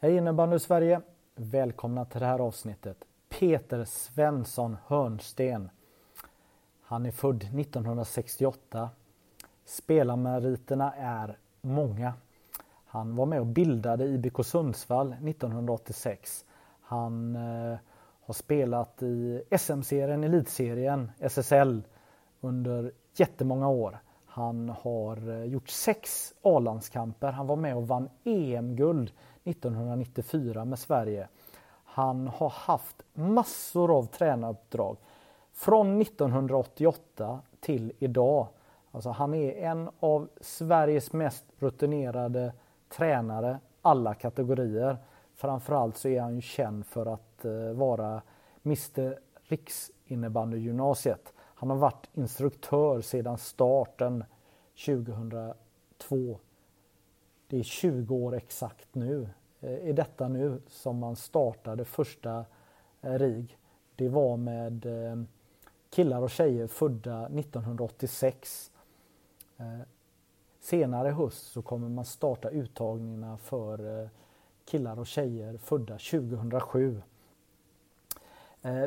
Hej innebandy Sverige! Välkomna till det här avsnittet. Peter Svensson Hörnsten. Han är född 1968. Spelarmeriterna är många. Han var med och bildade IBK Sundsvall 1986. Han eh, har spelat i SM-serien, Elitserien, SSL under jättemånga år. Han har eh, gjort sex A-landskamper. Han var med och vann EM-guld 1994 med Sverige. Han har haft massor av tränaruppdrag från 1988 till idag. Alltså han är en av Sveriges mest rutinerade tränare alla kategorier. Framförallt så är han ju känd för att eh, vara Mr Riksinnebandygymnasiet. Han har varit instruktör sedan starten 2002. Det är 20 år exakt nu. Eh, I detta nu som man startade första eh, RIG. Det var med eh, killar och tjejer födda 1986. Senare i höst så kommer man starta uttagningarna för killar och tjejer födda 2007.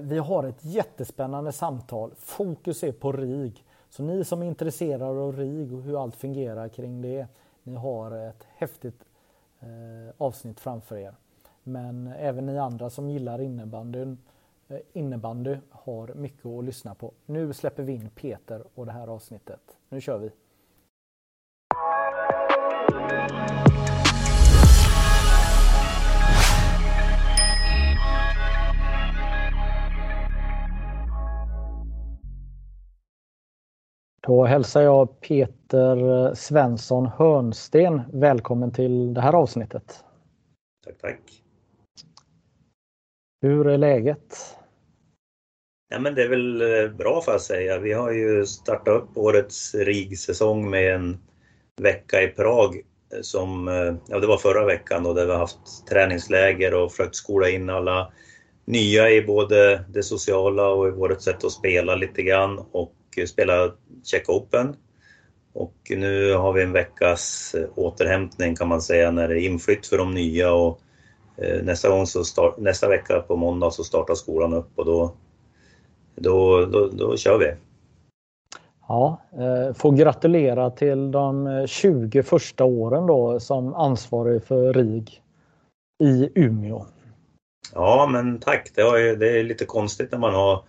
Vi har ett jättespännande samtal. Fokus är på RIG. Så ni som är intresserade av RIG och hur allt fungerar kring det, ni har ett häftigt Eh, avsnitt framför er. Men även ni andra som gillar innebandyn, eh, innebandy har mycket att lyssna på. Nu släpper vi in Peter och det här avsnittet. Nu kör vi! Då hälsar jag Peter Svensson Hörnsten välkommen till det här avsnittet. Tack, tack. Hur är läget? Ja, men det är väl eh, bra får jag säga. Vi har ju startat upp årets RIG-säsong med en vecka i Prag eh, som, eh, ja det var förra veckan då, där vi har haft träningsläger och försökt skola in alla nya i både det sociala och i vårt sätt att spela lite grann och spela Check Open. Och nu har vi en veckas eh, återhämtning kan man säga när det är inflytt för de nya och nästa, gång så start, nästa vecka på måndag så startar skolan upp och då, då, då, då kör vi. Ja, eh, får gratulera till de 20 första åren då som ansvarig för RIG i Umeå. Ja, men tack. Det, ju, det är lite konstigt när man har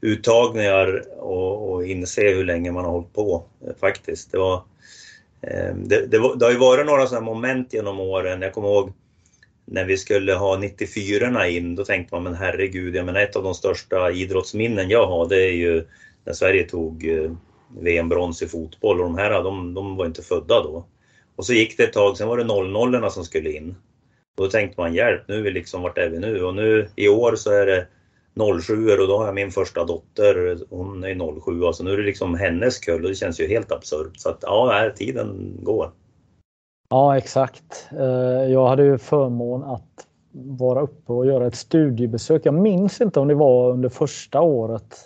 uttagningar och, och inse hur länge man har hållit på eh, faktiskt. Det, var, eh, det, det, var, det har ju varit några sådana moment genom åren. Jag kommer ihåg när vi skulle ha 94 in, då tänkte man men herregud, jag menar ett av de största idrottsminnen jag har det är ju när Sverige tog eh, VM-brons i fotboll och de här de, de var inte födda då. Och så gick det ett tag, sen var det 00 som skulle in. Och då tänkte man hjälp, nu är vi liksom, vart är vi nu? Och nu i år så är det 07 och då har jag min första dotter, hon är 07, alltså nu är det liksom hennes kull och det känns ju helt absurt. Så att ja, här, tiden går. Ja, exakt. Eh, jag hade ju förmån att vara uppe och göra ett studiebesök. Jag minns inte om det var under första året.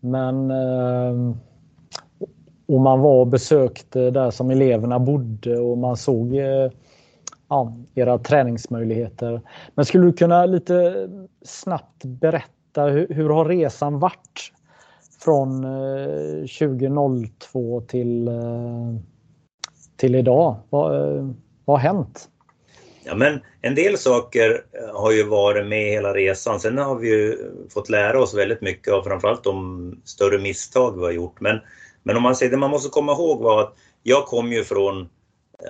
Men eh, och man var och besökte där som eleverna bodde och man såg eh, ja, era träningsmöjligheter. Men skulle du kunna lite snabbt berätta hur, hur har resan varit från eh, 2002 till, eh, till idag? Vad, eh, vad har hänt? Ja, men en del saker eh, har ju varit med hela resan. Sen har vi ju fått lära oss väldigt mycket av framförallt de större misstag vi har gjort. Men men om man säger det man måste komma ihåg var att jag kom ju från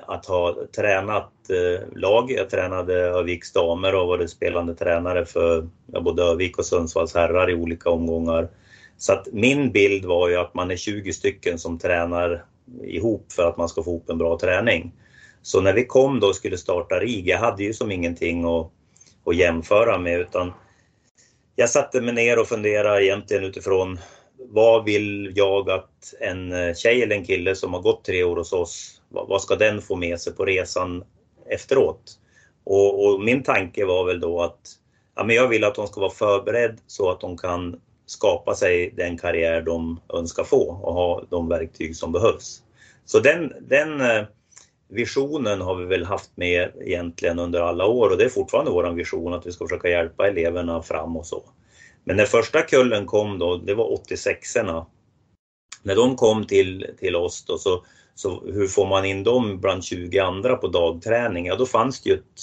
att ha tränat eh, lag. Jag tränade Öviks damer och varit spelande tränare för både Övik och Sundsvalls herrar i olika omgångar. Så att min bild var ju att man är 20 stycken som tränar ihop för att man ska få ihop en bra träning. Så när vi kom då och skulle starta RIG, jag hade ju som ingenting att, att jämföra med utan jag satte mig ner och funderade egentligen utifrån vad vill jag att en eh, tjej eller en kille som har gått tre år hos oss, vad ska den få med sig på resan efteråt? Och, och min tanke var väl då att ja, men jag vill att de ska vara förberedd så att de kan skapa sig den karriär de önskar få och ha de verktyg som behövs. Så den, den eh, visionen har vi väl haft med egentligen under alla år och det är fortfarande vår vision att vi ska försöka hjälpa eleverna fram och så. Men när första kullen kom då, det var 86orna. När de kom till, till oss då, så, så hur får man in dem bland 20 andra på dagträning? Ja, då fanns det ju ett,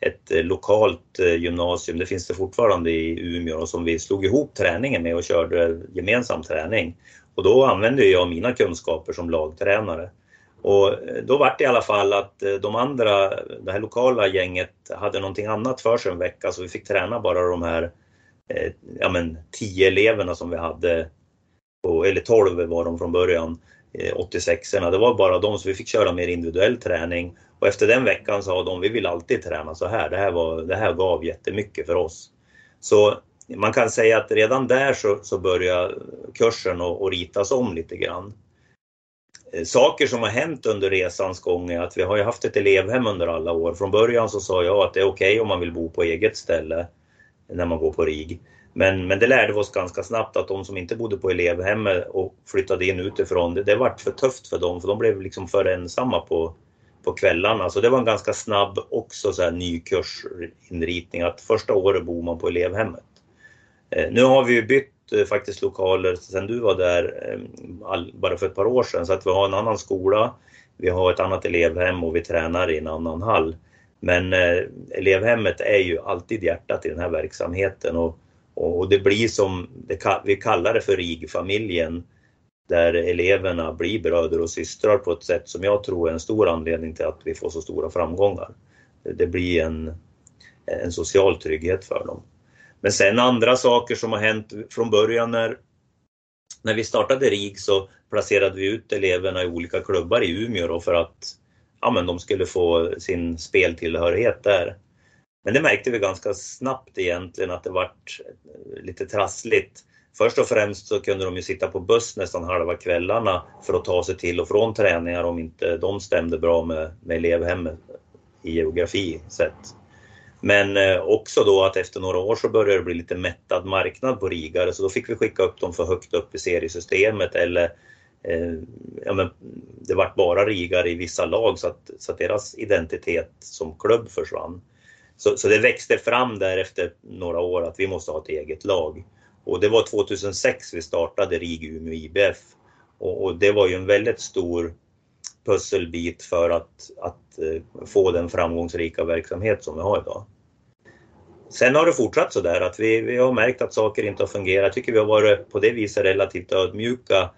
ett eh, lokalt eh, gymnasium, det finns det fortfarande i Umeå, som vi slog ihop träningen med och körde gemensam träning. Och då använde jag mina kunskaper som lagtränare. Och eh, då var det i alla fall att de andra, det här lokala gänget, hade någonting annat för sig en vecka så vi fick träna bara de här ja men, tio eleverna som vi hade, på, eller 12 var de från början, Eh, 86orna. Det var bara de så vi fick köra mer individuell träning och efter den veckan sa de, vi vill alltid träna så här. Det här, var, det här gav jättemycket för oss. Så man kan säga att redan där så, så börjar kursen att ritas om lite grann. Eh, saker som har hänt under resans gång är att vi har ju haft ett elevhem under alla år. Från början så sa jag att det är okej okay om man vill bo på eget ställe när man går på RIG. Men, men det lärde vi oss ganska snabbt att de som inte bodde på elevhemmet och flyttade in utifrån, det, det vart för tufft för dem för de blev liksom för ensamma på, på kvällarna. Så det var en ganska snabb också så här ny kursinritning att första året bor man på elevhemmet. Eh, nu har vi ju bytt eh, faktiskt lokaler sen du var där eh, bara för ett par år sedan så att vi har en annan skola, vi har ett annat elevhem och vi tränar i en annan hall. Men eh, elevhemmet är ju alltid hjärtat i den här verksamheten och, och det blir som, det, vi kallar det för RIG-familjen där eleverna blir bröder och systrar på ett sätt som jag tror är en stor anledning till att vi får så stora framgångar. Det blir en, en social trygghet för dem. Men sen andra saker som har hänt från början när, när vi startade RIG så placerade vi ut eleverna i olika klubbar i Umeå då för att ja, men de skulle få sin speltillhörighet där. Men det märkte vi ganska snabbt egentligen att det vart eh, lite trassligt Först och främst så kunde de ju sitta på buss nästan halva kvällarna för att ta sig till och från träningar om inte de stämde bra med, med elevhemmet i geografi sett. Men eh, också då att efter några år så började det bli lite mättad marknad på rigare så då fick vi skicka upp dem för högt upp i seriesystemet eller eh, ja, men det vart bara rigare i vissa lag så att, så att deras identitet som klubb försvann. Så, så det växte fram där efter några år att vi måste ha ett eget lag. Och det var 2006 vi startade RIG Umeå IBF. Och, och, det var ju en väldigt stor pusselbit för att, att eh, få den framgångsrika verksamhet som vi har idag. Sen har det fortsatt så där att vi, vi har märkt att saker inte har fungerat. Jag tycker vi har varit på det viset relativt ödmjuka,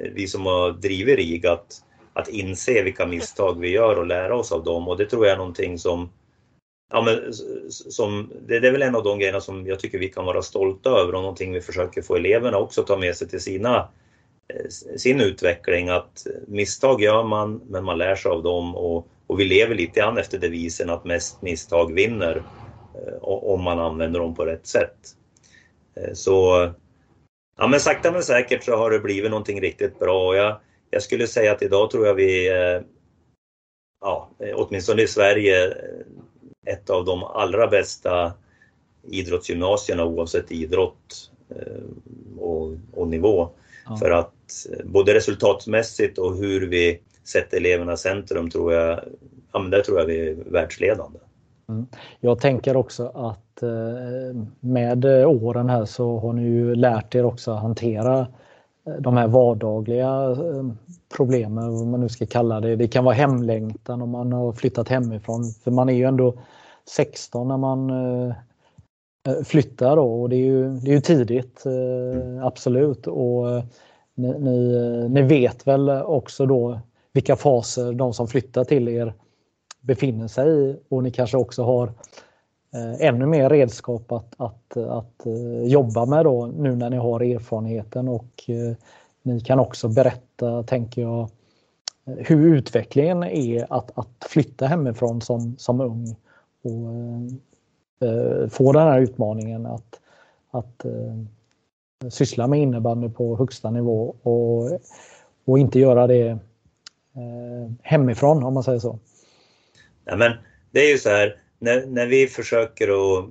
eh, vi som har drivit RIG, att, att inse vilka misstag vi gör och lära oss av dem. Och det tror jag är någonting som Ja, men som, det, det är väl en av de grejerna som jag tycker vi kan vara stolta över och någonting vi försöker få eleverna också ta med sig till sina, eh, sin utveckling. Att misstag gör man, men man lär sig av dem och, och vi lever lite grann efter devisen att mest misstag vinner eh, om man använder dem på rätt sätt. Eh, så ja, men sakta men säkert så har det blivit någonting riktigt bra jag, jag skulle säga att idag tror jag vi, ja, åtminstone i Sverige, ett av de allra bästa idrottsgymnasierna oavsett idrott eh, och, och nivå. Ja. För att eh, både resultatmässigt och hur vi sätter eleverna i centrum tror jag, ja, men där tror jag vi är världsledande. Mm. Jag tänker också att eh, med åren här så har ni ju lärt er också att hantera de här vardagliga problemen, vad man nu ska kalla det. Det kan vara hemlängtan om man har flyttat hemifrån. För man är ju ändå 16 när man eh, eh, flyttar då och det är ju, det är ju tidigt, eh, absolut. Och eh, ni, ni, eh, ni, vet väl också då vilka faser de som flyttar till er befinner sig i och ni kanske också har ännu mer redskap att, att, att jobba med då nu när ni har erfarenheten och ni kan också berätta, tänker jag, hur utvecklingen är att, att flytta hemifrån som, som ung och eh, få den här utmaningen att, att eh, syssla med innebandy på högsta nivå och, och inte göra det eh, hemifrån om man säger så. Ja, men det är ju så här, när, när vi försöker att,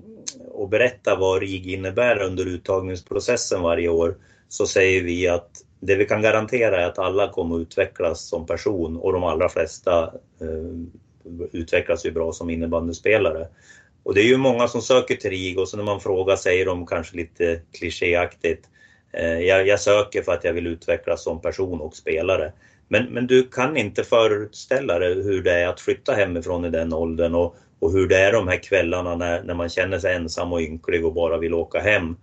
att berätta vad RIG innebär under uttagningsprocessen varje år så säger vi att det vi kan garantera är att alla kommer att utvecklas som person och de allra flesta eh, utvecklas ju bra som innebandyspelare. Och det är ju många som söker till RIG och så när man frågar säger de kanske lite klichéaktigt eh, jag, jag, söker för att jag vill utvecklas som person och spelare. Men, men du kan inte föreställa dig hur det är att flytta hemifrån i den åldern och, och hur det är de här kvällarna när, när man känner sig ensam och ynklig och bara vill åka hem.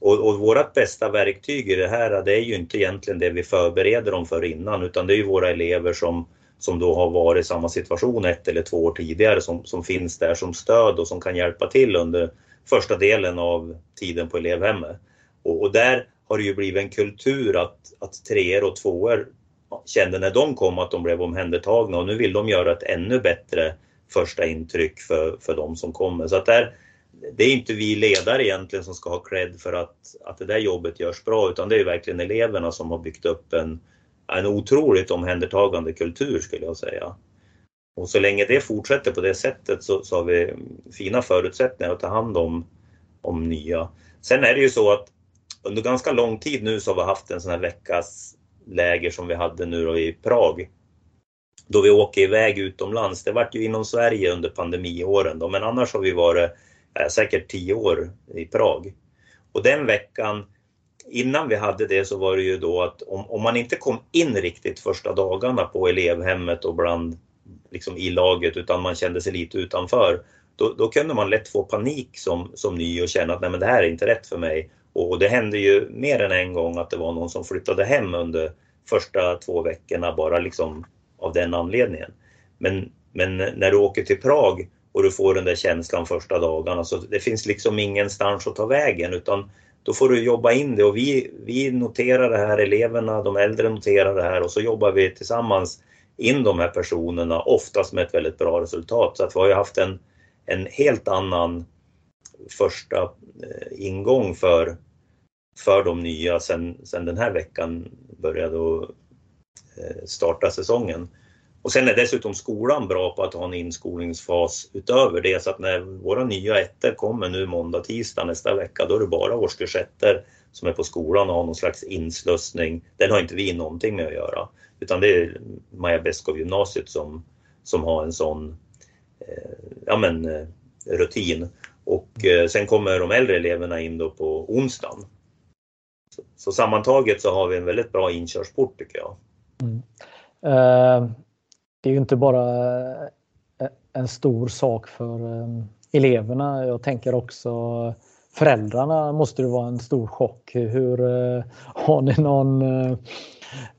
Och, och vårt bästa verktyg i det här, det är ju inte egentligen det vi förbereder dem för innan, utan det är ju våra elever som, som då har varit i samma situation ett eller två år tidigare som, som finns där som stöd och som kan hjälpa till under första delen av tiden på elevhemmet. Och, och där har det ju blivit en kultur att, att treor och tvåor kände när de kom att de blev omhändertagna och nu vill de göra ett ännu bättre första intryck för, för de som kommer. Så att där, det är inte vi ledare egentligen som ska ha cred för att, att det där jobbet görs bra utan det är verkligen eleverna som har byggt upp en, en otroligt omhändertagande kultur skulle jag säga. Och så länge det fortsätter på det sättet så, så har vi fina förutsättningar att ta hand om, om nya. Sen är det ju så att under ganska lång tid nu så har vi haft en sån här veckas läger som vi hade nu då i Prag. Då vi åker iväg utomlands. Det vart ju inom Sverige under pandemiåren då, men annars har vi varit Eh, säkert tio år i Prag. Och den veckan, innan vi hade det så var det ju då att om, om man inte kom in riktigt första dagarna på elevhemmet och bland liksom i laget utan man kände sig lite utanför. Då, då kunde man lätt få panik som, som ny och känna att nej men det här är inte rätt för mig. Och det hände ju mer än en gång att det var någon som flyttade hem under första två veckorna bara liksom av den anledningen. Men, men när du åker till Prag och du får den där känslan första dagarna så det finns liksom ingenstans att ta vägen utan då får du jobba in det och vi, vi noterar det här, eleverna, de äldre noterar det här och så jobbar vi tillsammans in de här personerna, oftast med ett väldigt bra resultat. Så att vi har ju haft en, en helt annan första eh, ingång för, för de nya sen, sen den här veckan började och eh, starta säsongen. Och sen är dessutom skolan bra på att ha en inskolningsfas utöver det så att när våra nya ettor kommer nu måndag, tisdag nästa vecka då är det bara årskurs ettor som är på skolan och har någon slags inslussning. Den har inte vi någonting med att göra utan det är Maja Beskow gymnasiet som, som har en sån eh, ja, men, eh, rutin. Och eh, sen kommer de äldre eleverna in då på onsdagen. Så, så sammantaget så har vi en väldigt bra inkörsport tycker jag. Mm. Uh, det är ju inte bara eh, en stor sak för ehm, eleverna. Jag tänker också föräldrarna måste det vara en stor chock. Hur eh, har ni någon eh,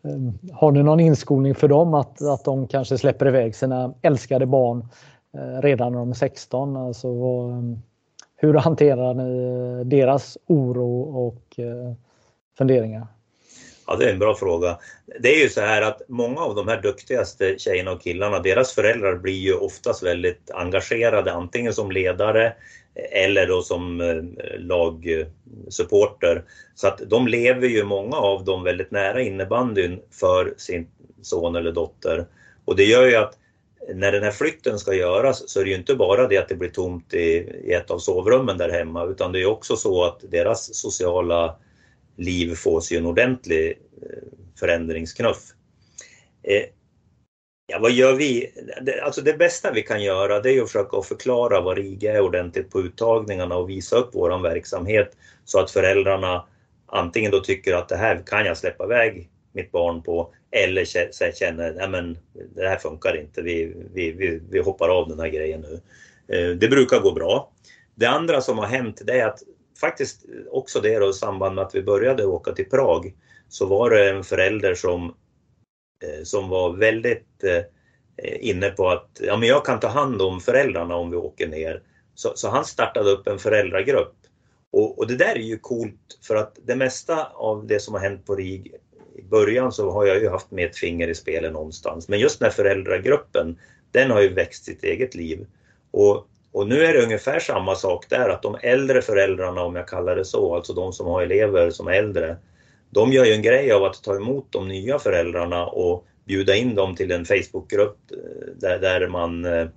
ehm, har ni någon inskolning för dem att, att de kanske släpper iväg sina älskade barn redan när de är 16? Alltså, ehm, hur hanterar ni deras oro och funderingar? Ja, det är en bra fråga. Det är ju så här att många av de här duktigaste tjejerna och killarna, deras föräldrar blir ju oftast väldigt engagerade, antingen som ledare eller då som eh, lagsupporter. Så att de lever ju, många av dem, väldigt nära innebandyn för sin son eller dotter. Och det gör ju att när den här flytten ska göras så är det ju inte bara det att det blir tomt i, i ett av sovrummen där hemma utan det är också så att deras sociala liv får sig en ordentlig eh, förändringsknuff. Eh, ja, vad gör vi? Alltså det bästa vi kan göra det är att försöka förklara vad RIGA är ordentligt på uttagningarna och visa upp våran verksamhet så att föräldrarna antingen då tycker att det här kan jag släppa iväg mitt barn på eller känner att det här funkar inte, vi, vi, vi, vi hoppar av den här grejen nu. Eh, det brukar gå bra. Det andra som har hänt det är att faktiskt också det då i samband med att vi började åka till Prag så var det en förälder som, eh, som var väldigt eh, inne på att ja, men jag kan ta hand om föräldrarna om vi åker ner. Så, så han startade upp en föräldragrupp. Och, och, det där är ju coolt för att det mesta av det som har hänt på RIG i början så har jag ju haft med ett finger i spelet någonstans. Men just den här föräldragruppen, den har ju växt sitt eget liv. Och, och nu är det ungefär samma sak där, att de äldre föräldrarna, om jag kallar det så, alltså de som har elever som är äldre, de gör ju en grej av att ta emot de nya föräldrarna och bjuda in dem till en Facebookgrupp eh, där, där man eh,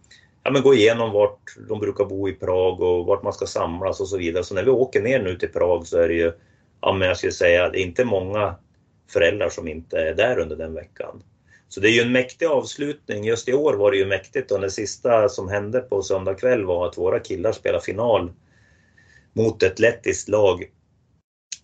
ja, men går igenom vart de brukar bo i Prag och vart man ska samlas och så vidare. Så när vi åker ner nu till Prag så är det ju, ja men jag skulle säga, det är inte många föräldrar som inte är där under den veckan. Så det är ju en mäktig avslutning. Just i år var det ju mäktigt och det sista som hände på söndag kväll var att våra killar spelade final mot ett lettiskt lag.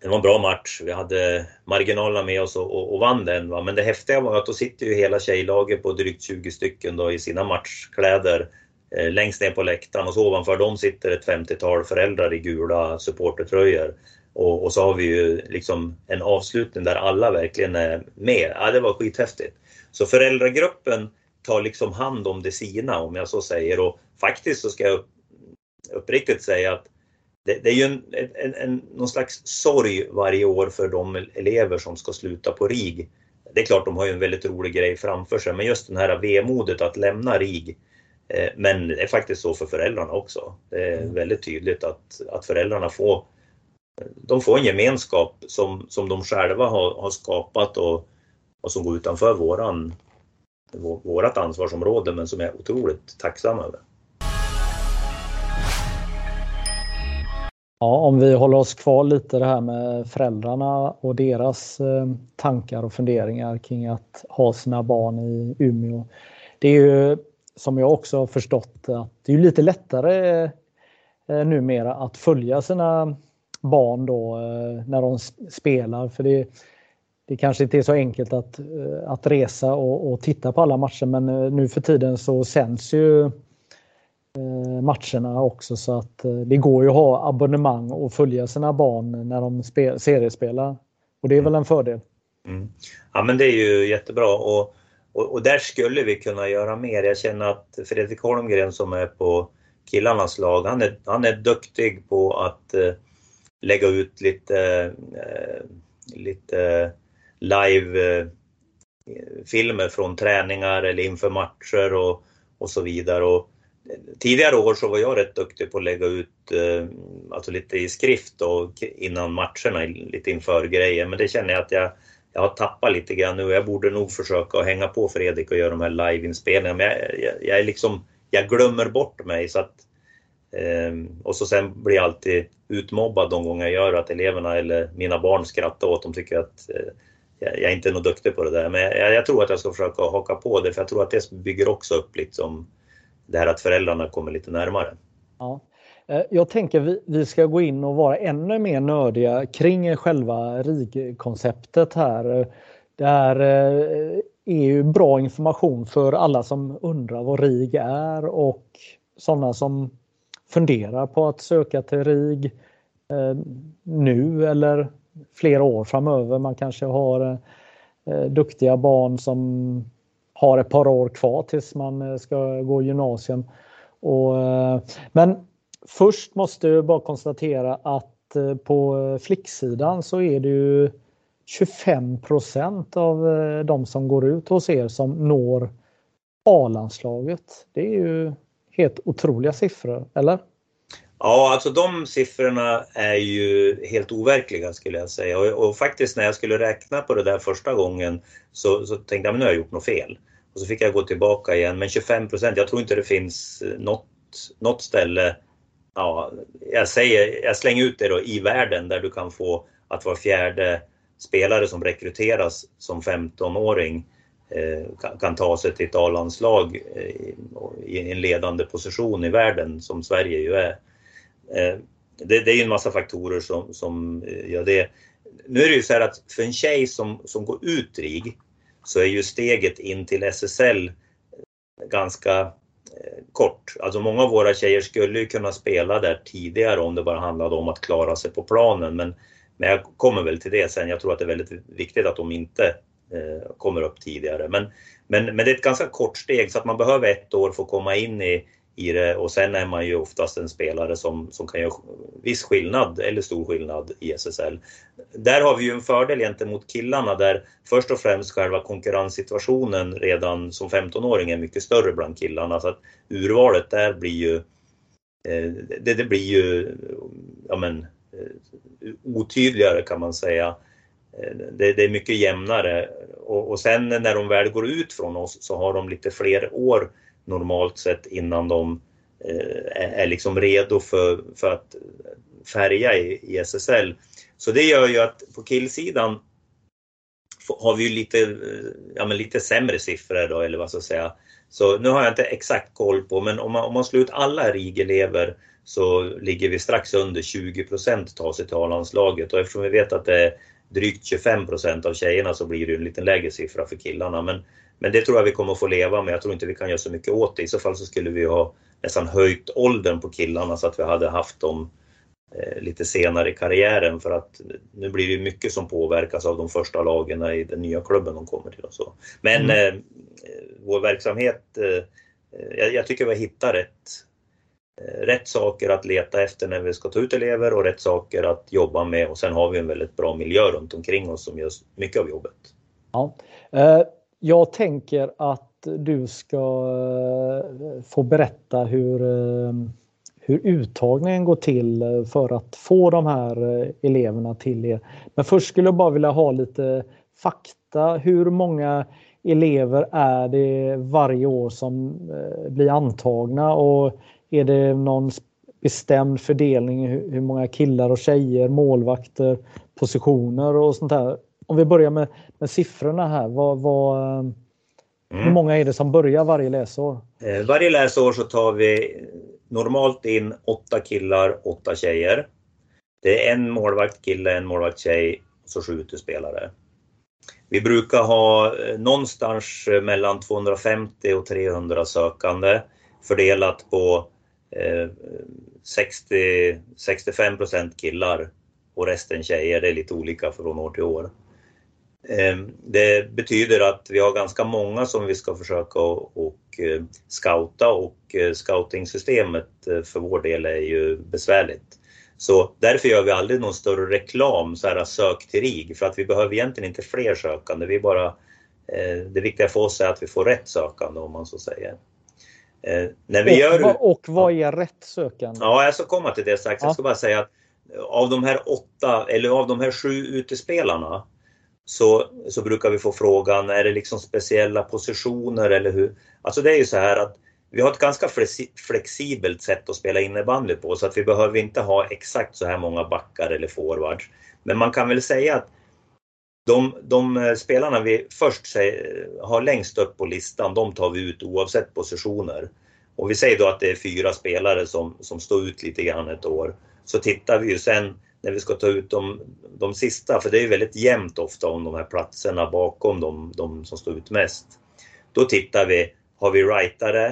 Det var en bra match. Vi hade marginalerna med oss och, och, och vann den. Va? Men det häftiga var att då sitter ju hela tjejlaget på drygt 20 stycken då i sina matchkläder eh, längst ner på läktaren och så ovanför dem sitter ett 50-tal föräldrar i gula supportertröjor. Och, och, så har vi ju liksom en avslutning där alla verkligen är med. Ja, det var skithäftigt. Så föräldragruppen tar liksom hand om det sina om jag så säger och faktiskt så ska jag uppriktigt säga att det, det är ju en, en, en, någon slags sorg varje år för de elever som ska sluta på RIG. Det är klart de har ju en väldigt rolig grej framför sig men just den här vemodet att lämna RIG eh, men det är faktiskt så för föräldrarna också. Det är mm. väldigt tydligt att, att föräldrarna får de får en gemenskap som, som de själva har, har skapat och, och som går utanför våran, vårat ansvarsområde men som jag är otroligt tacksam över. Ja, om vi håller oss kvar lite det här med föräldrarna och deras eh, tankar och funderingar kring att ha sina barn i Umeå. Det är ju som jag också har förstått att det är lite lättare eh, numera att följa sina barn då eh, när de spelar. För det, det kanske inte är så enkelt att, eh, att resa och, och titta på alla matcher men eh, nu för tiden så sänds ju eh, matcherna också så att det går ju att ha abonnemang och följa sina barn när de spel, seriespelar. Och det är väl en fördel. Mm. mm. Ja men det är ju jättebra och, och, och, där skulle vi kunna göra mer. Jag känner att Fredrik Holmgren som är på killarnas lag, han är, han är duktig på att lägga ut lite, eh, lite live-filmer eh, från träningar eller inför matcher och, och så vidare. Och tidigare år så var jag rätt duktig på att lägga ut eh, alltså lite i skrift och innan matcherna, lite inför grejer. Men det känner jag att jag, jag har tappat lite grann nu. Jag borde nog försöka hänga på Fredrik och göra de här liveinspelningarna. Men jag, jag, jag, är liksom, jag glömmer bort mig så att ehm, och så sen blir jag alltid utmobbad de gånger jag gör att eleverna eller mina barn skrattar åt dem tycker att eh, jag, jag inte är duktig på det där. Men jag, jag, tror att jag ska försöka haka på det för jag tror att det bygger också upp liksom det här att föräldrarna kommer lite närmare. Ja. Eh, jag tänker vi, vi ska gå in och vara ännu mer nördiga kring själva RIG-konceptet här. Det här eh, är ju bra information för alla som undrar vad RIG är och sådana som funderar på att söka till RIG eh, nu eller flera år framöver. Man kanske har eh, duktiga barn som har ett par år kvar tills man eh, ska gå gymnasium. Och, eh, men först måste jag bara konstatera att eh, på flicksidan så är det ju 25% av eh, de som går ut hos er som når A-landslaget. Det är ju helt otroliga siffror, eller? Ja, alltså de siffrorna är ju helt overkliga skulle jag säga. Och, och, faktiskt när jag skulle räkna på det där första gången så, så tänkte jag att nu har jag gjort något fel. Och så fick jag gå tillbaka igen. Men 25 procent, jag tror inte det finns något, något ställe, ja, jag, säger, jag slänger ut det då, i världen där du kan få att var fjärde spelare som rekryteras som 15-åring eh, kan ta sig till ett A-landslag eh, i en ledande position i världen som Sverige ju är. Eh, det, det är ju en massa faktorer som, som eh, gör det. Nu är det ju så här att för en tjej som, som går ut RIG så är ju steget in till SSL eh, ganska eh, kort. Alltså många av våra tjejer skulle ju kunna spela där tidigare om det bara handlade om att klara sig på planen. Men, men jag kommer väl till det sen. Jag tror att det är väldigt viktigt att de inte Eh, kommer upp tidigare. Men, men, men det är ett ganska kort steg så att man behöver ett år för att komma in i, i det och sen är man ju oftast en spelare som, som kan göra viss skillnad eller stor skillnad i SSL. Där har vi ju en fördel gentemot killarna där först och främst själva konkurrenssituationen redan som 15-åring är mycket större bland killarna så att urvalet där blir ju eh, det, det blir ju ja men, eh, otydligare kan man säga. Eh, det, det är mycket jämnare och, och sen när de väl går ut från oss så har de lite fler år normalt sett innan de eh, är liksom redo för, för att färga i, i SSL. Så det gör ju att på killsidan har vi ju lite, eh, ja, men lite sämre siffror då, eller vad ska jag säga. Så nu har jag inte exakt koll på, men om man, om man slår ut alla RIG-elever så ligger vi strax under 20 procent tar sig till A-landslaget och eftersom vi vet att det är drygt 25 procent av tjejerna så blir det en lite lägre siffra för killarna. Men men det tror jag vi kommer att få leva med. Jag tror inte vi kan göra så mycket åt det. I så fall så skulle vi ha nästan höjt åldern på killarna så att vi hade haft dem eh, lite senare i karriären för att nu blir det mycket som påverkas av de första lagen i den nya klubben de kommer till och så. Men mm. eh, vår verksamhet, eh, jag, jag, tycker vi hittar rätt, eh, rätt saker att leta efter när vi ska ta ut elever och rätt saker att jobba med och sen har vi en väldigt bra miljö runt omkring oss som gör mycket av jobbet. Ja. Jag tänker att du ska eh, få berätta hur, eh, hur uttagningen går till för att få de här eh, eleverna till er. Men först skulle jag bara vilja ha lite fakta. Hur många elever är det varje år som blir antagna och är det någon bestämd fördelning hur många killar och tjejer, målvakter, positioner och sånt där? Om vi börjar med, med siffrorna här. Vad, vad, mm. Hur många är det som börjar varje läsår? Eh, varje läsår så tar vi normalt in åtta killar, åtta tjejer. Det är en målvakt kille, en målvakt tjej och så sju utespelare. Vi brukar ha eh, någonstans mellan 250 och 300 sökande fördelat på eh, 60, 65% killar och resten tjejer. Det är lite olika från år till år. Ehm, det betyder att vi har ganska många som vi ska försöka och eh, scouta och eh, scoutingsystemet eh, för vår del är ju besvärligt. Så därför gör vi aldrig någon större reklam, så här sök till RIG, för att vi behöver egentligen inte fler sökande. Vi bara, det viktiga för oss är att vi får rätt sökande om man så säger. När vi och, gör... och vad är rätt sökande? Ja, jag ska komma till det strax. Ja. Jag ska bara säga att av de här åtta, eller av de här sju utespelarna så, så brukar vi få frågan, är det liksom speciella positioner eller hur? Alltså det är ju så här att vi har ett ganska flexibelt sätt att spela innebandy på så att vi behöver inte ha exakt så här många backar eller forwards. Men man kan väl säga att de, de eh, spelarna vi först har längst upp på listan, de tar vi ut oavsett positioner. Och vi säger då att det är fyra spelare som, som står ut lite grann ett år. Så tittar vi ju sen när vi ska ta ut de, de sista, för det är ju väldigt jämnt ofta om de här platserna bakom de, de som står ut mest. Då tittar vi, har vi rightare?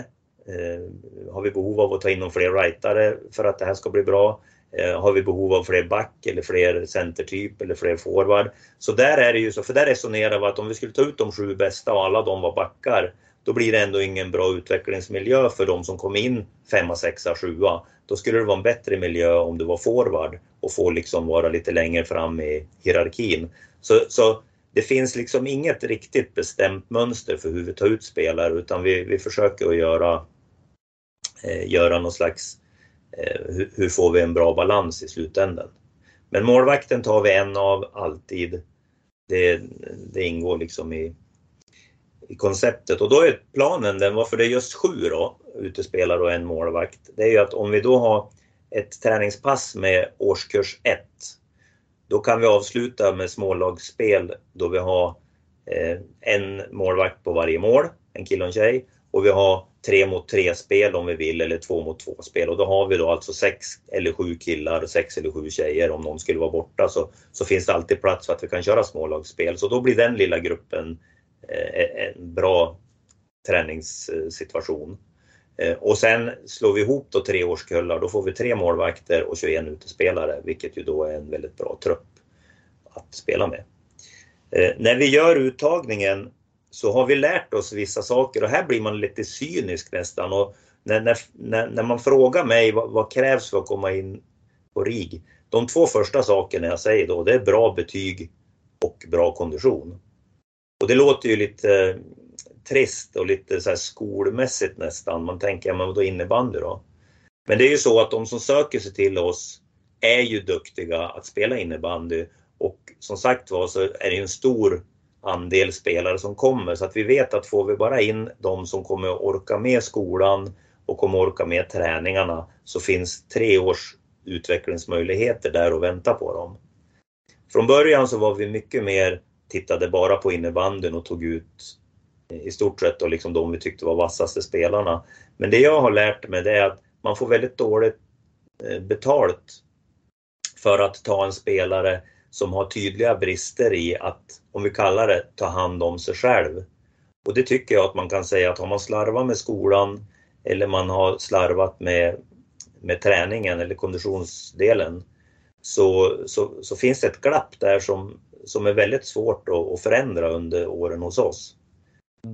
Eh, har vi behov av att ta in någon fler rightare för att det här ska bli bra? Eh, har vi behov av fler back eller fler centertyp eller fler forward? Så där är det ju så, för där resonerar vi att om vi skulle ta ut de sju bästa och alla de var backar, då blir det ändå ingen bra utvecklingsmiljö för de som kom in femma, sexa, sjua. Då skulle det vara en bättre miljö om du var forward och får liksom vara lite längre fram i hierarkin. Så, så det finns liksom inget riktigt bestämt mönster för hur vi tar ut spelare utan vi, vi försöker att göra, eh, göra någon slags, eh, hur, hur, får vi en bra balans i slutändan. Men målvakten tar vi en av alltid. Det, det ingår liksom i, i konceptet. Och då är planen den, varför det är just sju då, utespelare och en målvakt, det är ju att om vi då har ett träningspass med årskurs 1, då kan vi avsluta med smålagsspel då vi har eh, en målvakt på varje mål, en kille och en tjej, och vi har tre mot tre spel om vi vill eller två mot två spel. Och då har vi då alltså sex eller sju killar, sex eller sju tjejer. Om någon skulle vara borta så, så finns det alltid plats för att vi kan köra smålagsspel. Så då blir den lilla gruppen Eh, en bra träningssituation. Eh, och sen slår vi ihop då tre årskullar, då får vi tre målvakter och 21 utespelare, vilket ju då är en väldigt bra trupp att spela med. Eh, när vi gör uttagningen så har vi lärt oss vissa saker och här blir man lite cynisk nästan och när, när, när man frågar mig vad, vad, krävs för att komma in på RIG? De två första sakerna jag säger då, det är bra betyg och bra kondition. Och det låter ju lite eh, trist och lite så här skolmässigt nästan. Man tänker, men då innebandy då? Men det är ju så att de som söker sig till oss är ju duktiga att spela innebandy och som sagt var så är det ju en stor andel spelare som kommer så att vi vet att får vi bara in de som kommer att orka med skolan och kommer orka med träningarna så finns tre års utvecklingsmöjligheter där och vänta på dem. Från början så var vi mycket mer tittade bara på innebandyn och tog ut eh, i stort sett då liksom de vi tyckte var vassaste spelarna. Men det jag har lärt mig det är att man får väldigt dåligt eh, betalt för att ta en spelare som har tydliga brister i att, om vi kallar det, ta hand om sig själv. Och det tycker jag att man kan säga att har man slarvat med skolan eller man har slarvat med, med träningen eller konditionsdelen så, så, så finns det ett glapp där som, som är väldigt svårt att, att förändra under åren hos oss.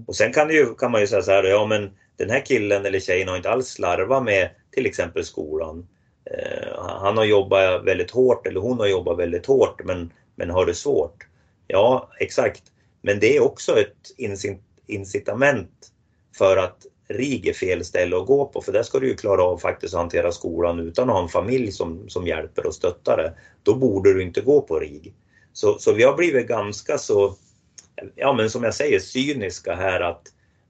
Och sen kan, ju, kan man ju säga så här, ja men den här killen eller tjejen har inte alls slarvat med till exempel skolan. Eh, han har jobbat väldigt hårt eller hon har jobbat väldigt hårt men, men har det svårt. Ja, exakt. Men det är också ett incitament för att RIG är fel ställe att gå på för där ska du ju klara av faktiskt att hantera skolan utan att ha en familj som, som hjälper och stöttar dig. Då borde du inte gå på RIG. Så, så vi har blivit ganska så, ja men som jag säger, cyniska här att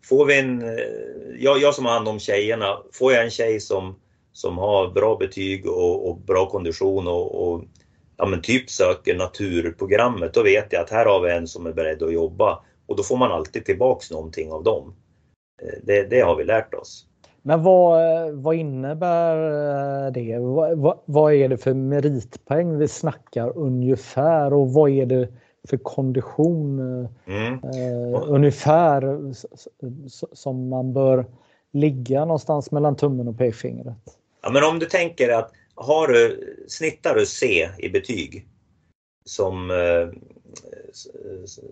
får vi en, eh, jag, jag som har hand om tjejerna, får jag en tjej som som har bra betyg och, och bra kondition och, och, ja, men typ söker naturprogrammet, då vet jag att här har vi en som är beredd att jobba och då får man alltid tillbaks någonting av dem. Eh, det, det har vi lärt oss. Men vad, vad innebär eh, det? Vad, vad, är det för meritpoäng vi snackar ungefär och vad är det för kondition mm. eh, ungefär som man bör ligga någonstans mellan tummen och pekfingret? Ja, men om du tänker att har du, snittar du C i betyg som eh,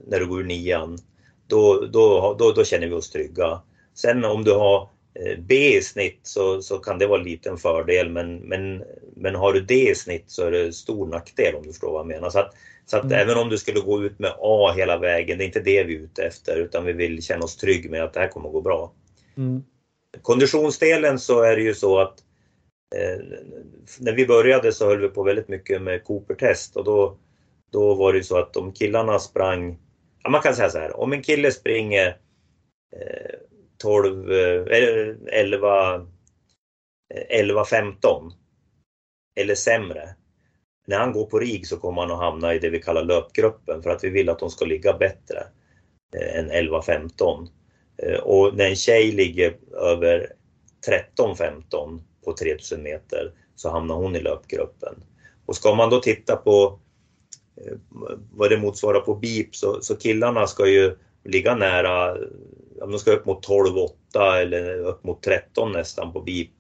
när du går ur nian, då, då, då, då känner vi oss trygga. Sen om du har eh, B i snitt så, så kan det vara en liten fördel men, men, men har du D i snitt så är det stor nackdel om du förstår vad jag menar. Så att, så att mm. även om du skulle gå ut med A hela vägen, det är inte det vi är ute efter utan vi vill känna oss trygga med att det här kommer att gå bra. Mm. Konditionsdelen så är det ju så att Eh, när vi började så höll vi på väldigt mycket med Cooper-test och då, då var det ju så att om killarna sprang, ja man kan säga så här, om en kille springer eh, 12, eh, 11, 11, 15 eller sämre. När han går på RIG så kommer han att hamna i det vi kallar löpgruppen för att vi vill att de ska ligga bättre eh, än 11-15. Eh, och när en tjej ligger över 13-15 på 3000 meter så hamnar hon i löpgruppen. Och ska man då titta på eh, vad det motsvarar på BIP så, så killarna ska ju ligga nära, de ska upp mot 12-8 eller upp mot 13 nästan på BIP.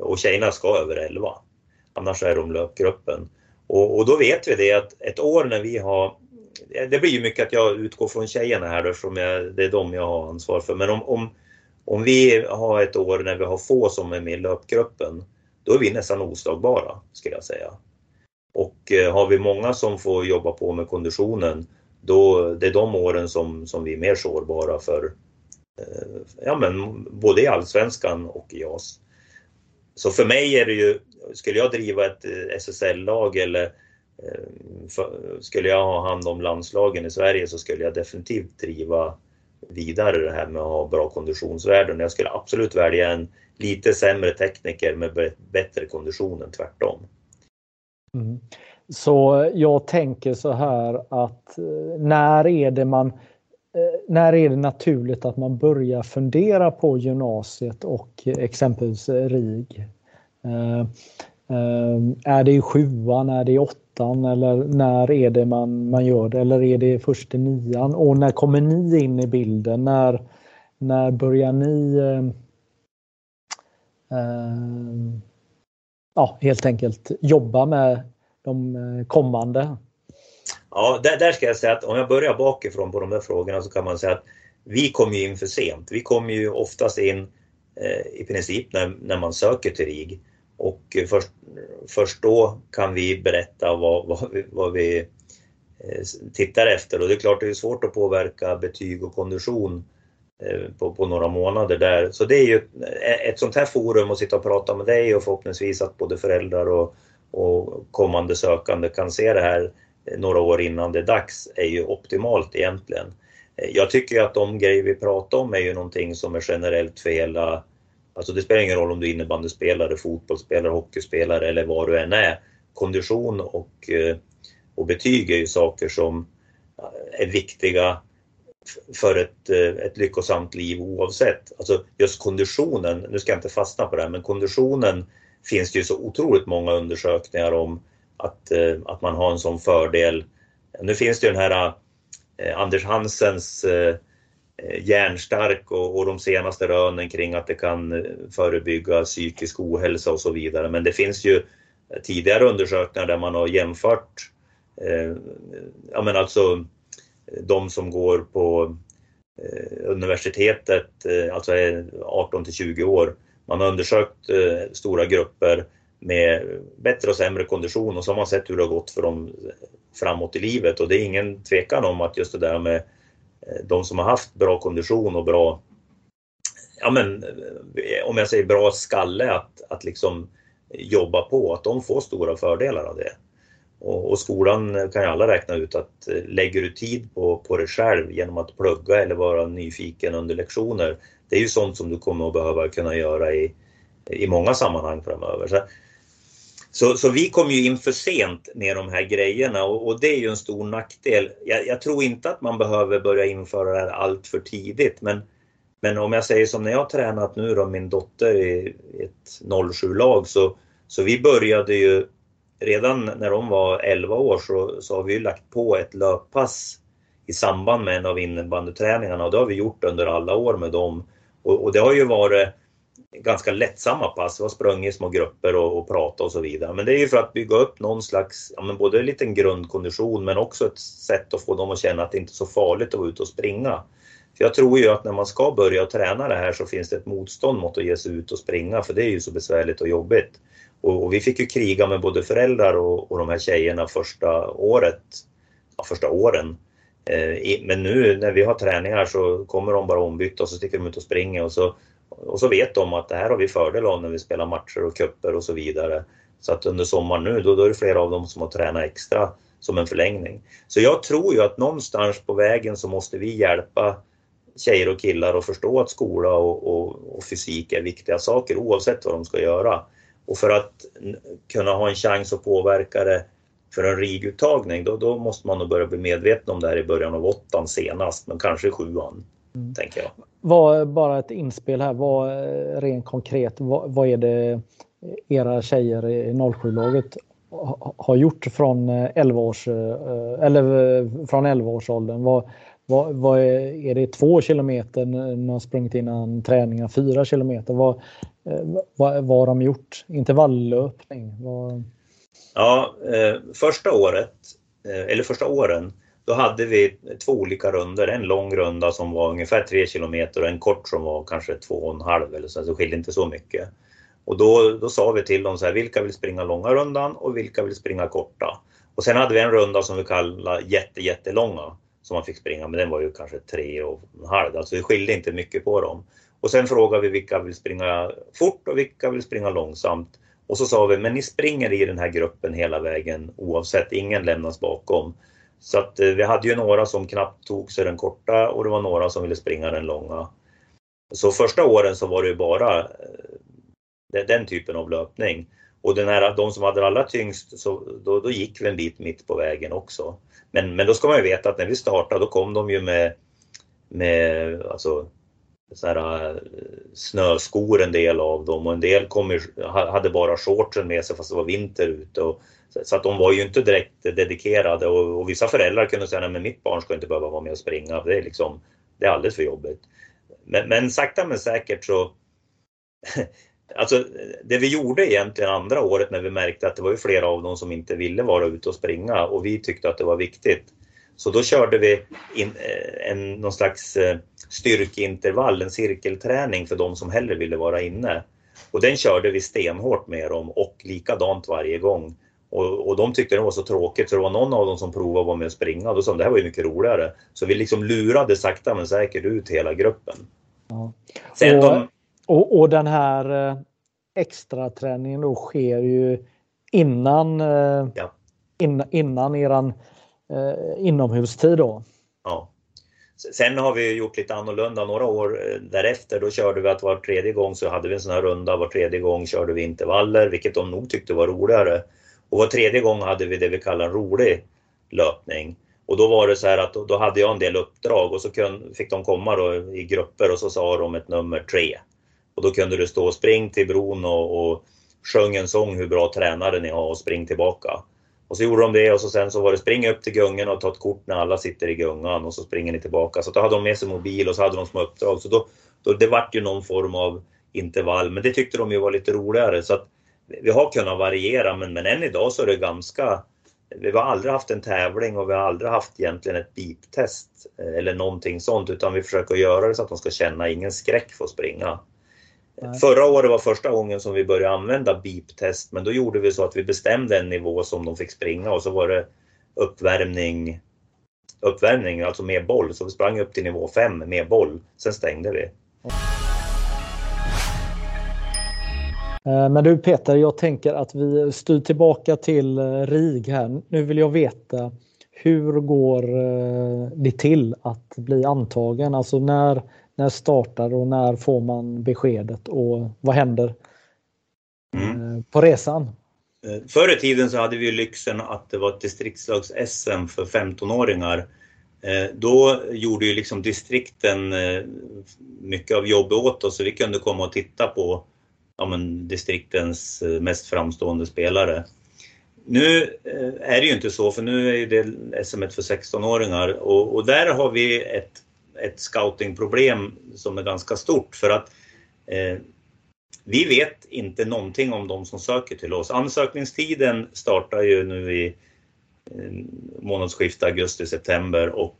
Och tjejerna ska över 11. Annars är de löpgruppen. Och, och då vet vi det att ett år när vi har det blir ju mycket att jag utgår från tjejerna här eftersom jag, det är de jag har ansvar för. Men om, om, om vi har ett år när vi har få som är med i löpgruppen, då är vi nästan oslagbara skulle jag säga. Och eh, har vi många som får jobba på med konditionen, då det är de åren som, som vi är mer sårbara för Eh, ja, men både i Allsvenskan och i JAS. Så för mig är det ju, skulle jag driva ett eh, SSL-lag eller eh, för, skulle jag ha hand om landslagen i Sverige så skulle jag definitivt driva vidare det här med att ha bra konditionsvärden. Jag skulle absolut välja en lite sämre tekniker med bättre kondition än tvärtom. Mm. Så jag tänker så här att när är det man eh, Eh, när är det naturligt att man börjar fundera på gymnasiet och exempelvis RIG? Eh, eh, är det i sjuan, är det i åttan? eller när är det man, man gör det? Eller är det först i nian? Och när kommer ni in i bilden? När, när börjar ni eh, eh, ja, helt enkelt jobba med de eh, kommande? Ja, där, där ska jag säga att om jag börjar bakifrån på de där frågorna så kan man säga att vi kommer ju in för sent. Vi kommer ju oftast in eh, i princip när, när man söker till RIG. Och eh, först, först då kan vi berätta vad, vad, vi, vad vi eh, tittar efter och det är klart det är svårt att påverka betyg och kondition på, på, några månader där. Så det är ju ett sånt här forum att sitta och prata med dig och förhoppningsvis att både föräldrar och, och kommande sökande kan se det här Eh, några år innan det är dags är ju optimalt egentligen. Eh, jag tycker att de grejer vi pratar om är ju någonting som är generellt för hela Alltså det spelar ingen roll om du är innebandyspelare, fotbollsspelare, hockeyspelare eller vad du än är. Kondition och, eh, och betyg är ju saker som är viktiga för ett, ett lyckosamt liv oavsett. Alltså just konditionen, nu ska jag inte fastna på det här, men konditionen finns det ju så otroligt många undersökningar om att, eh, att man har en sån fördel. Nu finns det ju den här eh, Anders Hansens eh, eh järnstark och, och de senaste rönen kring att det kan eh, förebygga psykisk ohälsa och så vidare. Men det finns ju tidigare undersökningar där man har jämfört eh, ja men alltså eh, de som går på eh, universitetet, eh, alltså 18 till 20 år. Man har undersökt eh, stora grupper med bättre och sämre kondition och så har man sett hur det har gått för dem framåt i livet och det är ingen tvekan om att just det där med eh, de som har haft bra kondition och bra, ja men eh, om jag säger bra skalle att, att liksom jobba på, att de får stora fördelar av det. Och, och skolan kan ju alla räkna ut att eh, lägger du tid på, på dig själv genom att plugga eller vara nyfiken under lektioner, det är ju sånt som du kommer att behöva kunna göra i, i många sammanhang framöver. Så så, så vi kom ju in för sent med de här grejerna och, och det är ju en stor nackdel. Jag, jag, tror inte att man behöver börja införa det här allt för tidigt men, men om jag säger som när jag har tränat nu då min dotter i ett 07-lag så, så vi började ju redan när de var 11 år så, så har vi lagt på ett löppass i samband med en av innebandyträningarna och det har vi gjort under alla år med dem. Och, och det har ju varit ganska lättsamma pass. Vi har sprungit i små grupper och, och pratat och så vidare. Men det är ju för att bygga upp någon slags, ja, men både en liten grundkondition men också ett sätt att få dem att känna att det inte är så farligt att vara ute och springa. För jag tror ju att när man ska börja träna det här så finns det ett motstånd mot att ge sig ut och springa för det är ju så besvärligt och jobbigt. Och, och vi fick ju kriga med både föräldrar och, och de här tjejerna första året, ja, första åren. Eh, men nu när vi har träningar så kommer de bara ombytta och så sticker de ut och springer och så och så vet de att det här har vi fördel av när vi spelar matcher och kupper och så vidare. Så att under sommaren nu, då, då är det flera av dem som har tränat extra som en förlängning. Så jag tror ju att någonstans på vägen så måste vi hjälpa tjejer och killar att förstå att skola och, och, och, fysik är viktiga saker oavsett vad de ska göra. Och för att kunna ha en chans att påverka det för en riguttagning, då, då måste man nog börja bli medveten om det här i början av åttan senast, men kanske sjuan. Mm. Tänker jag. Var, bara ett inspel här, vad, rent konkret, vad, vad är det era tjejer i 07-laget har gjort från 11 års eller från 11 årsåldern? Vad, vad, vad är, är, det två kilometer när de sprungit innan träningen, fyra kilometer? Vad, vad, vad har de gjort? Intervalllöpning? Vad... Ja, eh, första året, eh, eller första åren, då hade vi två olika runder. En lång runda som var ungefär 3 kilometer och en kort som var kanske 2,5 eller så. Det skilde inte så mycket. Och då, då sa vi till dem så här, vilka vill springa långa rundan och vilka vill springa korta? Och sen hade vi en runda som vi kallade jätte, jättelånga som man fick springa, men den var ju kanske 3,5. Alltså det skilde inte mycket på dem. Och sen frågade vi vilka vill springa fort och vilka vill springa långsamt. Och så sa vi, men ni springer i den här gruppen hela vägen oavsett, ingen lämnas bakom. Så att eh, vi hade ju några som knappt tog sig den korta och det var några som ville springa den långa. Så första åren så var det ju bara eh, den typen av löpning. Och den här, de som hade allra tyngst, så då, då gick vi en bit mitt på vägen också. Men, men då ska man ju veta att när vi startade då kom de ju med, med alltså, så här, eh, snöskor en del av dem och en del kom ju, hade bara shortsen med sig fast det var vinter ute. Och, så att de var ju inte direkt dedikerade och, och vissa föräldrar kunde säga att mitt barn ska inte behöva vara med och springa. Det är, liksom, det är alldeles för jobbigt. Men, men sakta men säkert så Alltså det vi gjorde egentligen andra året när vi märkte att det var ju flera av dem som inte ville vara ute och springa och vi tyckte att det var viktigt. Så då körde vi in eh, en, någon slags eh, styrkeintervall, en cirkelträning för de som hellre ville vara inne. Och den körde vi stenhårt med dem och likadant varje gång. Och, och de tyckte det var så tråkigt så det var någon av dem som provade att vara med och springa och då sa de det här var ju mycket roligare. Så vi liksom lurade sakta men säkert ut hela gruppen. Ja. Sen och, de... och, och, den här eh, extra träningen då sker ju innan, eh, ja. in, innan eran eh, inomhustid då? Ja. Sen har vi gjort lite annorlunda några år eh, därefter. Då körde vi att var tredje gång så hade vi en sån här runda. Var tredje gång körde vi intervaller, vilket de nog tyckte var roligare. Och var tredje gång hade vi det vi kallar en rolig löpning. Och då var det så här att då hade jag en del uppdrag och så fick de komma då i grupper och så sa de ett nummer tre. Och då kunde du stå och spring till bron och, och sjöng en sång hur bra tränare ni har och spring tillbaka. Och så gjorde de det och så sen så var det spring upp till gungan och ta ett kort när alla sitter i gungan och så springer ni tillbaka. Så då hade de med sig mobil och så hade de små uppdrag. Så då, då, det vart ju någon form av intervall, men det tyckte de ju var lite roligare. Så att vi har kunnat variera, men, men än idag så är det ganska... Vi har aldrig haft en tävling och vi har aldrig haft egentligen ett beep-test eh, eller någonting sånt, utan vi försöker göra det så att de ska känna ingen skräck för att springa. Nej. Förra året var första gången som vi började använda beep-test, men då gjorde vi så att vi bestämde en nivå som de fick springa och så var det uppvärmning, uppvärmning alltså med boll. Så vi sprang upp till nivå 5 med boll, sen stängde vi. Eh, men du Peter, jag tänker att vi styr tillbaka till eh, RIG här. Nu vill jag veta hur går eh, det till att bli antagen? Alltså när, när startar och när får man beskedet och vad händer mm. på resan? Förr i tiden så hade vi lyxen att det var ett distriktslags-SM för 15-åringar. Då gjorde ju liksom distrikten mycket av jobbet åt oss så vi kunde komma och titta på ja, men, distriktens eh, mest framstående spelare. Nu eh, är det ju inte så, för nu är det SM för 16-åringar och, och, där har vi ett, ett scoutingproblem som är ganska stort för att eh, vi vet inte någonting om de som söker till oss. Ansökningstiden startar ju nu i eh, månadsskiftet augusti-september och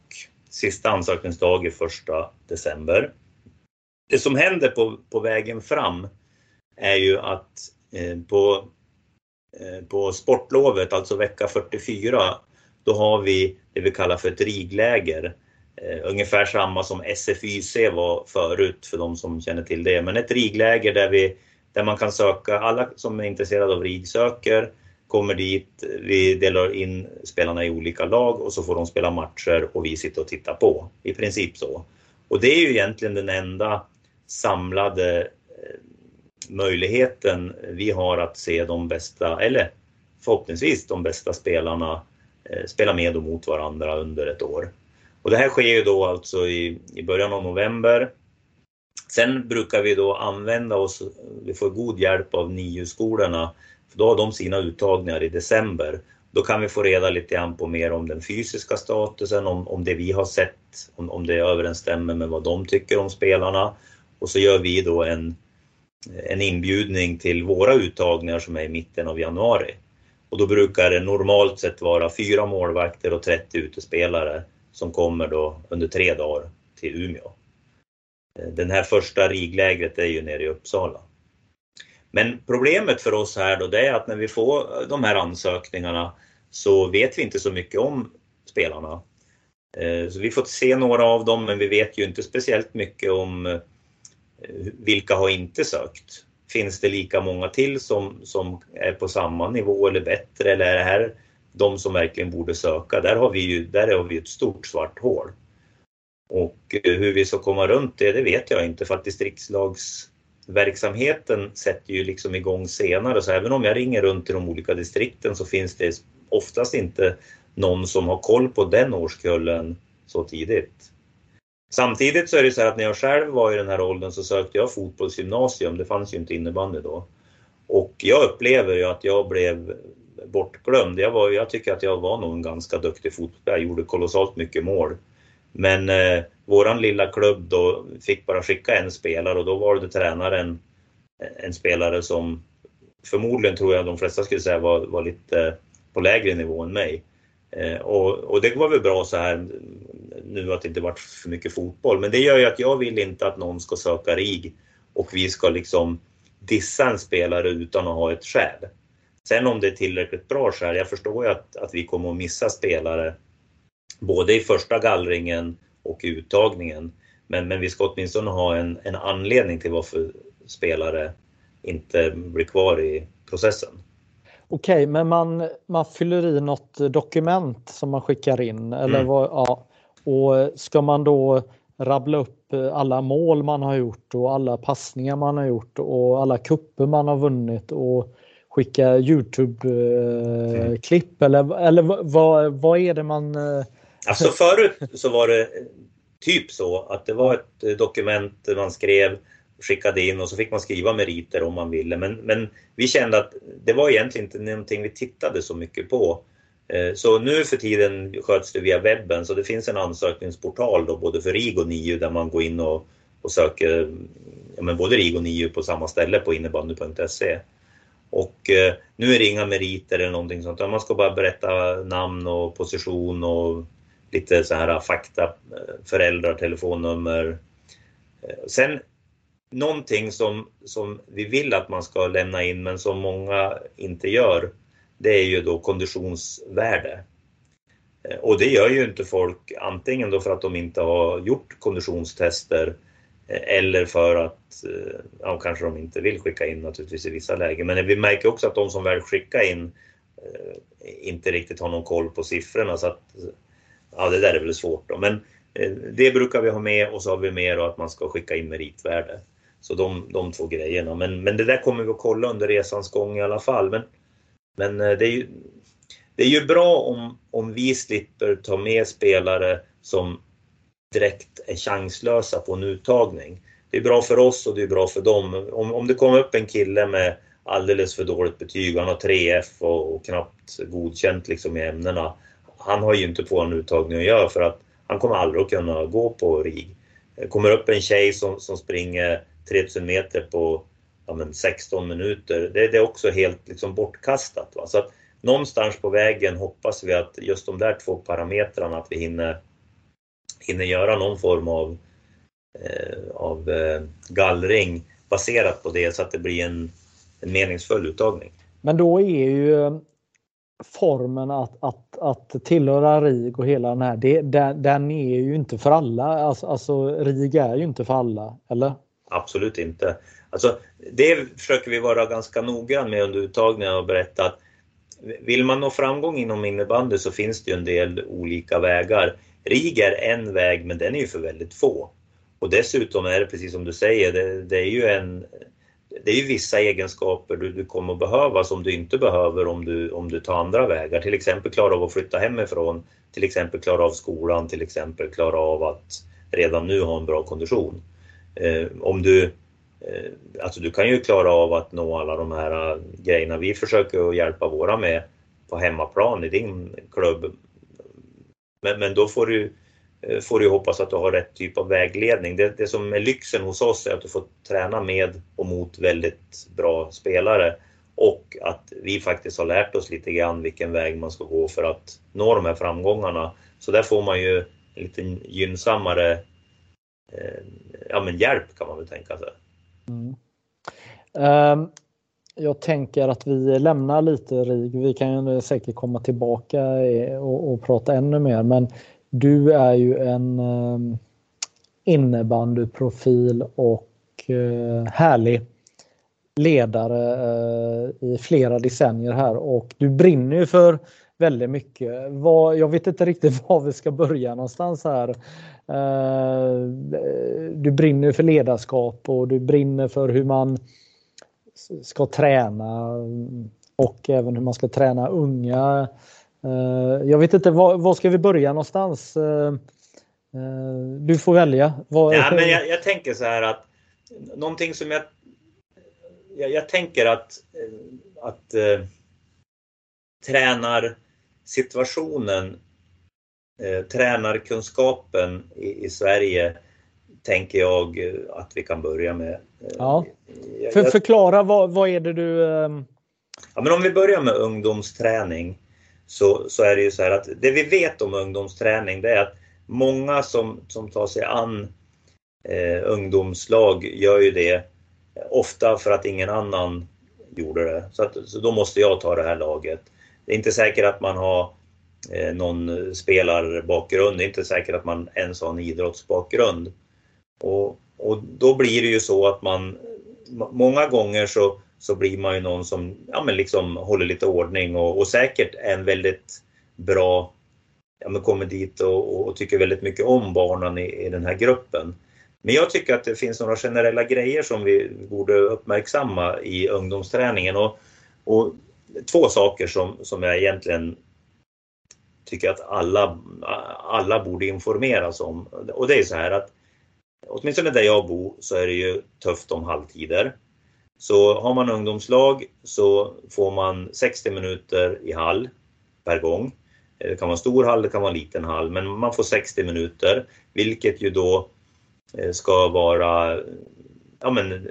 sista ansökningsdag är första december. Det som händer på, på vägen fram är ju att eh, på, eh, på sportlovet, alltså vecka 44, då har vi det vi kallar för ett rigläger. Eh, ungefär samma som SFYC var förut för de som känner till det. Men ett rigläger där, vi, där man kan söka, alla som är intresserade av RIG söker, kommer dit, vi delar in spelarna i olika lag och så får de spela matcher och vi sitter och tittar på. I princip så. Och det är ju egentligen den enda samlade möjligheten vi har att se de bästa, eller förhoppningsvis de bästa spelarna eh, spela med och mot varandra under ett år. Och det här sker ju då alltså i, i början av november. Sen brukar vi då använda oss, vi får god hjälp av NIU-skolorna, för då har de sina uttagningar i december. Då kan vi få reda lite grann på mer om den fysiska statusen, om, om det vi har sett, om, om det överensstämmer med vad de tycker om spelarna. Och så gör vi då en, en inbjudning till våra uttagningar som är i mitten av januari. Och då brukar det normalt sett vara fyra målvakter och 30 utespelare som kommer då under tre dagar till Umeå. Den här första riglägret är ju nere i Uppsala. Men problemet för oss här då det är att när vi får de här ansökningarna så vet vi inte så mycket om spelarna. Eh, så vi får se några av dem men vi vet ju inte speciellt mycket om eh, Eh, vilka har inte sökt? Finns det lika många till som, som är på samma nivå eller bättre eller är det här de som verkligen borde söka? Där har vi ju där har vi ett stort svart hål. Och eh, hur vi ska komma runt det, det vet jag inte för att distriktslagsverksamheten sätter ju liksom igång senare så även om jag ringer runt till de olika distrikten så finns det oftast inte någon som har koll på den årskullen så tidigt. Samtidigt så är det så att när jag själv var i den här åldern så sökte jag fotbollsgymnasium. Det fanns ju inte innebandy då. Och jag upplever ju att jag blev bortglömd. Jag, var, jag tycker att jag var nog en ganska duktig fotbollsspelare. Jag gjorde kolossalt mycket mål. Men eh, våran lilla klubb då fick bara skicka en spelare och då var det tränaren eh, en spelare som förmodligen tror jag de flesta skulle säga var, var lite eh, på lägre nivå än mig. Eh, och, och, det var väl bra så här nu att det inte varit för mycket fotboll. Men det gör ju att jag vill inte att någon ska söka RIG och vi ska liksom dissa en spelare utan att ha ett skäl. Sen om det är tillräckligt bra skäl, jag förstår ju att, att vi kommer att missa spelare både i första gallringen och i uttagningen. Men, men vi ska åtminstone ha en, en anledning till varför spelare inte blir kvar i processen. Okej, men man, man fyller i något dokument som man skickar in. Eller mm. vad, ja. Och ska man då rabbla upp alla mål man har gjort och alla passningar man har gjort och alla kupper man har vunnit och skicka Youtube-klipp mm. eller, eller vad, vad är det man... Eh, alltså förut så var det typ så att det var ett dokument man skrev skickade in och så fick man skriva meriter om man ville. Men, men vi kände att det var egentligen inte någonting vi tittade så mycket på. Eh, så nu för tiden sköts det via webben så det finns en ansökningsportal då både för RIG och NIU där man går in och, och söker ja, men både RIG och NIU på samma ställe på innebandy.se. Och eh, nu är det inga meriter eller någonting sånt, man ska bara berätta namn och position och lite så här eh, fakta, eh, föräldrar, telefonnummer. Sen någonting som, som vi vill att man ska lämna in men som många inte gör, det är ju då konditionsvärde. Eh, och det gör ju inte folk antingen då för att de inte har gjort konditionstester eh, eller för att, eh, ja kanske de inte vill skicka in naturligtvis i vissa lägen. Men vi märker också att de som väl skickar in inte riktigt har någon koll på siffrorna så att, ja det där är väl svårt då. Men det brukar vi ha med och så har vi med då att man ska skicka in meritvärde. Så de, de två grejerna. Men, men det där kommer vi att kolla under resans gång i alla fall. Men, men eh, det, är ju, det är ju bra om, om vi slipper ta med spelare som direkt är chanslösa på en uttagning. Det är bra för oss och det är bra för dem. Om, om det kommer upp en kille med alldeles för dåligt betyg, han har 3F och, och knappt godkänt liksom i ämnena. Han har ju inte på en uttagning att göra för att han kommer aldrig att kunna gå på RIG. Kommer upp en tjej som, som springer 3000 meter på ja, men 16 minuter. Det, det, är också helt liksom bortkastat. Va? Så att någonstans på vägen hoppas vi att just de där två parametrarna, att vi hinner, hinner göra någon form av, eh, av eh, gallring baserat på det så att det blir en, en meningsfull uttagning. Men då är ju formen att, att, att tillhöra RIG och hela den här, det, den, den är ju inte för alla. Alltså, alltså RIG är ju inte för alla, eller? Absolut inte. Alltså, det försöker vi vara ganska noggrann med under uttagningen och berätta att vill man nå framgång inom innebandy så finns det ju en del olika vägar. RIG är en väg men den är ju för väldigt få. Och dessutom är det precis som du säger, det, det är ju en det är ju vissa egenskaper du, du kommer att behöva som du inte behöver om du, om du tar andra vägar. Till exempel klara av att flytta hemifrån, till exempel klara av skolan, till exempel klara av att redan nu ha en bra kondition. Eh, om du Eh, alltså du kan ju klara av att nå alla de här eh, grejerna vi försöker att hjälpa våra med på hemmaplan i din klubb. Men, men då får du, eh, får du hoppas att du har rätt typ av vägledning. Det, det som är lyxen hos oss är att du får träna med och mot väldigt bra spelare och att vi faktiskt har lärt oss lite grann vilken väg man ska gå för att nå de här framgångarna. Så där får man ju lite gynnsammare Eh, ja, men hjälp kan man väl tänka sig. Mm. Um, jag tänker att vi lämnar lite RIG. Vi kan ju säkert komma tillbaka och, och prata ännu mer. Men du är ju en um, innebandyprofil och uh, härlig ledare uh, i flera decennier här och du brinner ju för väldigt mycket. Vad, jag vet inte riktigt var vi ska börja någonstans här. Eh, du brinner för ledarskap och du brinner för hur man ska träna och även hur man ska träna unga. Eh, jag vet inte, var, var ska vi börja någonstans? Eh, du får välja. Var... Ja, men jag, jag, tänker så här att någonting som jag... Jag, jag tänker att, att äh, tränarsituationen eh, tränarkunskapen i, i, Sverige tänker jag att vi kan börja med. Eh, ja. För, förklara, vad, vad är det du... Um... Ja, men om vi börjar med ungdomsträning så, så är det ju så här att det vi vet om ungdomsträning det är att många som, som tar sig an eh, ungdomslag gör ju det ofta för att ingen annan gjorde det. Så, att, så då måste jag ta det här laget. Det är inte säkert att man har Eh, någon spelarbakgrund, det är inte säkert att man ens har en idrottsbakgrund. Och, och då blir det ju så att man, många gånger så, så blir man ju någon som ja, men liksom håller lite ordning och, och säkert en väldigt bra, ja, men kommer dit och, och tycker väldigt mycket om barnen i, i den här gruppen. Men jag tycker att det finns några generella grejer som vi borde uppmärksamma i ungdomsträningen. Och, och två saker som, som jag egentligen tycker att alla, alla borde informeras om. Och det är så här att åtminstone där jag bor så är det ju tufft om halvtider. Så har man ungdomslag så får man 60 minuter i hall per gång. Det kan vara en stor hall, det kan vara en liten hall, men man får 60 minuter, vilket ju då eh, ska vara ja, men,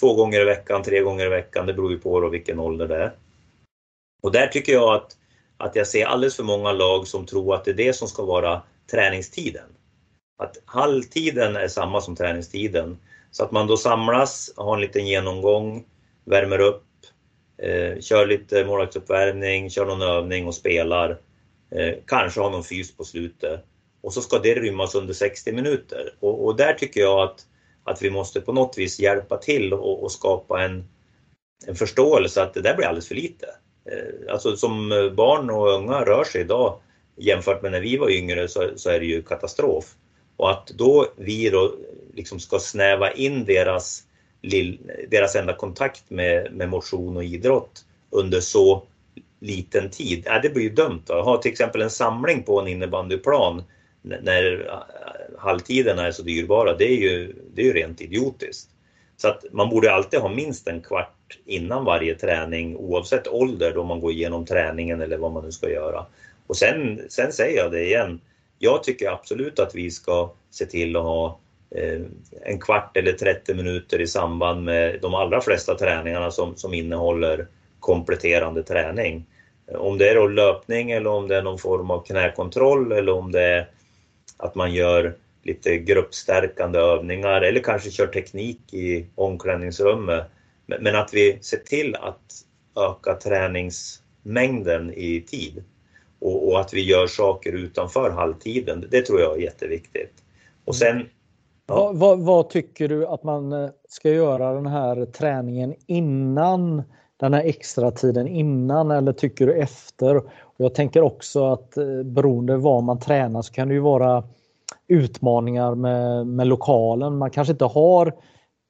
två gånger i veckan, tre gånger i veckan, det beror ju på då vilken ålder det är. Och där tycker jag att, att jag ser alldeles för många lag som tror att det är det som ska vara träningstiden. Att halvtiden är samma som träningstiden. Så att man då samlas, har en liten genomgång, värmer upp, eh, kör lite målvaktsuppvärmning, kör någon övning och spelar. Eh, kanske har någon fys på slutet och så ska det rymmas under 60 minuter. Och, och där tycker jag att, att vi måste på något vis hjälpa till och, och skapa en, en förståelse att det där blir alldeles för lite. Eh, alltså som eh, barn och unga rör sig idag jämfört med när vi var yngre så, så är det ju katastrof. Och att då vi då liksom ska snäva in deras, deras enda kontakt med, med motion och idrott under så liten tid, ja, det blir ju dumt. Att ha till exempel en samling på en innebandyplan när eh, halvtiderna är så dyrbara, det är ju, det är ju rent idiotiskt. Så att man borde alltid ha minst en kvart innan varje träning oavsett ålder då man går igenom träningen eller vad man nu ska göra. Och sen, sen säger jag det igen, jag tycker absolut att vi ska se till att ha eh, en kvart eller 30 minuter i samband med de allra flesta träningarna som, som innehåller kompletterande träning. Om det är då löpning eller om det är någon form av knäkontroll eller om det är att man gör lite gruppstärkande övningar eller kanske kör teknik i omklädningsrummet. Men att vi ser till att öka träningsmängden i tid och, och, att vi gör saker utanför halvtiden. Det tror jag är jätteviktigt. Och sen, ja. vad, vad, vad, tycker du att man eh, ska göra den här träningen innan den här extra tiden innan eller tycker du efter? Jag tänker också att eh, beroende var man tränar så kan det ju vara utmaningar med, med lokalen. Man kanske inte har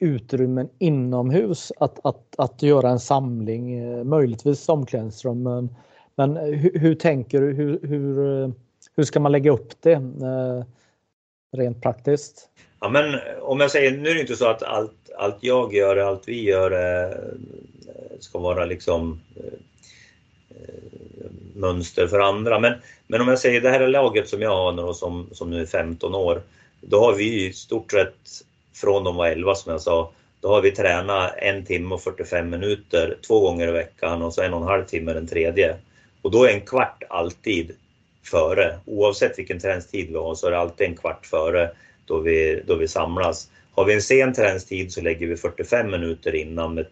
utrymmen inomhus att, att, att göra en samling, eh, möjligtvis omklädningsrum. Men, men hur, hur, tänker du? Hur, hur, eh, hur ska man lägga upp det eh, rent praktiskt? Ja, men om jag säger, nu är det inte så att allt, allt jag gör, allt vi gör ska vara liksom mönster för andra. Men, men om jag säger det här är laget som jag har nu som, som nu är 15 år. Då har vi i stort sett från de var 11 som jag sa, då har vi tränat en timme och 45 minuter två gånger i veckan och så en och en halv timme den tredje. Och då är en kvart alltid före. Oavsett vilken träningstid vi har så är det alltid en kvart före då vi, då vi samlas. Har vi en sen träningstid så lägger vi 45 minuter innan med,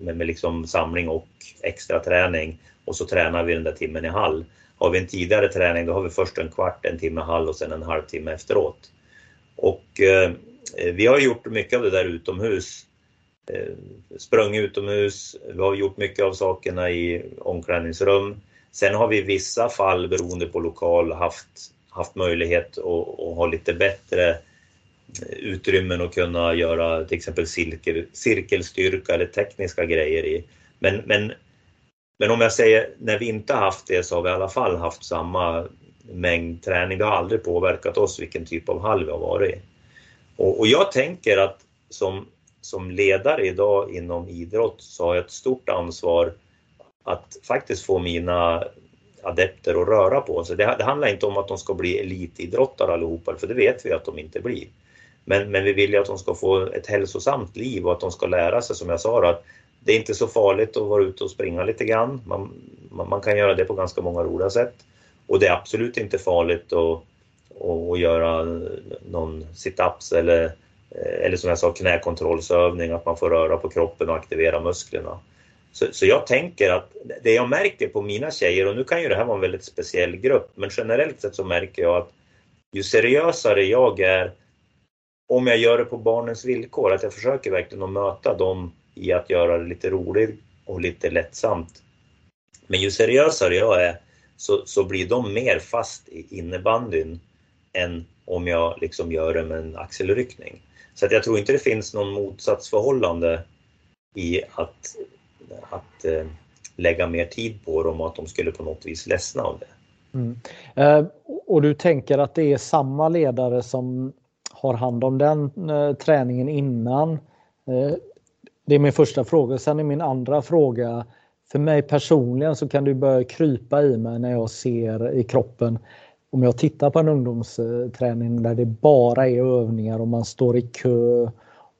med, med liksom samling och extra träning och så tränar vi den där timmen i hall. Har vi en tidigare träning då har vi först en kvart, en timme hall och sen en halvtimme efteråt. Och eh, Eh, vi har gjort mycket av det där utomhus. Eh, sprungit utomhus, vi har gjort mycket av sakerna i omklädningsrum. Sen har vi i vissa fall beroende på lokal haft, haft möjlighet att, att ha lite bättre eh, utrymmen att kunna göra till exempel cirkel, cirkelstyrka eller tekniska grejer i. Men, men, men om jag säger när vi inte haft det så har vi i alla fall haft samma mängd träning. Det har aldrig påverkat oss vilken typ av hall vi har varit i. Och, och jag tänker att som, som ledare idag inom idrott så har jag ett stort ansvar att faktiskt få mina adepter att röra på sig. Det, det handlar inte om att de ska bli elitidrottare allihopa, för det vet vi att de inte blir. Men, men vi vill ju att de ska få ett hälsosamt liv och att de ska lära sig, som jag sa, att det är inte så farligt att vara ute och springa lite grann. Man, man, man kan göra det på ganska många roliga sätt. Och det är absolut inte farligt att, och, och göra någon sit-ups eller, eh, eller som jag sa knäkontrollsövning, att man får röra på kroppen och aktivera musklerna. Så, så jag tänker att det jag märker på mina tjejer, och nu kan ju det här vara en väldigt speciell grupp, men generellt sett så märker jag att ju seriösare jag är, om jag gör det på barnens villkor, att jag försöker verkligen att möta dem i att göra det lite roligt och lite lättsamt. Men ju seriösare jag är så, så blir de mer fast i innebandyn än om jag liksom gör det med en axelryckning. Så att jag tror inte det finns någon motsatsförhållande i att, att eh, lägga mer tid på dem och att de skulle på något vis ledsna av det. Mm. Eh, och du tänker att det är samma ledare som har hand om den eh, träningen innan? Eh, det är min första fråga. Sen är min andra fråga, för mig personligen så kan det börja krypa i mig när jag ser i kroppen om jag tittar på en ungdomsträning där det bara är övningar och man står i kö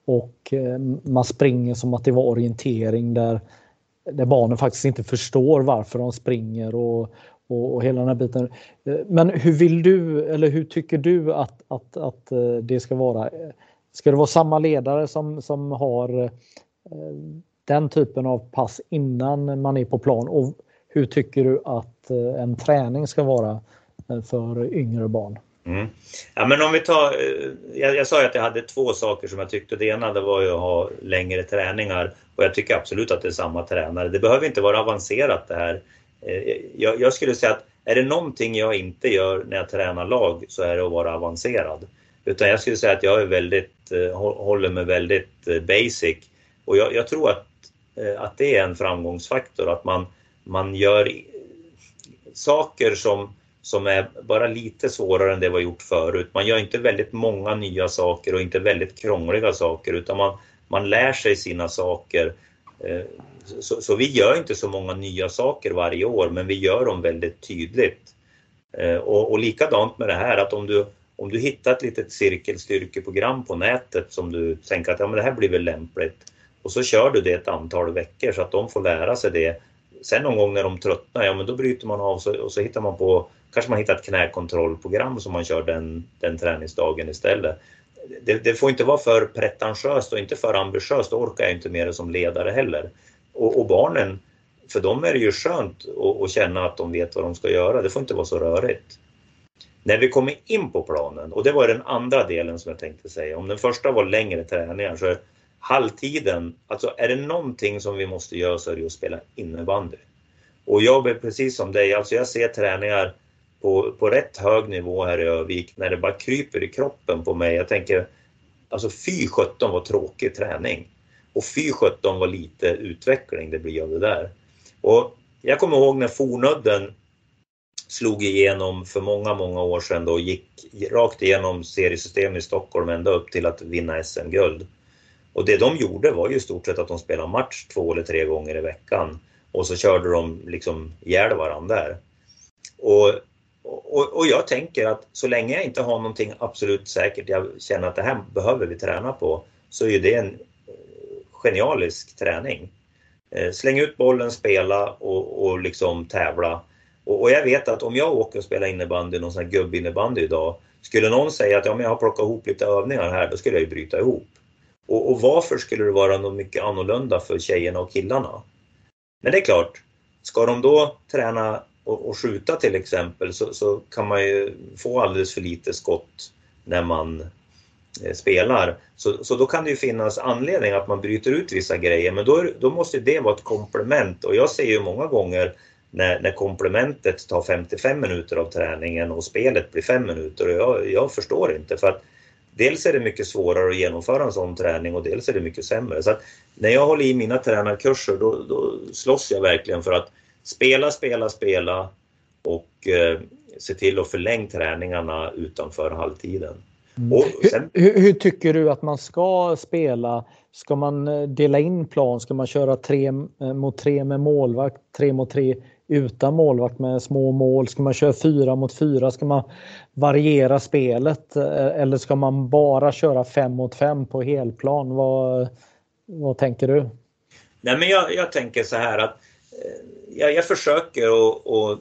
och eh, man springer som att det var orientering där, där barnen faktiskt inte förstår varför de springer och, och, och hela den här biten. Eh, men hur vill du eller hur tycker du att, att, att eh, det ska vara? Ska det vara samma ledare som, som har den typen av pass innan man är på plan? Och hur tycker du att en träning ska vara Eh, för yngre barn? Mm. Ja, men om vi tar, eh, jag, jag sa ju att jag hade två saker som jag tyckte. Det ena det var ju att ha längre träningar och jag tycker absolut att det är samma tränare. Det behöver inte vara avancerat det här. Eh, jag, jag, skulle säga att är det någonting jag inte gör när jag tränar lag så är det att vara avancerad. Utan jag skulle säga att jag är väldigt, håller mig väldigt basic. Och jag, jag tror att, att det är en framgångsfaktor, att man, man gör saker som, som är bara lite svårare än det vi har gjort förut. Man gör inte väldigt många nya saker och inte väldigt krångliga saker utan man, man lär sig sina saker eh, så, så, vi gör inte så många nya saker varje år, men vi gör dem väldigt tydligt. Eh, och, och likadant med det här att om du, om du hittar ett litet cirkelstyrkeprogram på nätet som du tänker att ja, men det här blir väl lämpligt och så kör du det ett antal veckor så att de får lära sig det. Sen någon gång när de tröttnar, ja men då bryter man av så, och så hittar man på, kanske man hittar ett knäkontrollprogram som man kör den, den träningsdagen istället. Det, det, får inte vara för pretentiöst och inte för ambitiöst, då orkar jag inte med det som ledare heller. Och, och barnen, för dem är det ju skönt att, att känna att de vet vad de ska göra. Det får inte vara så rörigt. När vi kommer in på planen, och det var den andra delen som jag tänkte säga. Om den första var längre träningar så är halvtiden, alltså är det någonting som vi måste göra så är det att spela innebandy. Och jag är precis som dig, alltså jag ser träningar på, på rätt hög nivå här i Övik när det bara kryper i kroppen på mig. Jag tänker, alltså fy sjutton vad tråkig träning. Och fy sjutton vad lite utveckling det blir av det där. Och jag kommer ihåg när Fornudden slog igenom för många, många år sedan då och gick rakt igenom seriesystemet i Stockholm ända upp till att vinna SM-guld. Och det de gjorde var ju i stort sett att de spelade match två eller tre gånger i veckan och så körde de liksom ihjäl varandra där. Och, och, och jag tänker att så länge jag inte har någonting absolut säkert, jag känner att det här behöver vi träna på, så är ju det en eh, genialisk träning. Eh, släng ut bollen, spela och, och liksom tävla. Och, och, jag vet att om jag åker och spelar innebandy, någon sån här gubbinnebandy idag, skulle någon säga att ja, men jag har plockat ihop lite övningar här, då skulle jag ju bryta ihop. Och, och varför skulle det vara något mycket annorlunda för tjejerna och killarna? Men det är klart, ska de då träna och, och skjuta till exempel så, så, kan man ju få alldeles för lite skott när man eh, spelar. Så, så då kan det ju finnas anledning att man bryter ut vissa grejer men då, då måste det vara ett komplement och jag ser ju många gånger när, när komplementet tar 55 minuter av träningen och spelet blir 5 minuter och jag, jag förstår inte för att dels är det mycket svårare att genomföra en sån träning och dels är det mycket sämre. Så att när jag håller i mina tränarkurser då, då slåss jag verkligen för att spela, spela, spela och eh, se till att förlänga träningarna utanför halvtiden. Mm. Sen... Hur, hur, tycker du att man ska spela? Ska man eh, dela in plan? Ska man köra tre eh, mot tre med målvakt, tre mot tre utan målvakt med små mål? Ska man köra fyra mot fyra? Ska man variera spelet? Eh, eller ska man bara köra fem mot fem på helplan? Vad, vad tänker du? Nej, men jag, jag tänker så här att Eh, jag, jag försöker att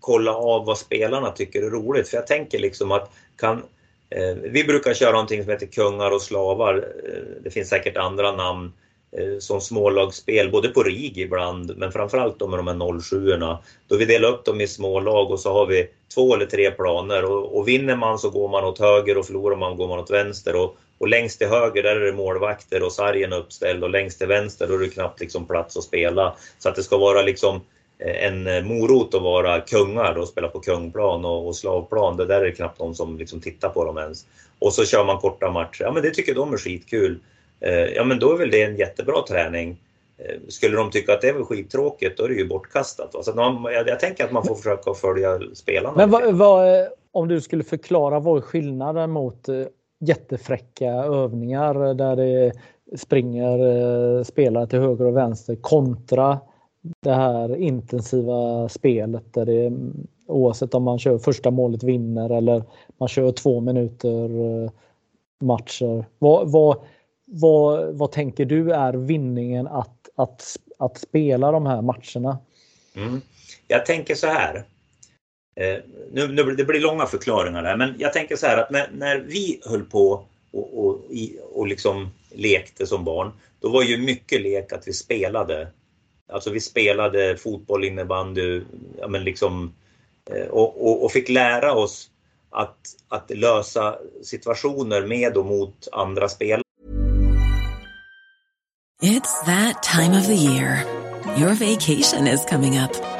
kolla av vad spelarna tycker är roligt. För jag tänker liksom att kan, eh, vi brukar köra någonting som heter kungar och slavar. Eh, det finns säkert andra namn eh, som smålagsspel, både på RIG ibland, men framförallt då med de här 07 erna Då vi delar upp dem i smålag och så har vi två eller tre planer och, och vinner man så går man åt höger och förlorar man går man åt vänster. Och, och längst till höger där är det målvakter och sargen uppställd och längst till vänster då är det knappt liksom plats att spela. Så att det ska vara liksom Eh, en eh, morot att vara kungar och spela på kungplan och, och slavplan. Det där är det knappt någon som liksom tittar på dem ens. Och så kör man korta matcher. Ja men det tycker de är skitkul. Eh, ja men då är väl det en jättebra träning. Skulle de tycka att det var skittråkigt då är det ju bortkastat. Så man, jag, jag, tänker att man får försöka följa spelarna. Men vad, vad, om du skulle förklara vad är skillnaden mot jättefräcka övningar där det springer eh, spelare till höger och vänster kontra det här intensiva spelet där det mm, oavsett om man kör första målet vinner eller man kör två minuter eh, matcher. Vad, vad, vad, vad tänker du är vinningen att, att, att spela de här matcherna? Mm. Jag tänker så här. Eh, nu, nu, det blir långa förklaringar där, men jag tänker så här att när, när vi höll på och, och, och liksom lekte som barn, då var ju mycket lek att vi spelade Alltså vi spelade fotboll, innebandy, ja, men liksom, eh, och, och, och, fick lära oss att, att lösa situationer med och mot andra spelare. It's that time of the year. Your vacation is coming up.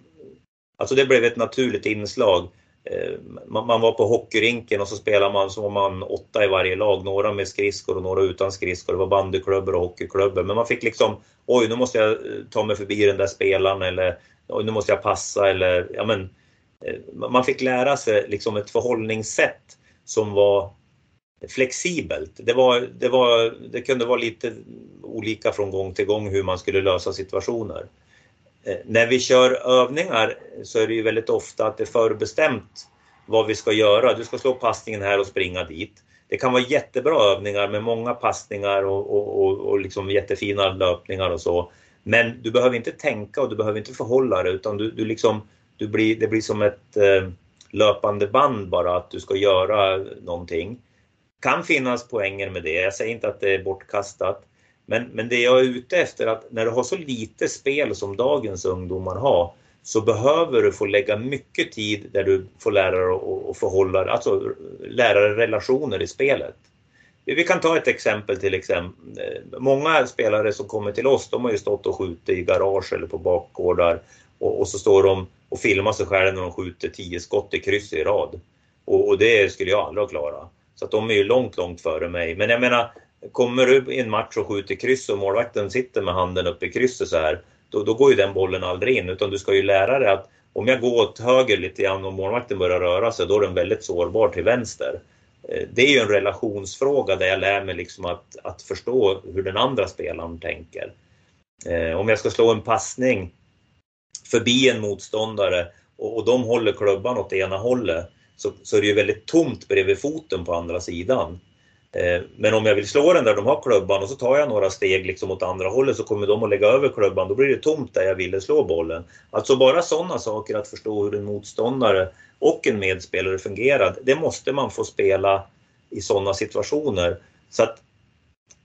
Alltså det blev ett naturligt inslag. Eh, man var på hockeyrinken och så spelade man, så var man åtta i varje lag, några med skridskor och några utan skridskor. Det var bandyklubbor och hockeyklubbor. Men man fick liksom, oj nu måste jag eh, ta mig förbi den där spelaren eller oj nu måste jag passa eller ja men. Eh, man fick lära sig liksom ett förhållningssätt som var flexibelt. Det, var, det, var, det kunde vara lite olika från gång till gång hur man skulle lösa situationer. Eh, när vi kör övningar så är det ju väldigt ofta att det är förbestämt vad vi ska göra. Du ska slå passningen här och springa dit. Det kan vara jättebra övningar med många passningar och, och, och, och liksom jättefina löpningar och så. Men du behöver inte tänka och du behöver inte förhålla dig utan du, du liksom, du blir, det blir som ett eh, löpande band bara att du ska göra någonting. Kan finnas poänger med det, jag säger inte att det är bortkastat. Men, men det jag är ute efter är att när du har så lite spel som dagens ungdomar har så behöver du få lägga mycket tid där du får lära dig att förhålla alltså lära dig relationer i spelet. Vi kan ta ett exempel till exempel. Eh, många spelare som kommer till oss, de har ju stått och skjutit i garage eller på bakgårdar och, och så står de och filmar sig själva när de skjuter tio skott i kryss i rad. Och, och det skulle jag aldrig klara. Så att de är ju långt, långt före mig. Men jag menar, Kommer du i en match och skjuter kryss och målvakten sitter med handen uppe i krysset så här, då, då går ju den bollen aldrig in. Utan du ska ju lära dig att om jag går åt höger lite grann och målvakten börjar röra sig, då är den väldigt sårbar till vänster. Eh, det är ju en relationsfråga där jag lär mig liksom att, att förstå hur den andra spelaren tänker. Eh, om jag ska slå en passning förbi en motståndare och, och de håller klubban åt ena hållet så, så är det ju väldigt tomt bredvid foten på andra sidan. Eh, men om jag vill slå den där de har klubban och så tar jag några steg liksom åt andra hållet så kommer de att lägga över klubban. Då blir det tomt där jag ville slå bollen. Alltså bara sådana saker att förstå hur en motståndare och en medspelare fungerar. Det måste man få spela i sådana situationer. Så att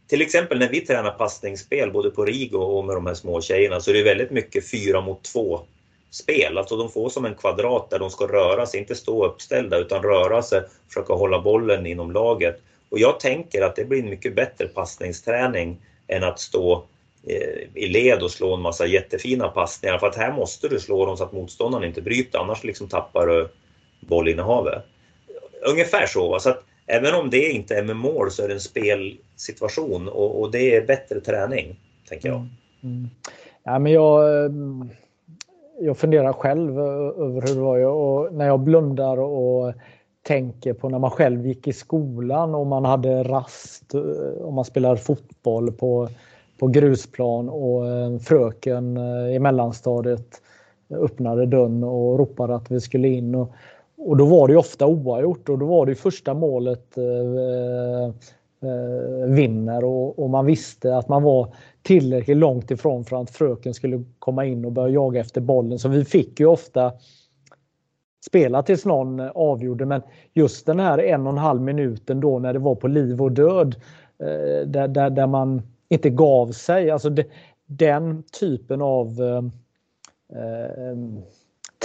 till exempel när vi tränar passningsspel både på Rigo och med de här små tjejerna så är det väldigt mycket fyra mot två spel. Alltså de får som en kvadrat där de ska röra sig, inte stå uppställda utan röra sig, försöka hålla bollen inom laget. Och jag tänker att det blir en mycket bättre passningsträning än att stå eh, i led och slå en massa jättefina passningar. För att här måste du slå dem så att motståndaren inte bryter, annars liksom tappar du bollinnehavet. Ungefär så. så att även om det inte är med mål så är det en spelsituation och, och det är bättre träning, tänker jag. Mm. Mm. Ja, men jag, eh, jag funderar själv över hur det var. Och när jag blundar och tänker på när man själv gick i skolan och man hade rast eh, och man spelade fotboll på, på grusplan och eh, fröken eh, i mellanstadiet öppnade dörren och ropade att vi skulle in. Och, och då var det ofta oavgjort och då var det första målet eh, eh, vinner och, och, man visste att man var tillräckligt långt ifrån för att fröken skulle komma in och börja jaga efter bollen. Så vi fick ju ofta spela tills någon avgjorde men just den här en och en halv minuten då när det var på liv och död eh, där, där, där man inte gav sig. Alltså de, den typen av eh, eh,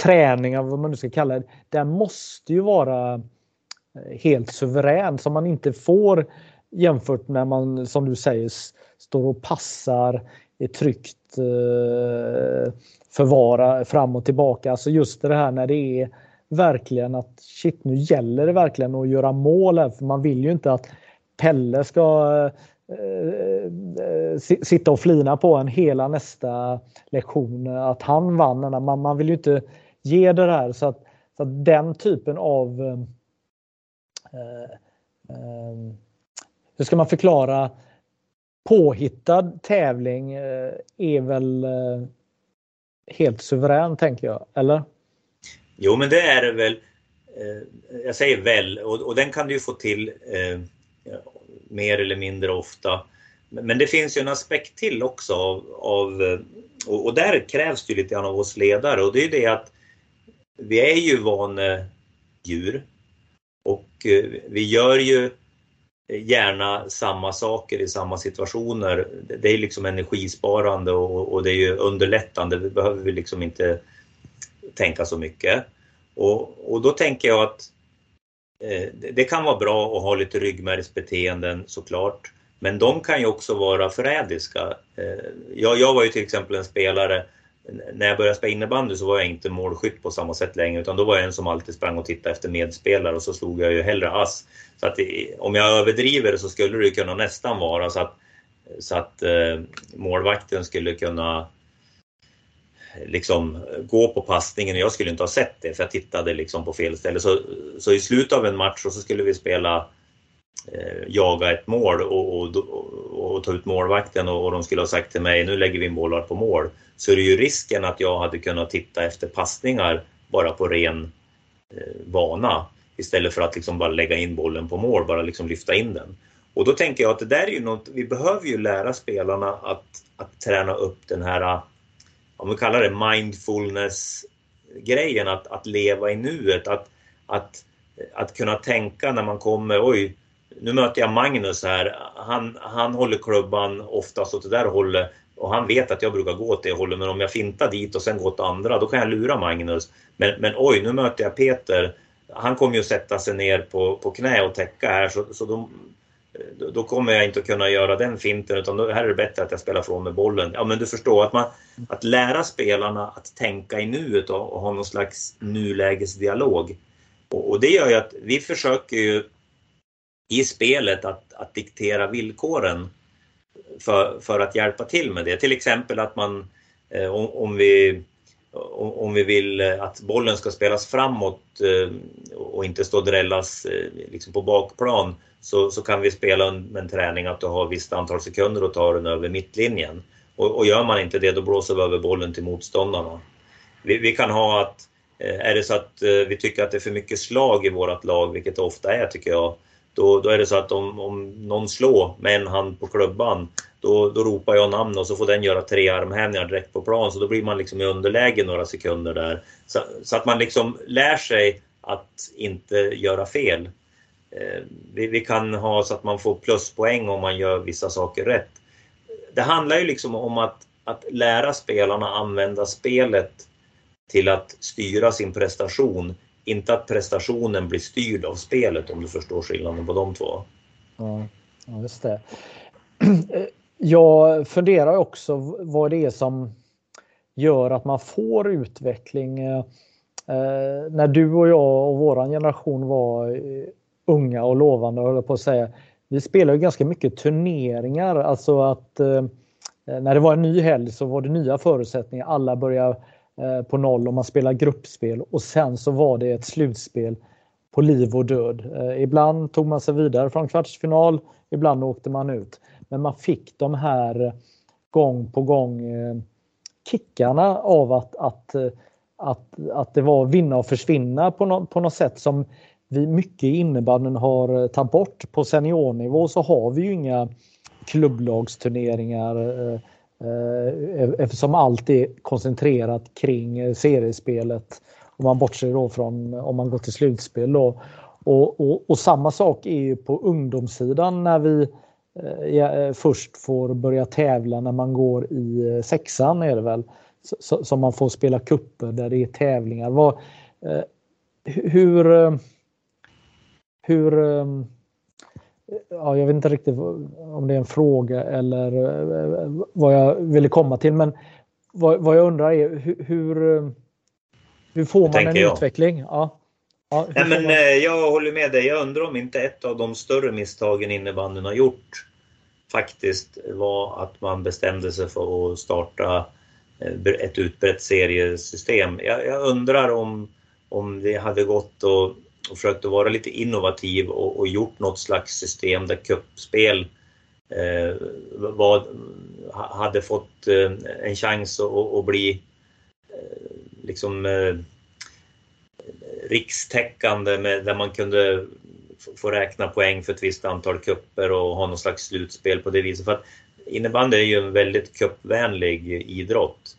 träning, vad man nu ska kalla det, den måste ju vara eh, helt suverän som man inte får jämfört med man som du säger står och passar är tryggt eh, förvara fram och tillbaka. Alltså just det här när det är verkligen att shit nu gäller det verkligen att göra mål här för man vill ju inte att Pelle ska eh, eh sitta och flina på en hela nästa lektion att han vann. Man, man vill ju inte ge det här så att, så att den typen av eh, eh, hur ska man förklara påhittad tävling eh, är väl eh, helt suverän tänker jag, eller? Jo men det är det väl. Eh, jag säger väl och, och den kan du ju få till eh, mer eller mindre ofta. Men det finns ju en aspekt till också av, av eh, och, och, där krävs det lite grann av oss ledare och det är det att vi är ju vanedjur och eh, vi gör ju gärna samma saker i samma situationer. Det är liksom energisparande och, och det är ju underlättande. Det behöver vi liksom inte tänka så mycket. Och, och då tänker jag att eh, det kan vara bra att ha lite ryggmärgsbeteenden såklart. Men de kan ju också vara förrädiska. Eh, jag, jag var ju till exempel en spelare när jag började spela innebandy så var jag inte målskytt på samma sätt längre utan då var jag en som alltid sprang och tittade efter medspelare och så slog jag ju hellre ass. Så att det, om jag överdriver så skulle det kunna nästan vara så att, så att eh, målvakten skulle kunna liksom gå på passningen och jag skulle inte ha sett det för jag tittade liksom på fel ställe. Så, så i slutet av en match så skulle vi spela eh, jaga ett mål och, och, och, och, ta ut målvakten och, och de skulle ha sagt till mig nu lägger vi in bollar på mål. Så är det ju risken att jag hade kunnat titta efter passningar bara på ren eh, vana istället för att liksom bara lägga in bollen på mål, bara liksom lyfta in den. Och då tänker jag att det där är ju något, vi behöver ju lära spelarna att, att träna upp den här, om vi kallar det mindfulness-grejen, att, att leva i nuet, att, att, att kunna tänka när man kommer, oj, nu möter jag Magnus här, han, han håller klubban oftast åt det där hållet och han vet att jag brukar gå åt det hållet men om jag fintar dit och sen går åt andra då kan jag lura Magnus. Men, men oj, nu möter jag Peter. Han kommer ju sätta sig ner på, på knä och täcka här så, så då, Eh, då kommer jag inte att kunna göra den finten utan då här är det bättre att jag spelar från med bollen. Ja men du förstår att man att lära spelarna att tänka i nuet och, och ha någon slags nulägesdialog. Och, och det gör ju att vi försöker ju i spelet att, att diktera villkoren för, för att hjälpa till med det. Till exempel att man, eh, om, om, vi, om vi vill eh, att bollen ska spelas framåt eh, och inte stå och drällas eh, liksom på bakplan så, så kan vi spela en, en träning att du har ett visst antal sekunder och ta den över mittlinjen. Och, och gör man inte det då blåser vi över bollen till motståndarna. Vi, vi kan ha att, är det så att vi tycker att det är för mycket slag i vårt lag, vilket det ofta är tycker jag, då, då är det så att om, om någon slår med en hand på klubban, då, då ropar jag namn och så får den göra tre armhävningar direkt på plan. Så då blir man liksom i underläge några sekunder där. Så, så att man liksom lär sig att inte göra fel. Eh, vi, vi, kan ha så att man får pluspoäng om man gör vissa saker rätt. Det handlar ju liksom om att, att lära spelarna använda spelet till att styra sin prestation. Inte att prestationen blir styrd av spelet om du förstår skillnaden på de två. Ja, just det. Eh, jag funderar också vad det är som gör att man får utveckling. Eh, eh när du och jag och våran generation var eh, unga och lovande, höll på att säga. Vi spelade ganska mycket turneringar, alltså att eh, eh, när det var en ny helg så var det nya förutsättningar. Alla började eh, på noll och man spelade gruppspel och sen så var det ett slutspel på liv och död. Eh, ibland tog man sig vidare från kvartsfinal, ibland åkte man ut. Men man fick de här eh, gång på gång eh, kickarna av att, att, eh, att, att det var vinna och försvinna på, no, på något sätt som vi mycket i innebandyn har tagit bort. På seniornivå så har vi ju inga klubblagsturneringar eftersom allt är koncentrerat kring seriespelet. Om man bortser då från om man går till slutspel. Då. Och, och, och samma sak är ju på ungdomssidan när vi eh, först får börja tävla när man går i eh, sexan är det väl. Som man får spela kupper där det är tävlingar. Vad, eh, hur eh, hur eh, ja, jag vet inte riktigt om det är en fråga eller eh, vad jag ville komma till men vad, vad jag undrar är hur, hur, hur får man en jag. utveckling? Ja. Ja, Nej, men. Eh, jag håller med dig. Jag undrar om inte ett av de större misstagen innebandyn har gjort faktiskt var att man bestämde sig för att starta eh, ett utbrett seriesystem. Jag, jag undrar om, om det hade gått och, och försökt att vara lite innovativ och, och gjort något slags system där kuppspel eh, var, hade fått eh, en chans att, att bli eh, liksom eh, rikstäckande med, där man kunde få räkna poäng för ett visst antal kupper och ha någon slags slutspel på det viset. För att innebandy är ju en väldigt cupvänlig idrott.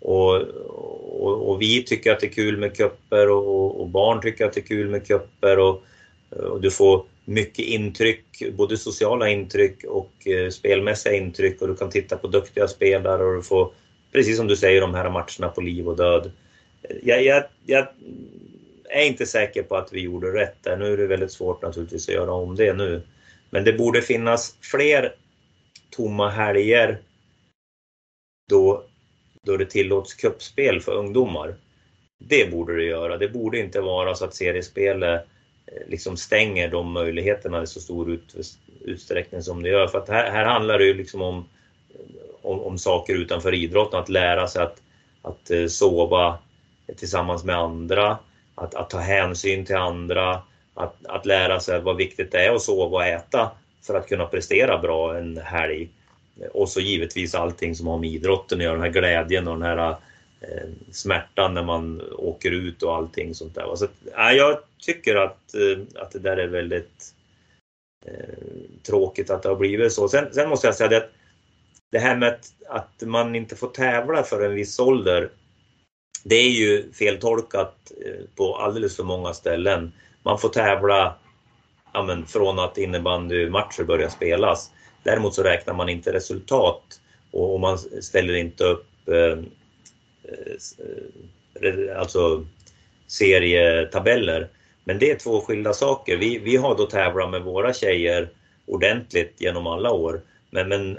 Och, och, och, vi tycker att det är kul med kupper och, och, barn tycker att det är kul med kupper och, och du får mycket intryck, både sociala intryck och eh, spelmässiga intryck och du kan titta på duktiga spelare och du får, precis som du säger, de här matcherna på liv och död. Jag, jag, jag är inte säker på att vi gjorde rätt där. Nu är det väldigt svårt naturligtvis att göra om det nu. Men det borde finnas fler tomma helger då, då det tillåts kuppspel för ungdomar. Det borde det göra. Det borde inte vara så att seriespelet eh, liksom stänger de möjligheterna i så stor ut, utsträckning som det gör. För att här, här handlar det ju liksom om, om, om, saker utanför idrotten, att lära sig att, att eh, sova tillsammans med andra, att, att ta hänsyn till andra, att, att lära sig vad viktigt det är att sova och äta för att kunna prestera bra en helg. Och så givetvis allting som har med idrotten att göra, den här glädjen och den här eh, smärtan när man åker ut och allting sånt där. Så, äh, jag tycker att, eh, att det där är väldigt eh, tråkigt att det har blivit så. Sen, sen måste jag säga det att det här med att, att man inte får tävla för en viss ålder det är ju feltolkat eh, på alldeles för många ställen. Man får tävla ja, men, från att innebandymatcher börjar spelas. Däremot så räknar man inte resultat och, man ställer inte upp eh, eh, eh, alltså serietabeller. Men det är två skilda saker. Vi, vi har då tävlat med våra tjejer ordentligt genom alla år. Men, men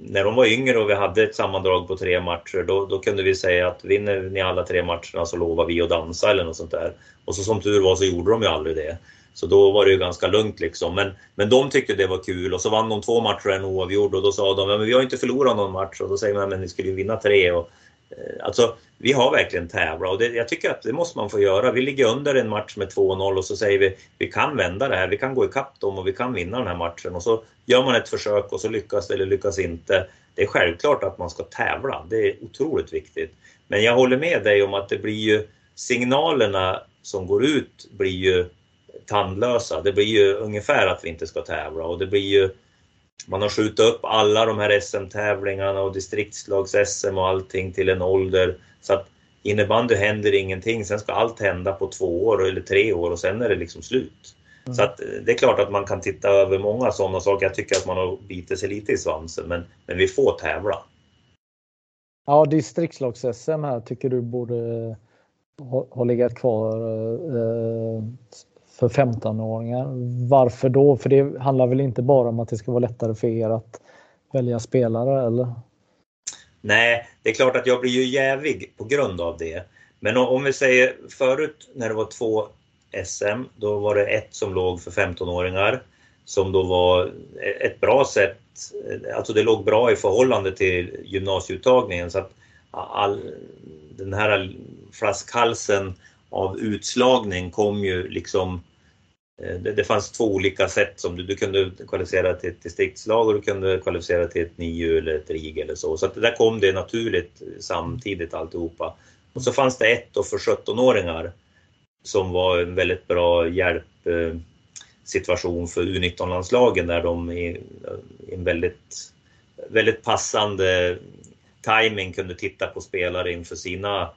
när de var yngre och vi hade ett sammandrag på tre matcher, då, då kunde vi säga att vinner ni alla tre matcherna så lovar vi att dansa eller något sånt där. Och så som tur var så gjorde de ju aldrig det. Så då var det ju ganska lugnt liksom. Men, men de tyckte det var kul och så vann de två matcher och en oavgjord och då sa de, ja, men vi har inte förlorat någon match och då säger man, men ni skulle ju vinna tre. Och, Eh, alltså, vi har verkligen tävlat och det, jag tycker att det måste man få göra. Vi ligger under en match med 2-0 och så säger vi, vi kan vända det här, vi kan gå ikapp dem och vi kan vinna den här matchen. Och så gör man ett försök och så lyckas det eller lyckas inte. Det är självklart att man ska tävla, det är otroligt viktigt. Men jag håller med dig om att det blir ju signalerna som går ut blir ju tandlösa. Det blir ju ungefär att vi inte ska tävla och det blir ju man har skjutit upp alla de här SM-tävlingarna och distriktslags-SM och allting till en ålder så att innebandy händer ingenting. Sen ska allt hända på två år eller tre år och sen är det liksom slut. Mm. Så att eh, det är klart att man kan titta över många sådana saker. Jag tycker att man har bitit sig lite i svansen, men, men vi får tävla. Ja, distriktslags-SM här tycker du borde har, har legat kvar eh, för 15-åringar. Varför då? För det handlar väl inte bara om att det ska vara lättare för er att välja spelare eller? Nej, det är klart att jag blir ju jävig på grund av det. Men om vi säger förut när det var två SM, då var det ett som låg för 15-åringar som då var ett bra sätt, alltså det låg bra i förhållande till gymnasieuttagningen så att all, den här flaskhalsen av utslagning kom ju liksom Eh, det, det, fanns två olika sätt som du, du kunde kvalificera till ett distriktslag och du kunde kvalificera till ett NIU eller ett RIG eller så. Så att där kom det naturligt samtidigt alltihopa. Och så fanns det ett då för 17-åringar som var en väldigt bra hjälpsituation eh, för U19-landslagen där de i en väldigt, väldigt passande timing kunde titta på spelare inför sina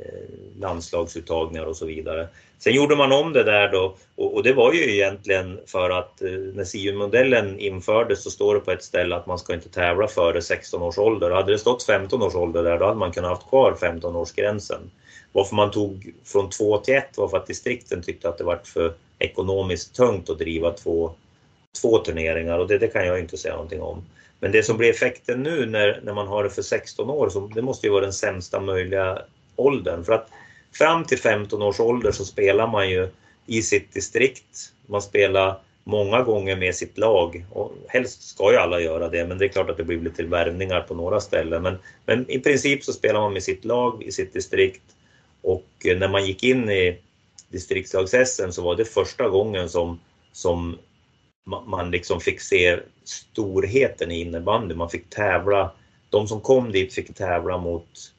Eh, landslagsuttagningar och så vidare. Sen gjorde man om det där då och, och det var ju egentligen för att eh, när SIU-modellen infördes så står det på ett ställe att man ska inte tävla före 16 års ålder. Hade det stått 15 års ålder där då hade man kunnat ha kvar 15-årsgränsen. Varför man tog från 2 till 1 var för att distrikten tyckte att det var för ekonomiskt tungt att driva två, två turneringar och det, det kan jag inte säga någonting om. Men det som blir effekten nu när, när man har det för 16 år, så det måste ju vara den sämsta möjliga åldern. För att fram till 15 års ålder så spelar man ju i sitt distrikt. Man spelar många gånger med sitt lag och helst ska ju alla göra det men det är klart att det blir lite värvningar på några ställen. Men, men i princip så spelar man med sitt lag i sitt distrikt och när man gick in i distriktslags-SM så var det första gången som, som man liksom fick se storheten i innebandy. Man fick tävla, de som kom dit fick tävla mot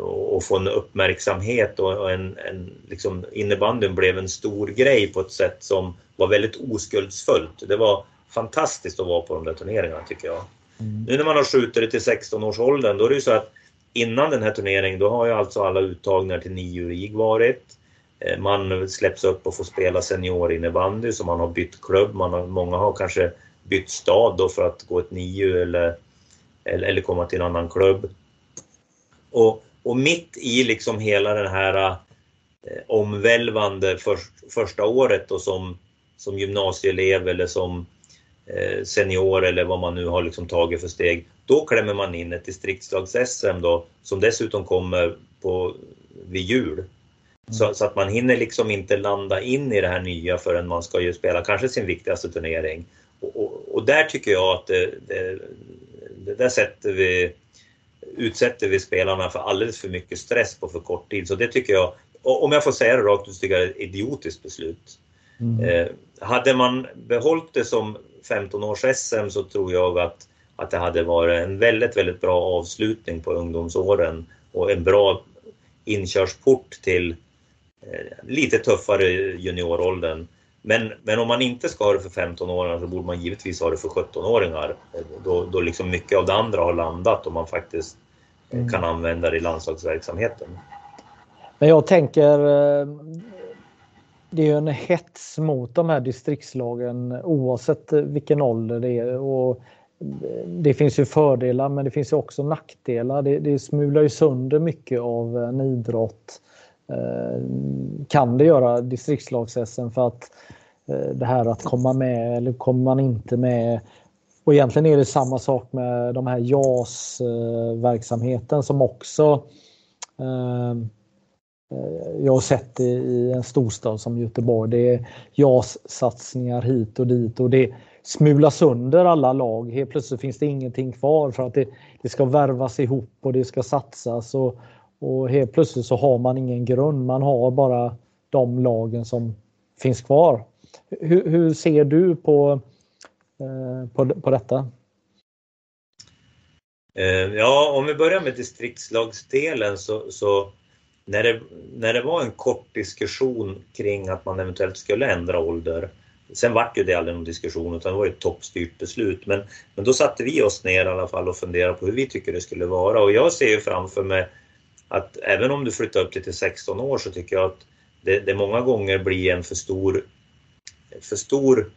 och få en uppmärksamhet och en, en liksom innebandyn blev en stor grej på ett sätt som var väldigt oskuldsfullt. Det var fantastiskt att vara på de där turneringarna tycker jag. Mm. Nu när man har skjutit det till 16-årsåldern då är det ju så att innan den här turneringen då har ju alltså alla uttagningar till nio RIG varit. Eh, man släpps upp och får spela seniorinnebandy så man har bytt klubb. Man har, många har kanske bytt stad då för att gå ett nio eller, eller, eller komma till en annan klubb. Och, och mitt i liksom hela den här eh, omvälvande för, första året då som, som gymnasieelev eller som eh, senior eller vad man nu har liksom tagit för steg. Då klämmer man in ett distriktslags-SM då som dessutom kommer på, vid jul. Så, så, att man hinner liksom inte landa in i det här nya förrän man ska ju spela kanske sin viktigaste turnering. Och, och, och där tycker jag att det, det, det där sätter vi, utsätter vi spelarna för alldeles för mycket stress på för kort tid. Så det tycker jag, om jag får säga det rakt ut, tycker jag det är ett idiotiskt beslut. Mm. Eh, hade man behållit det som 15 års SM så tror jag att, att det hade varit en väldigt, väldigt bra avslutning på ungdomsåren och en bra inkörsport till Eh, lite tuffare junioråldern. Men, men om man inte ska ha det för 15-åringar så borde man givetvis ha det för 17-åringar. Då, då liksom mycket av det andra har landat och man faktiskt mm. kan använda det i landslagsverksamheten. Men jag tänker, eh, det är ju en hets mot de här distriktslagen oavsett vilken ålder det är. Och det finns ju fördelar men det finns ju också nackdelar. Det, det smular ju sönder mycket av en idrott Eh, kan det göra distriktslags för att eh, det här att komma med eller kommer man inte med. Och egentligen är det samma sak med de här JAS-verksamheten som också eh, eh jag har sett i en storstad som Göteborg. Det är JAS-satsningar hit och dit och det smulas sönder alla lag. Helt plötsligt finns det ingenting kvar för att det, det ska värvas ihop och det ska satsas. Och, och helt plötsligt så har man ingen grund. Man har bara de lagen som finns kvar. Hur, hur ser du på, Eh, på, på detta? Eh, ja, om vi börjar med distriktslagsdelen så, så när, det, när det var en kort diskussion kring att man eventuellt skulle ändra ålder Sen vart ju det aldrig någon diskussion utan det var ett toppstyrt beslut. Men, men då satte vi oss ner i alla fall och funderade på hur vi tycker det skulle vara. Och jag ser ju framför mig att även om du flyttar upp till 16 år så tycker jag att det, det många gånger blir en för stor, för stor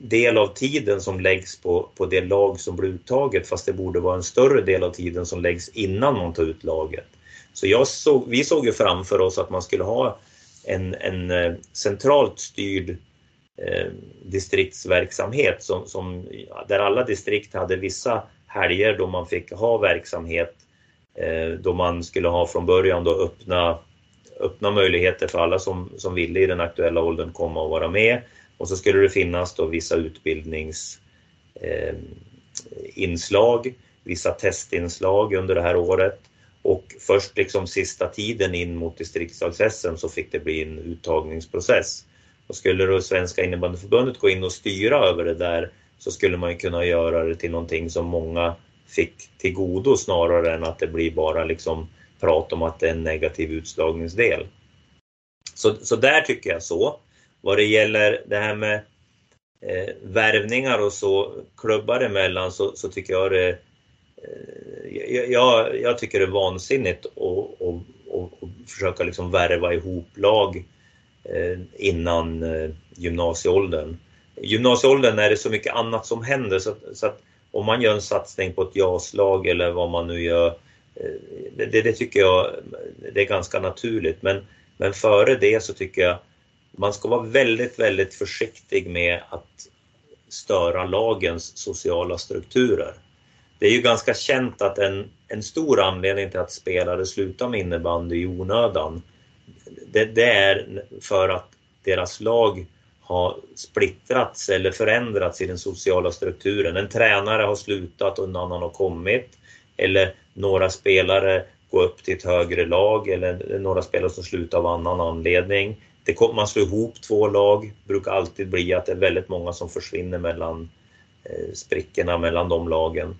del av tiden som läggs på, på det lag som blir uttaget fast det borde vara en större del av tiden som läggs innan man tar ut laget. Så jag såg, vi såg ju framför oss att man skulle ha en, en eh, centralt styrd eh, distriktsverksamhet som, som, där alla distrikt hade vissa helger då man fick ha verksamhet eh, då man skulle ha från början då öppna, öppna möjligheter för alla som, som ville i den aktuella åldern komma och vara med. Och så skulle det finnas då vissa utbildningsinslag, eh, vissa testinslag under det här året. Och först liksom sista tiden in mot distriktslags-SM så fick det bli en uttagningsprocess. Och skulle då Svenska innebandyförbundet gå in och styra över det där så skulle man kunna göra det till någonting som många fick till godo snarare än att det blir bara liksom prat om att det är en negativ utslagningsdel. Så, så där tycker jag så. Vad det gäller det här med eh, värvningar och så klubbar emellan så, så tycker jag det eh, jag, jag, tycker det är vansinnigt att, att, att, att försöka liksom värva ihop lag eh, innan eh, gymnasieåldern gymnasieåldern är det så mycket annat som händer så att, så att om man gör en satsning på ett jaslag eller vad man nu gör, eh, det, det, tycker jag det är ganska naturligt. Men, men före det så tycker jag man ska vara väldigt, väldigt försiktig med att störa lagens sociala strukturer. Det är ju ganska känt att en, en stor anledning till att spelare slutar med innebandy i onödan, det, det är för att deras lag har splittrats eller förändrats i den sociala strukturen. En tränare har slutat och en annan har kommit. Eller några spelare går upp till ett högre lag eller några spelare som slutar av annan anledning. Det kom, man slår ihop två lag, Det brukar alltid bli att det är väldigt många som försvinner mellan eh, sprickorna mellan de lagen.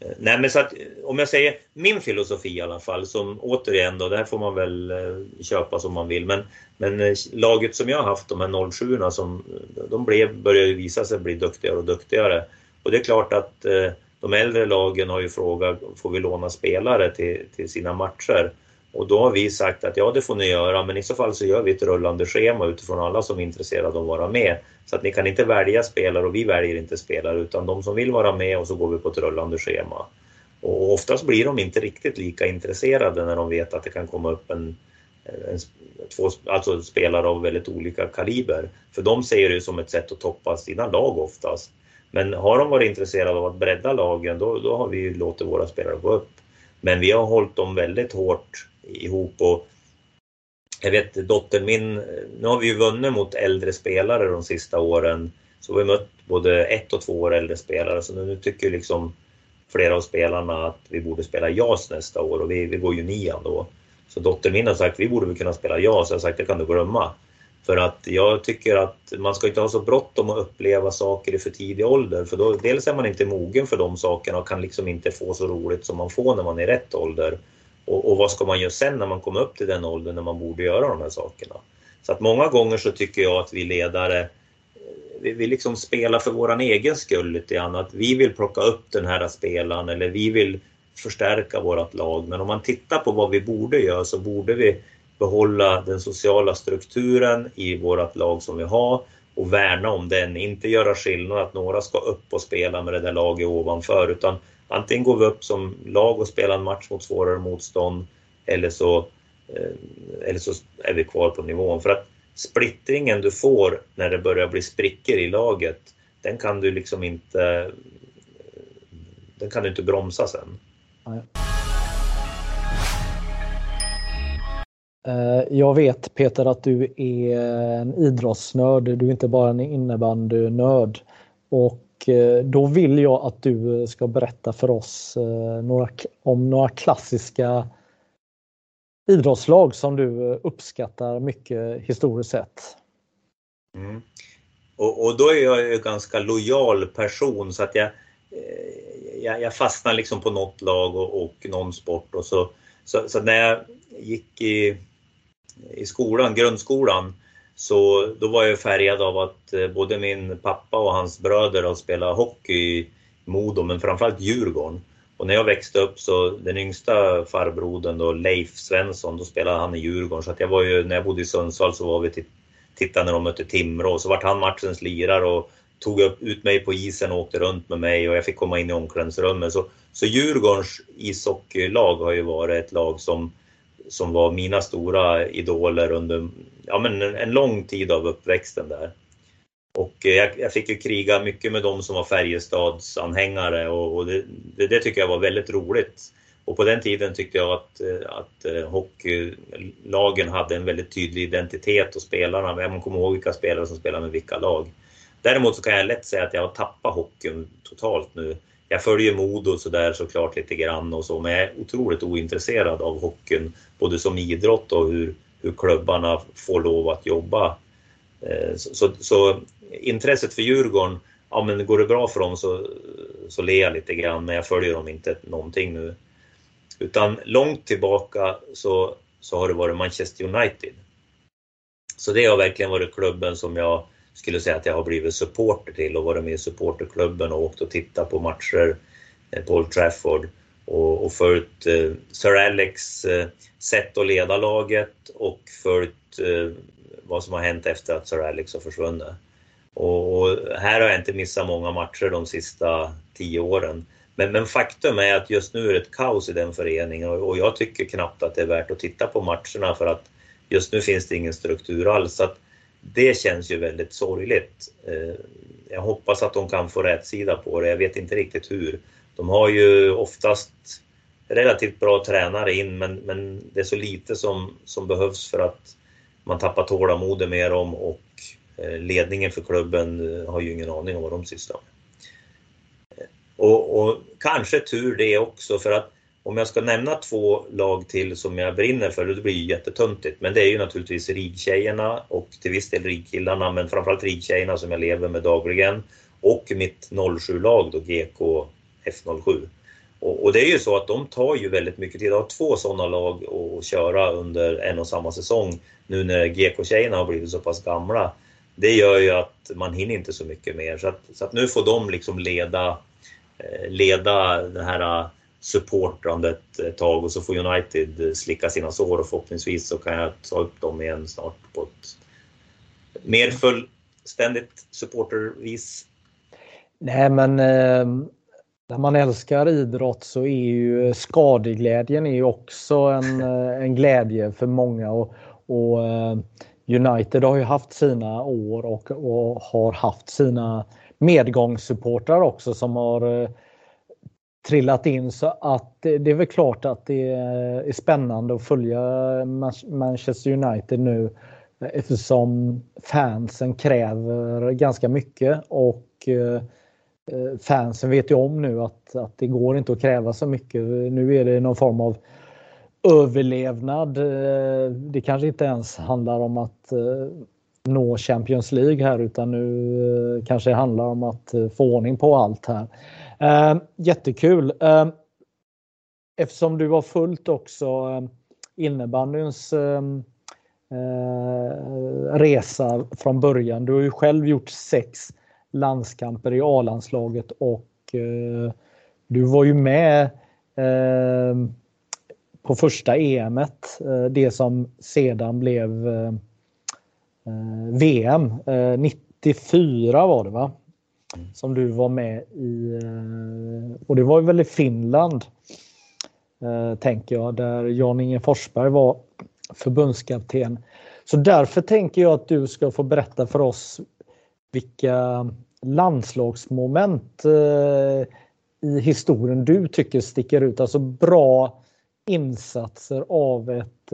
Eh, nej men så att om jag säger min filosofi i alla fall som återigen då, det här får man väl eh, köpa som man vill men, men eh, laget som jag har haft, de här 07 som eh, de blev, började ju visa sig bli duktigare och duktigare. Och det är klart att eh, de äldre lagen har ju frågat, får vi låna spelare till, till sina matcher? Och då har vi sagt att ja, det får ni göra, men i så fall så gör vi ett rullande schema utifrån alla som är intresserade av att vara med. Så att ni kan inte välja spelare och vi väljer inte spelare, utan de som vill vara med och så går vi på ett rullande schema. Och oftast blir de inte riktigt lika intresserade när de vet att det kan komma upp en, en två, alltså spelare av väldigt olika kaliber. För de ser det som ett sätt att toppa sina lag oftast. Men har de varit intresserade av att bredda lagen, då, då har vi låtit våra spelare gå upp. Men vi har hållit dem väldigt hårt ihop och jag vet dottern min, nu har vi ju vunnit mot äldre spelare de sista åren. Så vi har mött både ett och två år äldre spelare så nu tycker liksom flera av spelarna att vi borde spela JAS nästa år och vi, vi går ju nian då. Så dottern min har sagt vi borde väl kunna spela JAS, jag har sagt det kan du glömma. För att jag tycker att man ska inte ha så bråttom att uppleva saker i för tidig ålder för då dels är man inte mogen för de sakerna och kan liksom inte få så roligt som man får när man är i rätt ålder. Och, och, vad ska man göra sen när man kommer upp till den åldern när man borde göra de här sakerna? Så att många gånger så tycker jag att vi ledare vi, vi liksom spelar för våran egen skull lite grann. Att vi vill plocka upp den här spelaren eller vi vill förstärka vårt lag. Men om man tittar på vad vi borde göra så borde vi behålla den sociala strukturen i vårt lag som vi har och värna om den. Inte göra skillnad att några ska upp och spela med det där laget ovanför utan antingen går vi upp som lag och spelar en match mot svårare motstånd eller så, eh, eller så är vi kvar på nivån. För att splittringen du får när det börjar bli sprickor i laget, den kan du liksom inte den kan du inte bromsa sen. Eh, Eh, jag vet Peter att du är en idrottsnörd, du är inte bara en innebandynörd. Och eh, då vill jag att du ska berätta för oss eh, några, om några klassiska idrottslag som du uppskattar mycket historiskt sett. Mm. Och, och, då är jag en ganska lojal person så att jag, jag, jag fastnar liksom på något lag och, och någon sport. Och så, så, så när jag gick i, i skolan, grundskolan, så då var jag färgad av att eh, både min pappa och hans bröder har spelat hockey i Modo, men framförallt Djurgården. Och när jag växte upp så den yngsta farbrodern då, Leif Svensson, då spelade han i Djurgården. Så att jag var ju, när jag bodde i Sundsvall så var vi tittade när de mötte Timrå och så vart han matchens lirare och tog upp, ut mig på isen och åkte runt med mig och jag fick komma in i omklädningsrummet. Så, så Djurgårdens ishockeylag har ju varit ett lag som som var mina stora idoler under ja, men en lång tid av uppväxten där. Och eh, jag, jag fick ju kriga mycket med dem som var Färjestads anhängare och, och det, det, det, tycker jag var väldigt roligt. Och på den tiden tyckte jag att, eh, att eh, hockeylagen hade en väldigt tydlig identitet och spelarna, man kommer ihåg vilka spelare som spelade med vilka lag. Däremot så kan jag lätt säga att jag har tappat hockeyn totalt nu. Jag följer Modo sådär såklart lite grann och så, men jag är otroligt ointresserad av hockeyn, både som idrott och hur, hur klubbarna får lov att jobba. Eh, så, så, så intresset för Djurgården, ja men går det bra för dem så, så ler jag lite grann, men jag följer dem inte någonting nu. Utan långt tillbaka så, så har det varit Manchester United. Så det har verkligen varit klubben som jag skulle säga att jag har blivit supporter till och varit med i supporterklubben och åkt och tittat på matcher eh, på Old Trafford och, och följt eh, Sir Alex eh, sätt att leda laget och följt eh, vad som har hänt efter att Sir Alex har försvunnit. Och, och, här har jag inte missat många matcher de sista tio åren. Men, men faktum är att just nu är det ett kaos i den föreningen och, och jag tycker knappt att det är värt att titta på matcherna för att just nu finns det ingen struktur alls. Så att det känns ju väldigt sorgligt. Eh, jag hoppas att de kan få rätt sida på det. Jag vet inte riktigt hur. De har ju oftast relativt bra tränare in men, men det är så lite som, som behövs för att man tappar tålamodet med dem och eh, ledningen för klubben eh, har ju ingen aning om vad de sysslar med. Och, och kanske tur det också för att om jag ska nämna två lag till som jag brinner för, det blir ju jättetöntigt, men det är ju naturligtvis RIG-tjejerna och till viss del RIG-killarna, men framförallt RIG-tjejerna som jag lever med dagligen. Och mitt 07-lag då, GK F07. Och, och, det är ju så att de tar ju väldigt mycket tid. att ha två sådana lag att köra under en och samma säsong nu när GK-tjejerna har blivit så pass gamla. Det gör ju att man hinner inte så mycket mer. Så att, så att nu får de liksom leda, eh, leda den här supportrandet ett tag och så får United slicka sina sår och förhoppningsvis så kan jag ta upp dem igen snart på ett mer fullständigt supportervis. Nej men eh, när man älskar idrott så är ju skadeglädjen är ju också en, eh, en glädje för många och, och eh, United har ju haft sina år och, och har haft sina medgångssupportrar också som har eh, trillat in så att det är väl klart att det är spännande att följa Manchester United nu eftersom fansen kräver ganska mycket och eh, fansen vet ju om nu att, att det går inte att kräva så mycket. Nu är det någon form av överlevnad. Eh, det kanske inte ens handlar om att eh, nå Champions League här utan nu eh, kanske det handlar om att eh, få ordning på allt här. Eh, jättekul. Eftersom du har följt också innebandyns resa från början. Du har ju själv gjort sex landskamper i A-landslaget och du var ju med på första EMet, det som sedan blev VM. 94 var det va? som du var med i. Eh, och det var väl i Finland, eh, tänker jag, där Jan-Inge Forsberg var förbundskapten. Så därför tänker jag att du ska få berätta för oss vilka landslagsmoment eh, i historien du tycker sticker ut. Alltså bra insatser av ett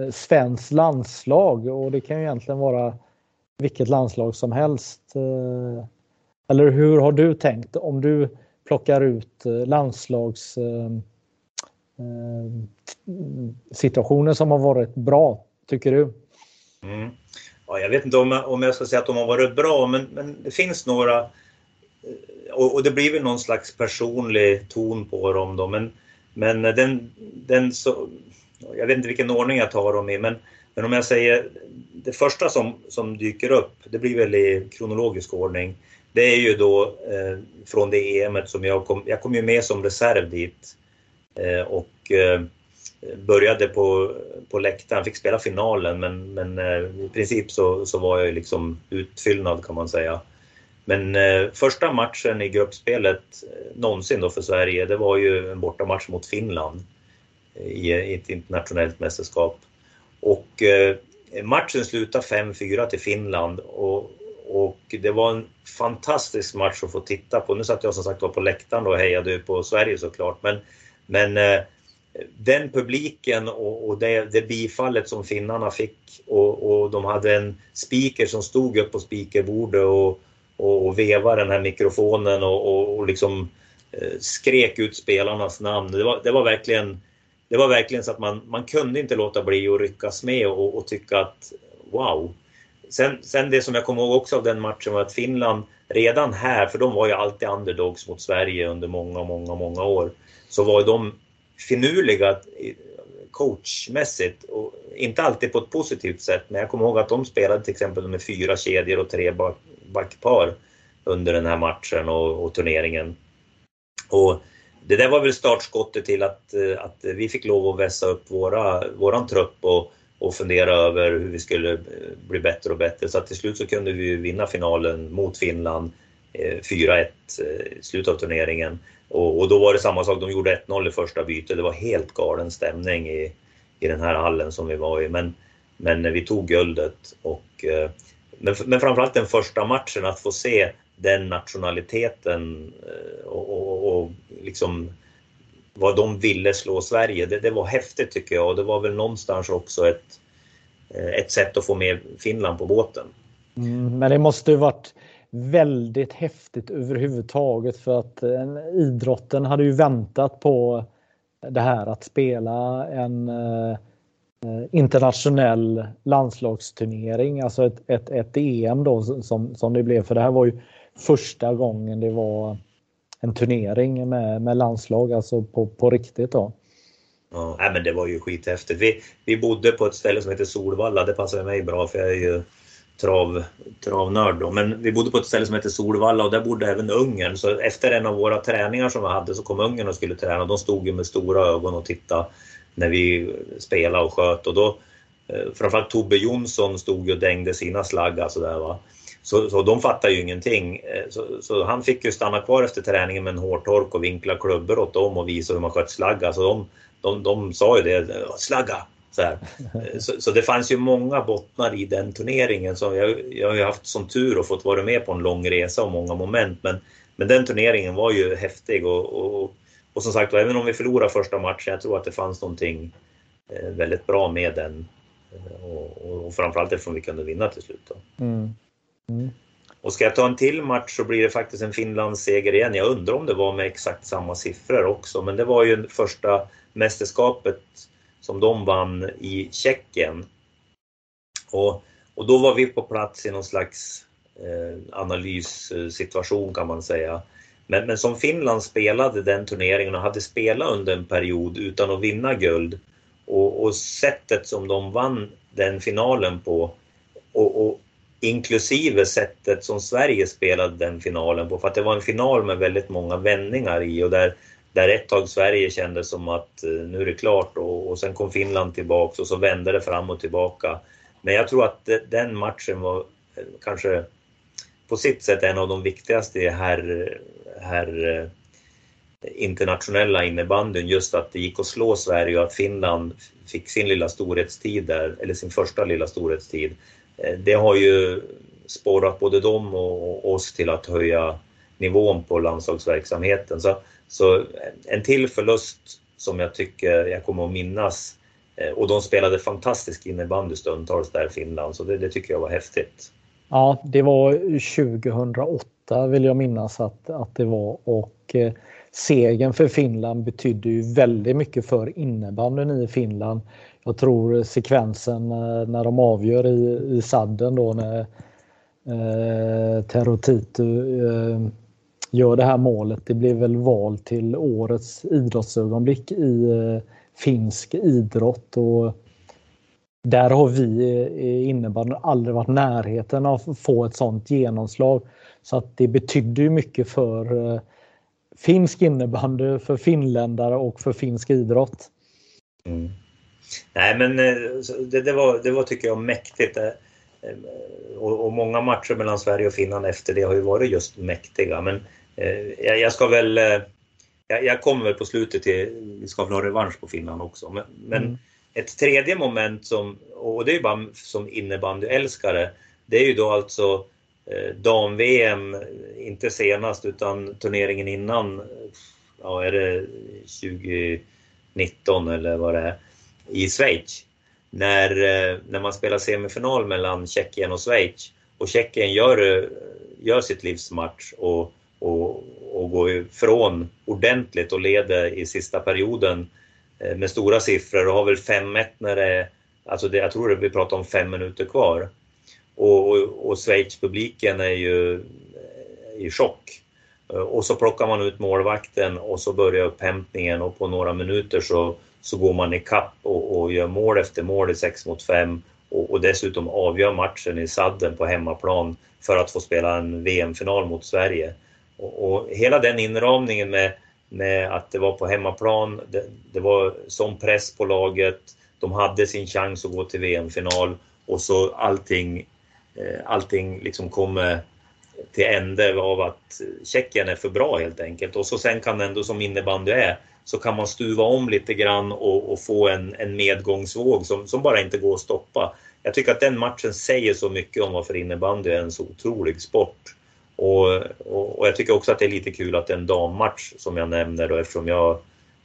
Eh, svenskt landslag och det kan ju egentligen vara vilket landslag som helst. Eh, eller hur har du tänkt om du plockar ut eh, landslags situationer som har varit bra, tycker du? Mm. Ja, jag vet inte om jag, om jag ska säga att de har varit bra, men, men det finns några och, och, det blir väl någon slags personlig ton på dem då, men, men den, den så, jag vet inte vilken ordning jag tar dem i, men, men om jag säger det första som, som dyker upp, det blir väl i kronologisk ordning, det är ju då eh, från det EMet som jag kom, jag kom ju med som reserv dit eh, och eh, började på, på läktaren, fick spela finalen men, men eh, i princip så, så var jag liksom utfyllnad kan man säga. Men eh, första matchen i gruppspelet eh, någonsin då för Sverige, det var ju en bortamatch mot Finland Eh, i ett internationellt mästerskap. Och eh, matchen slutade 5-4 till Finland och, och det var en fantastisk match att få titta på. Nu satt jag som sagt var på läktaren och hejade på Sverige såklart, men, men eh, den publiken och, och det, det, bifallet som finnarna fick och, och de hade en speaker som stod upp på speakerbordet och, och, och vevade den här mikrofonen och, och, och liksom eh, skrek ut spelarnas namn. Det var, det var verkligen det var verkligen så att man, man kunde inte låta bli att ryckas med och, och tycka att wow, Sen, sen det som jag kommer ihåg också av den matchen var att Finland redan här, för de var ju alltid underdogs mot Sverige under många, många, många år, så var de finurliga eh, coachmässigt och inte alltid på ett positivt sätt. Men jag kommer ihåg att de spelade till exempel med fyra kedjor och tre back, backpar under den här matchen och, och, turneringen. Och det där var väl startskottet till att, eh, att vi fick lov att vässa upp våra, våran trupp och och fundera över hur vi skulle eh, bli bättre och bättre. Så att till slut så kunde vi vinna finalen mot Finland eh, 4-1 i slutet av turneringen. Och, och, då var det samma sak, de gjorde 1-0 i första bytet. Det var helt galen stämning i, i den här hallen som vi var i. Men, men vi tog guldet. Och, men, men framförallt den första matchen, att få se den nationaliteten eh, och, och, och liksom vad de ville slå Sverige. Det, det, var häftigt tycker jag och det var väl någonstans också ett, eh, ett sätt att få med Finland på båten. Mm, men det måste ju varit väldigt häftigt överhuvudtaget för att eh, idrotten hade ju väntat på det här att spela en internationell landslagsturnering, alltså ett, ett, ett EM då som, som det blev. För det här var ju första gången det var en turnering med, med landslag, alltså på, på riktigt då. Ja, men det var ju skithäftigt. Vi, vi bodde på ett ställe som heter Solvalla, det passar mig bra för jag är ju trav, travnörd då. Men vi bodde på ett ställe som heter Solvalla och där bodde även Ungern. Så efter en av våra träningar som vi hade så kom Ungern och skulle träna. De stod ju med stora ögon och tittade när vi spelade och sköt. Och då, eh, framförallt Tobbe Jonsson stod och dängde sina slaggar sådär va. Så, så de fattar ju ingenting. Eh, så, så, han fick ju stanna kvar efter träningen med en hårtork och vinkla klubbor åt dem och visa hur man sköt slagga. Så de, de, de sa ju det, slagga! Så, eh, så, så, det fanns ju många bottnar i den turneringen. Så jag, jag har ju haft som tur och fått vara med på en lång resa och många moment. Men, men den turneringen var ju häftig och, och, och som sagt även om vi förlorade första matchen, jag tror att det fanns någonting eh, väldigt bra med den. Och, och, och framförallt eftersom vi kunde vinna till slut. Mm. Mm. Och ska jag ta en till match så blir det faktiskt en Finlandsseger igen. Jag undrar om det var med exakt samma siffror också, men det var ju första mästerskapet som de vann i Tjeckien. Och, och då var vi på plats i någon slags eh, analyssituation kan man säga. Men, men som Finland spelade den turneringen och hade spelat under en period utan att vinna guld och, och sättet som de vann den finalen på och, och inklusive sättet som Sverige spelade den finalen på. För att det var en final med väldigt många vändningar i och där, där ett tag Sverige kände som att eh, nu är det klart och, och sen kom Finland tillbaka och så vände det fram och tillbaka. Men jag tror att den matchen var eh, kanske på sitt sätt en av de viktigaste här, här eh, internationella innebandyn. Just att det gick att slå Sverige och att Finland fick sin lilla storhetstid där, eller sin första lilla storhetstid. Eh, det har ju spårat både dem och oss till att höja nivån på landslagsverksamheten. Så, så en till förlust som jag tycker jag kommer att minnas. Eh, och de spelade fantastisk innebandy stundtals där i Finland, så det, det, tycker jag var häftigt. Ja, det var 2008 vill jag minnas att, att det var och eh, segern för Finland betydde ju väldigt mycket för innebandyn i Finland jag tror sekvensen eh, när de avgör i, i sadden då när eh, Terrotitu eh, gör det här målet. Det blev väl val till årets idrottsögonblick i eh, finsk idrott. Och där har vi eh, i innebandyn aldrig varit närheten av att få ett sånt genomslag. Så att det betydde ju mycket för eh, finsk innebandy, för finländare och för finsk idrott. Mm. Nej, men eh, det, det, var, det var, tycker jag, mäktigt. Eh, eh, och, och, många matcher mellan Sverige och Finland efter det har ju varit just mäktiga. Men eh, jag ska väl jag, jag kommer väl på slutet till, vi ska väl ha revansch på Finland också. Men, men mm. ett tredje moment som, och det är bara som innebandyälskare, det är ju då alltså dam-VM, inte senast utan turneringen innan, ja är det 2019 eller vad det är, i Schweiz. När, eh, när man spelar semifinal mellan Tjeckien och Schweiz och Tjeckien gör, eh, gör sitt livsmatch och, och, och går ifrån ordentligt och leder i sista perioden eh, med stora siffror och har väl 5-1 när det Alltså det, jag tror det vi pratar om fem minuter kvar. Och, och, och Schweiz-publiken är ju i chock. Och så plockar man ut målvakten och så börjar upphämtningen och på några minuter så, så går man i kapp och, och gör mål efter mål i 6 mot 5 och, och, dessutom avgör matchen i sadden på hemmaplan för att få spela en VM-final mot Sverige. Och, och, hela den inramningen med, med att det var på hemmaplan, det, det var sån press på laget, de hade sin chans att gå till VM-final och så allting, eh, allting liksom kommer till ände av att Tjeckien är för bra helt enkelt. Och så sen kan ändå som innebandy är, så kan man stuva om lite grann och, och få en, en medgångsvåg som, som bara inte går att stoppa. Jag tycker att den matchen säger så mycket om varför innebandy är en så otrolig sport. Och, och, och jag tycker också att det är lite kul att det är en dammatch som jag nämner då, eftersom jag,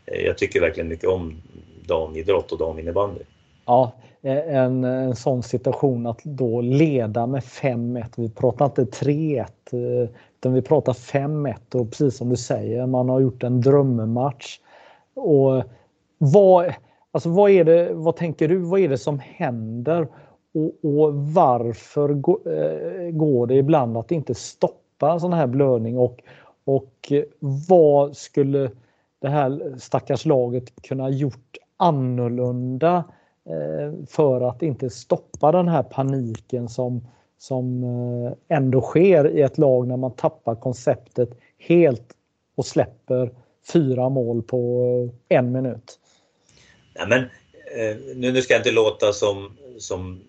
jag tycker verkligen mycket om damidrott och daminnebandy. Ja, en, en sån situation att då leda med 5-1. Vi pratar inte 3-1 eh, utan vi pratar 5-1 och precis som du säger, man har gjort en drömmatch. Och vad, alltså vad, är det, vad tänker du, vad är det som händer? Och, och varför eh, går det ibland att inte stoppa en sån här blödning? Och, och vad skulle det här stackars laget kunna gjort annorlunda eh, för att inte stoppa den här paniken som, som eh, ändå sker i ett lag när man tappar konceptet helt och släpper fyra mål på en minut. Nej, men, eh, nu, nu ska jag inte låta som, som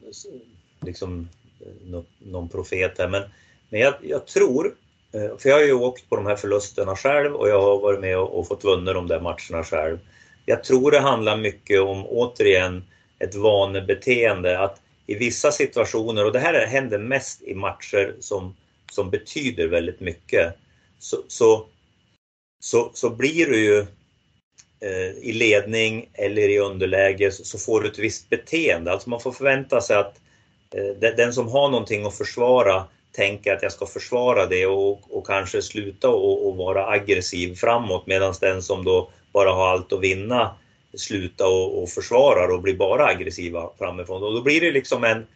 liksom, eh, någon profet här, men, men jag, jag tror eh, för jag har ju åkt på de här förlusterna själv och jag har varit med och, och fått vunna de där matcherna själv. Jag tror det handlar mycket om, återigen, ett vanebeteende. Att i vissa situationer, och det här händer mest i matcher som, som betyder väldigt mycket, så, så, så, så blir du ju eh, i ledning eller i underläge så, så, får du ett visst beteende. Alltså man får förvänta sig att eh, den som har någonting att försvara tänker att jag ska försvara det och, och kanske sluta och, och vara aggressiv framåt medan den som då bara har allt att vinna sluta och, och försvara och blir bara aggressiva framifrån. Och då blir det liksom en,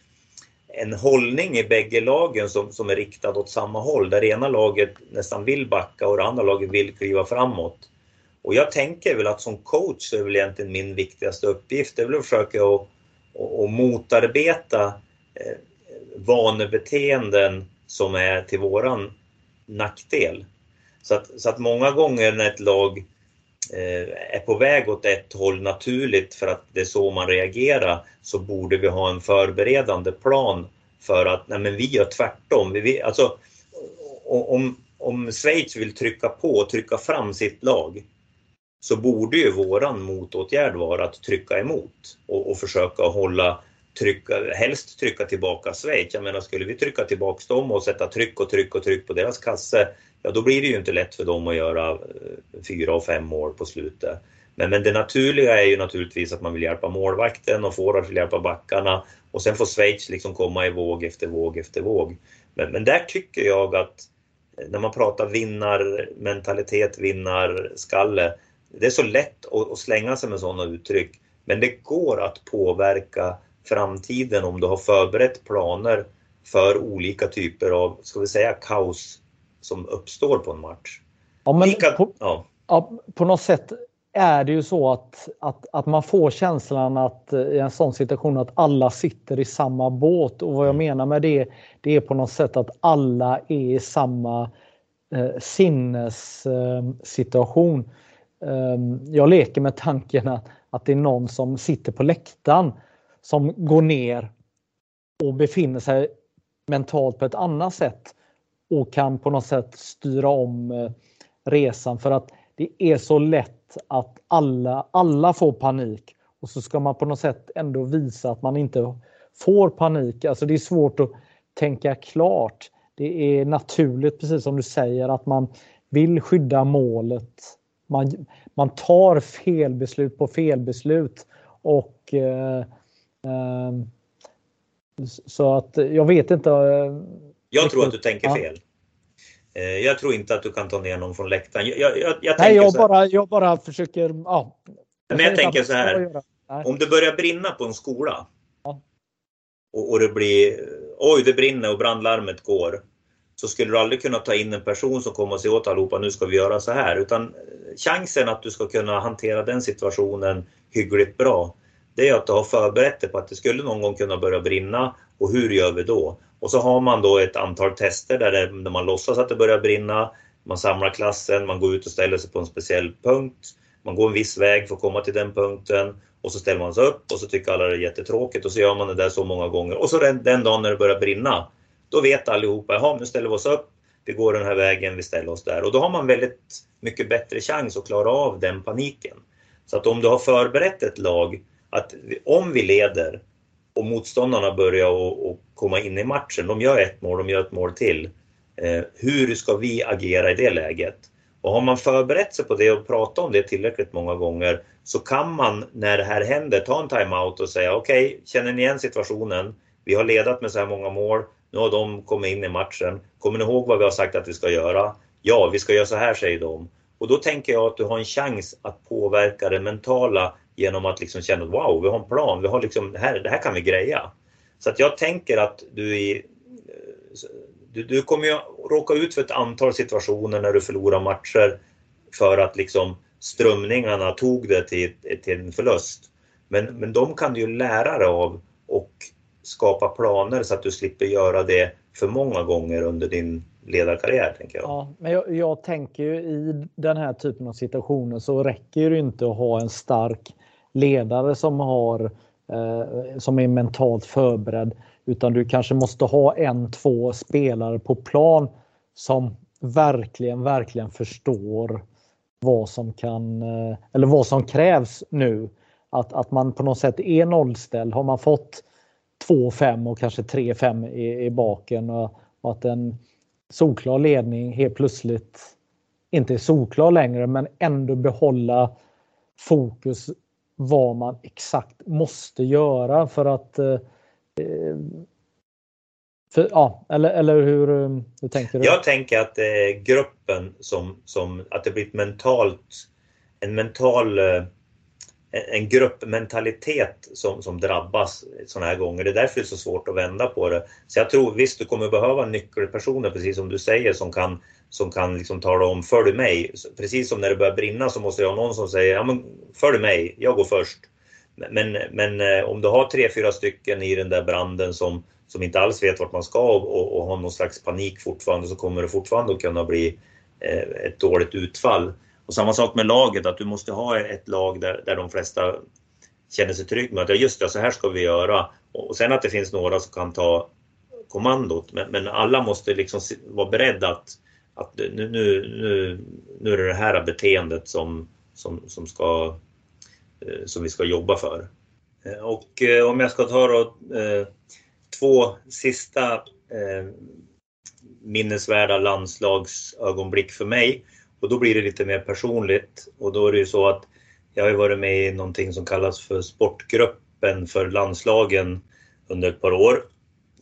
en hållning i bägge lagen som, som är riktad åt samma håll. Där det ena laget nästan vill backa och det andra laget vill kliva framåt. Och jag tänker väl att som coach så är väl egentligen min viktigaste uppgift, det är väl att försöka att, att, motarbeta eh, vanebeteenden som är till våran nackdel. Så att, så att många gånger när ett lag Eh, är på väg åt ett håll naturligt för att det är så man reagerar så borde vi ha en förberedande plan för att nej men vi gör tvärtom. Vi, alltså, om, om Schweiz vill trycka på och trycka fram sitt lag så borde ju våran motåtgärd vara att trycka emot och, och försöka hålla trycka, helst trycka tillbaka Schweiz. Jag menar, skulle vi trycka tillbaka dem och sätta tryck och tryck och tryck på deras kasse ja då blir det ju inte lätt för dem att göra eh, fyra och fem mål på slutet. Men, men det naturliga är ju naturligtvis att man vill hjälpa målvakten och forwards vill hjälpa backarna och sen får Schweiz liksom komma i våg efter våg efter våg. Men, men där tycker jag att eh, när man pratar vinnarmentalitet, vinnarskalle, det är så lätt att, att slänga sig med sådana uttryck. Men det går att påverka framtiden om du har förberett planer för olika typer av, ska vi säga kaos som uppstår på en match. Ja, men Lika, på, ja. Ja, på något sätt är det ju så att, att, att man får känslan att eh, i en sån situation att alla sitter i samma båt och vad jag mm. menar med det, det är på något sätt att alla är i samma eh, sinnessituation. Eh, jag leker med tanken att, att det är någon som sitter på läktaren som går ner och befinner sig mentalt på ett annat sätt och kan på något sätt styra om eh, resan för att det är så lätt att alla, alla får panik och så ska man på något sätt ändå visa att man inte får panik. Alltså det är svårt att tänka klart. Det är naturligt, precis som du säger, att man vill skydda målet. Man, man tar felbeslut på felbeslut och eh, eh, så att jag vet inte. Eh, Eh, jag tror att du tänker fel. Eh, jag tror inte att du kan ta ner någon från läktaren. Jag, jag, jag Nej, jag bara, jag bara försöker. Ja, jag Men jag tänker så här. Om det börjar brinna på en skola ja. och, och, det blir oj, det brinner och brandlarmet går. Så skulle du aldrig kunna ta in en person som kommer och säger åt allihopa, nu ska vi göra så här. Utan chansen att du ska kunna hantera den situationen hyggligt bra, det är att du har förberett dig på att det skulle någon gång kunna börja brinna och hur gör vi då? Och så har man då ett antal tester där, det, där man låtsas att det börjar brinna, man samlar klassen, man går ut och ställer sig på en speciell punkt, man går en viss väg för att komma till den punkten och så ställer man sig upp och så tycker alla det är jättetråkigt och så gör man det där så många gånger. Och så den, den dagen när det börjar brinna, då vet allihopa, jaha nu ställer vi oss upp, vi går den här vägen, vi ställer oss där. Och då har man väldigt mycket bättre chans att klara av den paniken. Så att om du har förberett ett lag att om vi leder och motståndarna börjar och, komma in i matchen, de gör ett mål, de gör ett mål till. Eh, hur ska vi agera i det läget? Och har man förberett sig på det och pratat om det tillräckligt många gånger så kan man när det här händer ta en timeout och säga okej, okay, känner ni igen situationen? Vi har ledat med så här många mål. Nu har de kommit in i matchen. Kommer ni ihåg vad vi har sagt att vi ska göra? Ja, vi ska göra så här säger de. Och då tänker jag att du har en chans att påverka det mentala genom att liksom känna wow, vi har en plan, vi har liksom, det, här, det här kan vi greja. Så att jag tänker att du, i, eh, du, du kommer ju råka ut för ett antal situationer när du förlorar matcher för att liksom strömningarna tog det till, till en förlust. Men, men de kan du ju lära dig av och skapa planer så att du slipper göra det för många gånger under din ledarkarriär. Tänker jag. Ja, men jag, jag tänker ju i den här typen av situationer så räcker det inte att ha en stark ledare som, har, eh, som är mentalt förberedd utan du kanske måste ha en, två spelare på plan som verkligen, verkligen förstår vad som kan eh, eller vad som krävs nu. Att, att man på något sätt är nollställd. Har man fått 2-5 och kanske 3-5 i, i baken och, och att en solklar ledning helt plötsligt inte är solklar längre men ändå behålla fokus vad man exakt måste göra för att eh, eh för, ja, eller, eller hur, eh, hur tänker du? Jag tänker att det är gruppen som, som att det blir ett mentalt, en mental eh, en gruppmentalitet som, som drabbas sådana här gånger. Det är därför det är så svårt att vända på det. Så jag tror visst, du kommer behöva nyckelpersoner, precis som du säger, som kan, som kan liksom tala om följ mig. Precis som när det börjar brinna så måste jag ha någon som säger ja, men följ mig, jag går först. Men, men eh, om du har tre, fyra stycken i den där branden som, som inte alls vet vart man ska och, och har någon slags panik fortfarande så kommer det fortfarande att kunna bli eh, ett dåligt utfall. Och samma sak med laget, att du måste ha ett lag där, där de flesta känner sig trygg med att ja, just det, så här ska vi göra. Och sen att det finns några som kan ta kommandot. Men, men alla måste liksom vara beredda att, att nu, nu, nu, nu är det det här beteendet som, som, som, ska, eh, som vi ska jobba för. Eh, och eh, om jag ska ta då, två sista minnesvärda landslagsögonblick för mig och då blir det lite mer personligt och då är det ju så att jag har ju varit med i någonting som kallas för sportgruppen för landslagen under ett par år.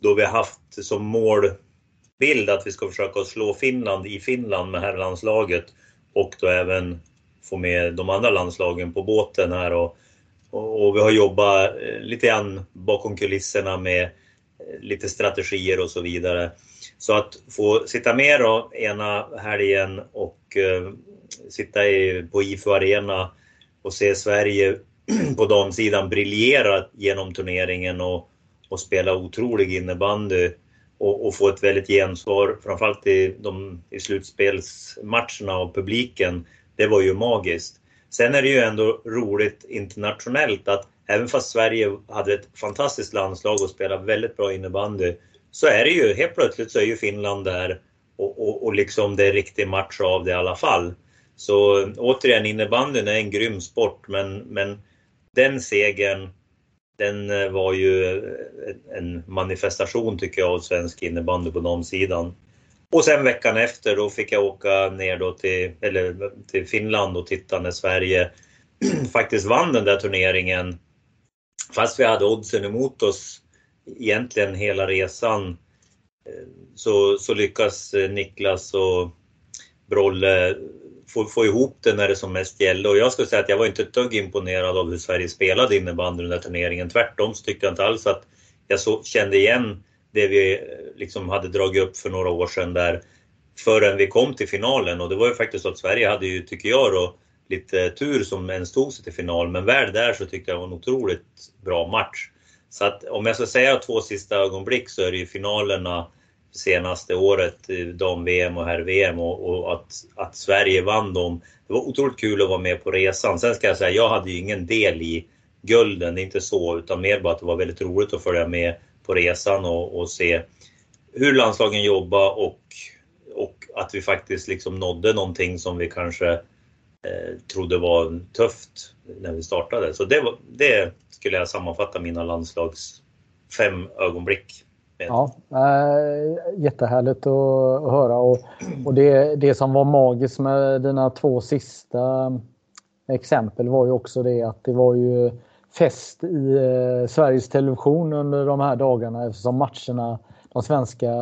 Då vi har haft som mål bild att vi ska försöka slå Finland i Finland med herrlandslaget och då även få med de andra landslagen på båten här och, och, vi har jobbat eh, lite grann bakom kulisserna med eh, lite strategier och så vidare. Så att få sitta med då ena helgen och eh, sitta i, på IFU Arena och se Sverige på damsidan briljera genom turneringen och, och spela otrolig innebandy och, och, få ett väldigt gensvar, framförallt i, de, i slutspelsmatcherna och publiken. Det var ju magiskt. Sen är det ju ändå roligt internationellt att även fast Sverige hade ett fantastiskt landslag och spelade väldigt bra innebandy så är det ju helt plötsligt så är ju Finland där och, och, och liksom det är riktig match av det i alla fall. Så återigen, innebandyn är en grym sport men, men den segern den eh, var ju eh, en manifestation tycker jag av svensk innebandy på damsidan. Och sen veckan efter då fick jag åka ner då till, eller till Finland och titta när Sverige faktiskt vann den där turneringen. Fast vi hade oddsen emot oss egentligen hela resan eh, så, så lyckas Niklas och Brolle få, få ihop det när det som mest gällde. Och jag skulle säga att jag var inte ett dugg imponerad av hur Sverige spelade innebandy den där turneringen. Tvärtom så tyckte jag inte alls att jag så, kände igen det vi eh, liksom hade dragit upp för några år sedan där förrän vi kom till finalen. Och det var ju faktiskt så att Sverige hade ju, tycker jag då, lite tur som ens tog sig till final. Men väl där så tyckte jag det var en otroligt bra match. Så att om jag ska säga två sista ögonblick så är det ju finalerna senaste året, dam-VM och herr-VM och, och, att, att Sverige vann dem. Det var otroligt kul att vara med på resan. Sen ska jag säga, jag hade ju ingen del i gulden, inte så, utan mer bara att det var väldigt roligt att följa med på resan och, och se hur landslagen jobbar och, och att vi faktiskt liksom nådde någonting som vi kanske eh, trodde var tufft när vi startade. Så det, var, det skulle jag sammanfatta mina landslags fem ögonblick. Ja, äh, jättehärligt att höra och, och det, det som var magiskt med dina två sista exempel var ju också det att det var ju fest i eh, Sveriges Television under de här dagarna eftersom matcherna, de svenska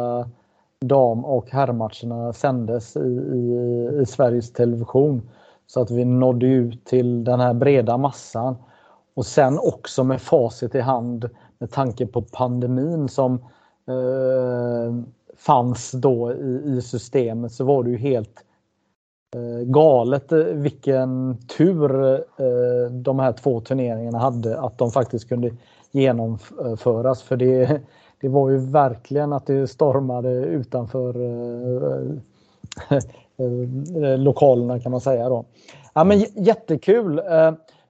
dam och herrmatcherna sändes i, i, i Sveriges Television. Så att vi nådde ut till den här breda massan. Och sen också med facit i hand med tanke på pandemin som Eh, fanns då i, i systemet så var det ju helt eh, galet eh, vilken tur eh, de här två turneringarna hade att de faktiskt kunde genomföras. För det, det var ju verkligen att det stormade utanför eh, lokalerna kan man säga. Då. Ja, men jättekul!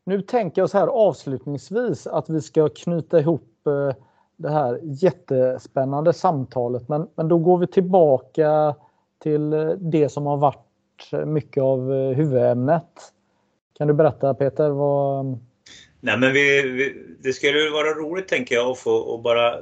Nu tänker jag så här avslutningsvis att vi ska knyta ihop det här jättespännande samtalet. Men, men då går vi tillbaka till det som har varit mycket av huvudämnet. Kan du berätta Peter? Vad... Nej, men vi, vi, det skulle vara roligt tänker jag att få och bara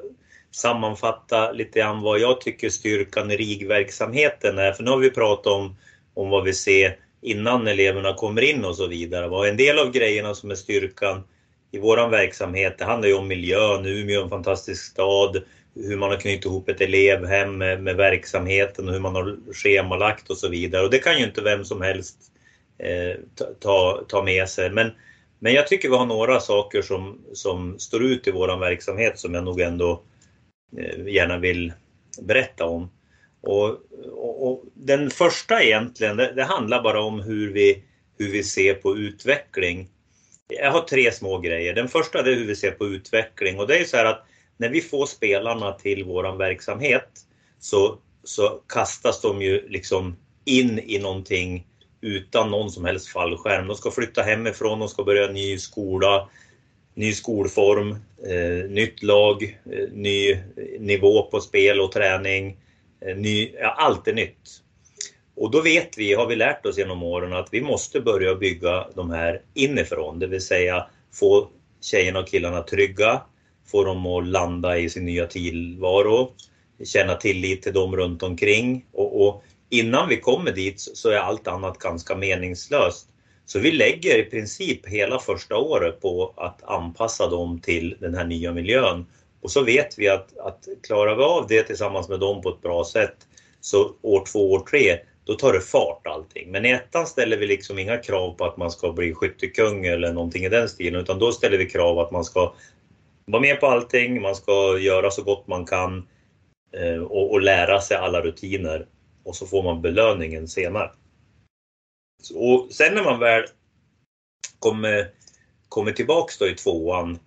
sammanfatta lite grann vad jag tycker styrkan i RIG-verksamheten är. För nu har vi pratat om, om vad vi ser innan eleverna kommer in och så vidare. Och en del av grejerna som är styrkan i vår verksamhet, det handlar ju om miljön. Umeå är en fantastisk stad. Hur man har knutit ihop ett elevhem med, med, verksamheten och hur man har schemalagt och så vidare. Och det kan ju inte vem som helst eh, ta, ta med sig. Men, men jag tycker vi har några saker som, som står ut i vår verksamhet som jag nog ändå eh, gärna vill berätta om. Och, och, och, den första egentligen, det, det handlar bara om hur vi, hur vi ser på utveckling jag har tre små grejer. Den första är hur vi ser på utveckling och det är så här att när vi får spelarna till våran verksamhet så, så kastas de ju liksom in i någonting utan någon som helst fallskärm. De ska flytta hemifrån, de ska börja ny skola, ny skolform, eh, nytt lag, eh, ny nivå på spel och träning. Eh, ny, ja, allt är nytt. Och då vet vi, har vi lärt oss genom åren, att vi måste börja bygga de här inifrån. Det vill säga få tjejerna och killarna trygga, få dem att landa i sin nya tillvaro, känna tillit till dem runt omkring. Och, och innan vi kommer dit så är allt annat ganska meningslöst. Så vi lägger i princip hela första året på att anpassa dem till den här nya miljön. Och så vet vi att, att klarar vi av det tillsammans med dem på ett bra sätt så år två, år tre, då tar det fart allting. Men i ettan ställer vi liksom inga krav på att man ska bli skyttekung eller någonting i den stilen, utan då ställer vi krav att man ska vara med på allting, man ska göra så gott man kan eh, och, och lära sig alla rutiner. Och så får man belöningen senare. Och sen när man väl kommer, kommer tillbaks då i tvåan,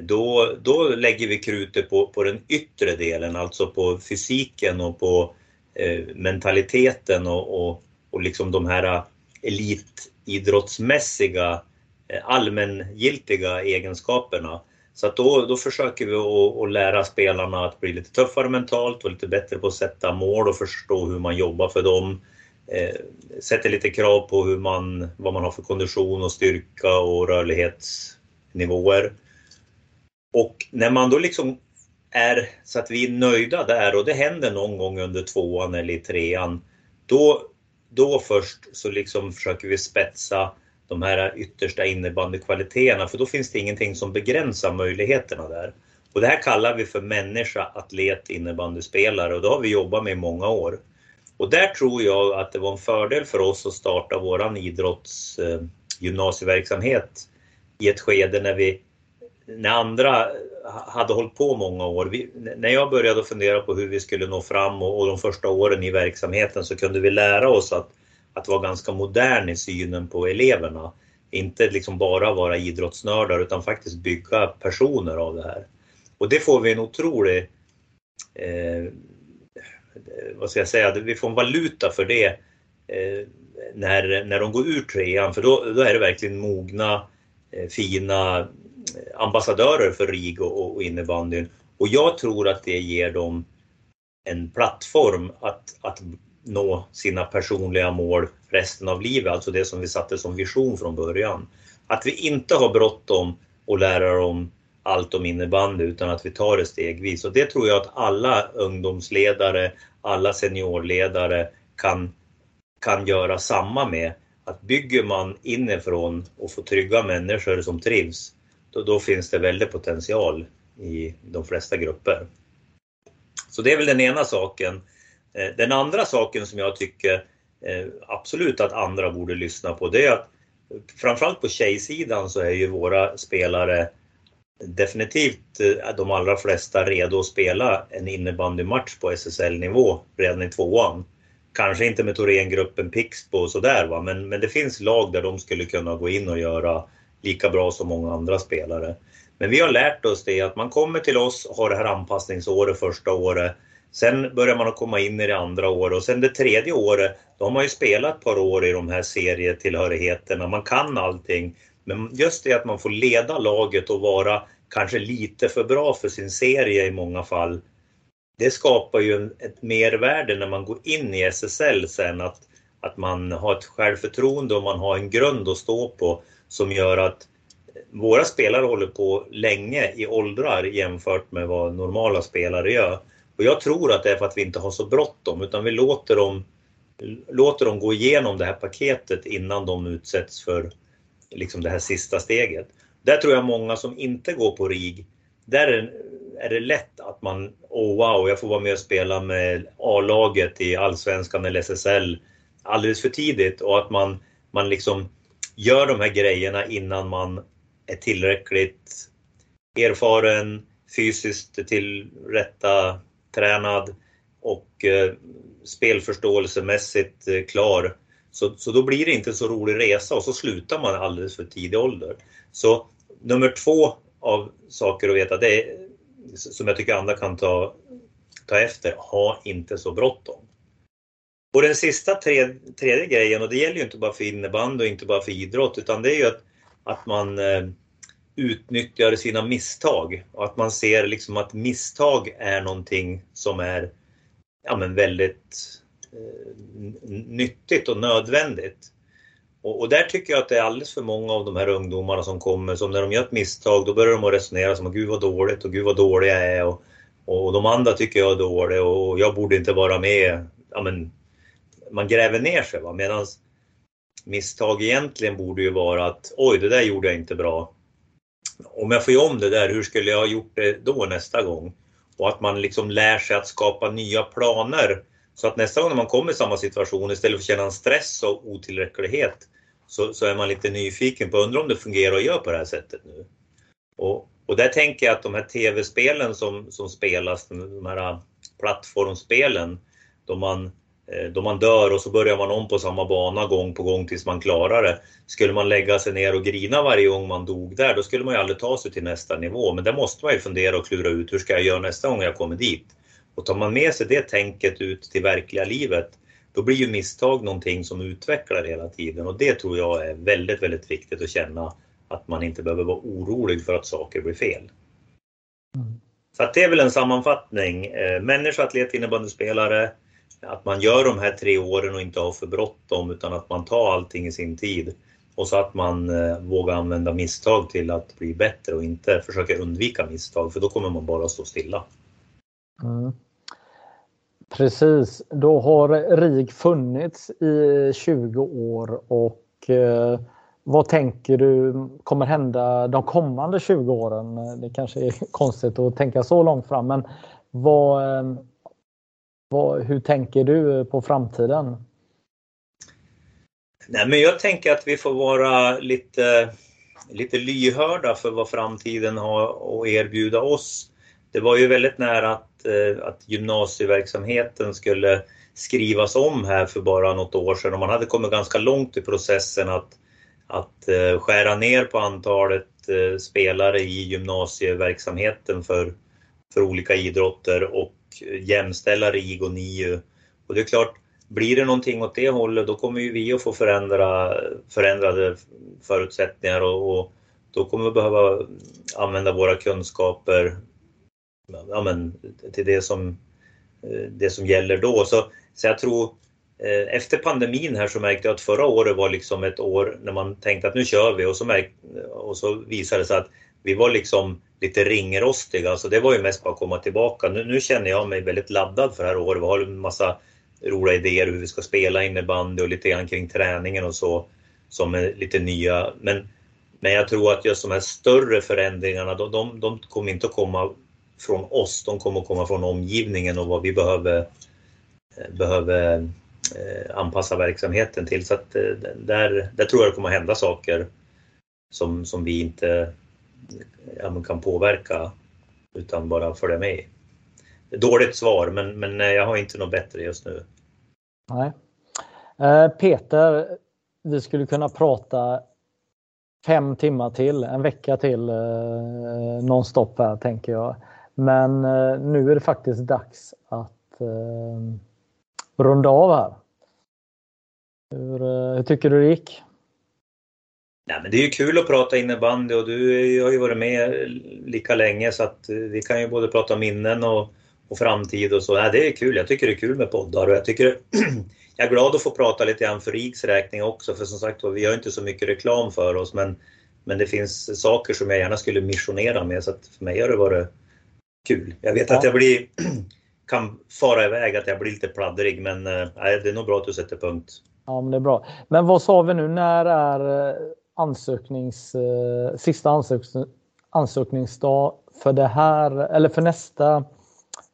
då, då lägger vi krutet på, på den yttre delen, alltså på fysiken och på Eh, Eh, mentaliteten och, och, och liksom de här eh, elitidrottsmässiga eh, allmängiltiga egenskaperna. Så att då, då försöker vi att, att lära spelarna att bli lite tuffare mentalt och lite bättre på att sätta mål och förstå hur man jobbar för dem. eh, sätter lite krav på hur man, vad man har för kondition och styrka och rörlighetsnivåer. Och när man då liksom är så att vi är nöjda där och det händer någon gång under tvåan eller i trean, då, då först så liksom försöker vi spetsa de här yttersta innebandykvaliteterna för då finns det ingenting som begränsar möjligheterna där. Och det här kallar vi för människa, atlet, innebandyspelare och det har vi jobbat med i många år. Och där tror jag att det var en fördel för oss att starta våran idrottsgymnasieverksamhet eh, i ett skede när vi när andra hade hållit på många år. Vi, när jag började fundera på hur vi skulle nå fram och, och, de första åren i verksamheten så kunde vi lära oss att, att vara ganska modern i synen på eleverna. Inte liksom bara vara idrottsnördar utan faktiskt bygga personer av det här. Och det får vi en otrolig, eh, vad ska jag säga, vi får en valuta för det eh, när, när de går ur trean för då, då är det verkligen mogna, eh, fina ambassadörer för RIG och, och innebandyn. Och jag tror att det ger dem en plattform att, att nå sina personliga mål resten av livet, alltså det som vi satte som vision från början. Att vi inte har bråttom och lära dem allt om innebandy utan att vi tar det stegvis. Och det tror jag att alla ungdomsledare, alla seniorledare kan, kan göra samma med. Att bygger man inifrån och får trygga människor som trivs, då, då finns det väldigt potential i de flesta grupper. Så det är väl den ena saken. Eh, den andra saken som jag tycker eh, absolut att andra borde lyssna på det är att framförallt på tjejsidan så är ju våra spelare definitivt eh, de allra flesta redo att spela en innebandymatch på SSL-nivå redan i tvåan. Kanske inte med Thorengruppen Pixbo och sådär va, men, men det finns lag där de skulle kunna gå in och göra lika bra som många andra spelare. Men vi har lärt oss det att man kommer till oss, och har det här anpassningsåret första året. Sen börjar man att komma in i det andra året och sen det tredje året, då har man ju spelat ett par år i de här serietillhörigheterna. Man kan allting. Men just det att man får leda laget och vara kanske lite för bra för sin serie i många fall. Det skapar ju ett mervärde när man går in i SSL sen att, att man har ett självförtroende och man har en grund att stå på som gör att våra spelare håller på länge i åldrar jämfört med vad normala spelare gör. Och jag tror att det är för att vi inte har så bråttom utan vi låter dem, låter dem gå igenom det här paketet innan de utsätts för liksom det här sista steget. Där tror jag många som inte går på RIG, där är det lätt att man, oh wow, jag får vara med och spela med A-laget i Allsvenskan eller SSL alldeles för tidigt och att man, man liksom gör de här grejerna innan man är tillräckligt erfaren, fysiskt tillrätta tränad och eh, spelförståelsemässigt eh, klar. Så, så då blir det inte så rolig resa och så slutar man alldeles för tidig ålder. Så nummer två av saker att veta, det är, som jag tycker andra kan ta, ta efter, ha inte så bråttom. Och den sista tre, tredje grejen, och det gäller ju inte bara för innebandy och inte bara för idrott, utan det är ju att, att man eh, utnyttjar sina misstag och att man ser liksom att misstag är någonting som är ja, men väldigt eh, nyttigt och nödvändigt. Och, och, där tycker jag att det är alldeles för många av de här ungdomarna som kommer som när de gör ett misstag då börjar de att resonera som att gud vad dåligt och gud vad dålig jag är och, och de andra tycker jag är dålig och jag borde inte vara med. Ja, men, man gräver ner sig. Medan misstag egentligen borde ju vara att oj, det där gjorde jag inte bra. Om jag får göra om det där, hur skulle jag ha gjort det då nästa gång? Och att man liksom lär sig att skapa nya planer. Så att nästa gång man kommer i samma situation, istället för att känna en stress och otillräcklighet, så, så är man lite nyfiken på, undrar om det fungerar att göra på det här sättet nu. Och, och där tänker jag att de här tv-spelen som, som spelas, de här plattformsspelen, då man Eh, då man dör och så börjar man om på samma bana gång på gång tills man klarar det. Skulle man lägga sig ner och grina varje gång man dog där, då skulle man ju aldrig ta sig till nästa nivå. Men där måste man ju fundera och klura ut, hur ska jag göra nästa gång jag kommer dit? Och tar man med sig det tänket ut till verkliga livet, då blir ju misstag någonting som utvecklar hela tiden. Och det tror jag är väldigt, väldigt viktigt att känna att man inte behöver vara orolig för att saker blir fel. Mm. Så det är väl en sammanfattning. Eh, människa, atlet, innebandyspelare, att man gör de här tre åren och inte har för bråttom utan att man tar allting i sin tid. Och så att man eh, vågar använda misstag till att bli bättre och inte försöka undvika misstag för då kommer man bara stå stilla. Mm. Precis, då har RIG funnits i 20 år och eh, vad tänker du kommer hända de kommande 20 åren? Det kanske är konstigt att tänka så långt fram men vad, eh, vad, hur tänker du på framtiden? Nej, men jag tänker att vi får vara lite, lite lyhörda för vad framtiden har att erbjuda oss. Det var ju väldigt nära att, eh, att gymnasieverksamheten skulle skrivas om här för bara något år sedan och man hade kommit ganska långt i processen att, att eh, skära ner på antalet eh, spelare i gymnasieverksamheten för, för olika idrotter och jämställa RIG och NIU. Och det är klart, blir det någonting åt det hållet då kommer ju vi att få förändra, förändrade förutsättningar och, och då kommer vi behöva använda våra kunskaper ja, men, till det som, eh, det som gäller då. Så, så jag tror eh, efter pandemin här så märkte jag att förra året var liksom ett år när man tänkte att nu kör vi och så, märkte, och så visade det sig att vi var liksom lite ringrostiga så det var ju mest bara att komma tillbaka. Nu, nu känner jag mig väldigt laddad för det här året. Vi har en massa roliga idéer hur vi ska spela innebandy och lite grann kring träningen och så som är lite nya. Men, men jag tror att just de här större förändringarna, de, de, de kommer inte att komma från oss, de kommer att komma från omgivningen och vad vi behöver, eh, behöver eh, anpassa verksamheten till. Så att eh, där, där tror jag det kommer att hända saker som, som vi inte ja, kan påverka utan bara följa med Dåligt svar, men, men eh, jag har inte något bättre just nu. Nej. Eh, Peter, vi skulle kunna prata fem timmar till, en vecka till eh, nonstop här tänker jag. Men eh, nu är det faktiskt dags att eh, runda av här. Hur, eh, hur tycker du det gick? Nej, men det är ju kul att prata innebandy och du har ju varit med lika länge så att vi kan ju både prata minnen och och framtid och så. Ja, det är kul. Jag tycker det är kul med poddar och jag tycker jag är glad att få prata lite grann för RIGs räkning också för som sagt vi gör inte så mycket reklam för oss men, men det finns saker som jag gärna skulle missionera med så att för mig har det varit kul. Jag vet ja. att jag blir, kan fara iväg, att jag blir lite pladdrig men äh, det är nog bra att du sätter punkt. Ja men det är bra. Men vad sa vi nu, när är eh, ansöknings, eh, sista ansöknings, ansökningsdag för det här eller för nästa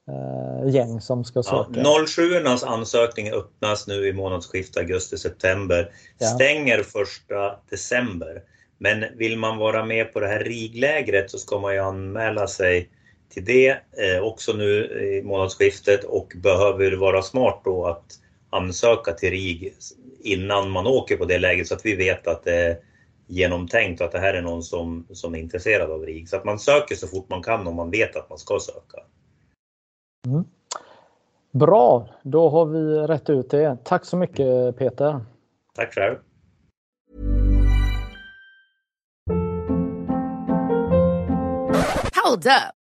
eh, gäng som ska söka. Ja, 07 ansökning öppnas nu i månadsskiftet augusti-september. Ja. Stänger första december. Men vill man vara med på det här riglägret så ska man ju anmäla sig till det eh, också nu i månadsskiftet och behöver vara smart då att ansöka till RIG innan man åker på det läget så att vi vet att det genomtänkt och att det här är någon som, som är intresserad av RIG. Så att man söker så fort man kan om man vet att man ska söka. Mm. Bra, då har vi rätt ut det. Tack så mycket Peter. Tack själv. Hold up.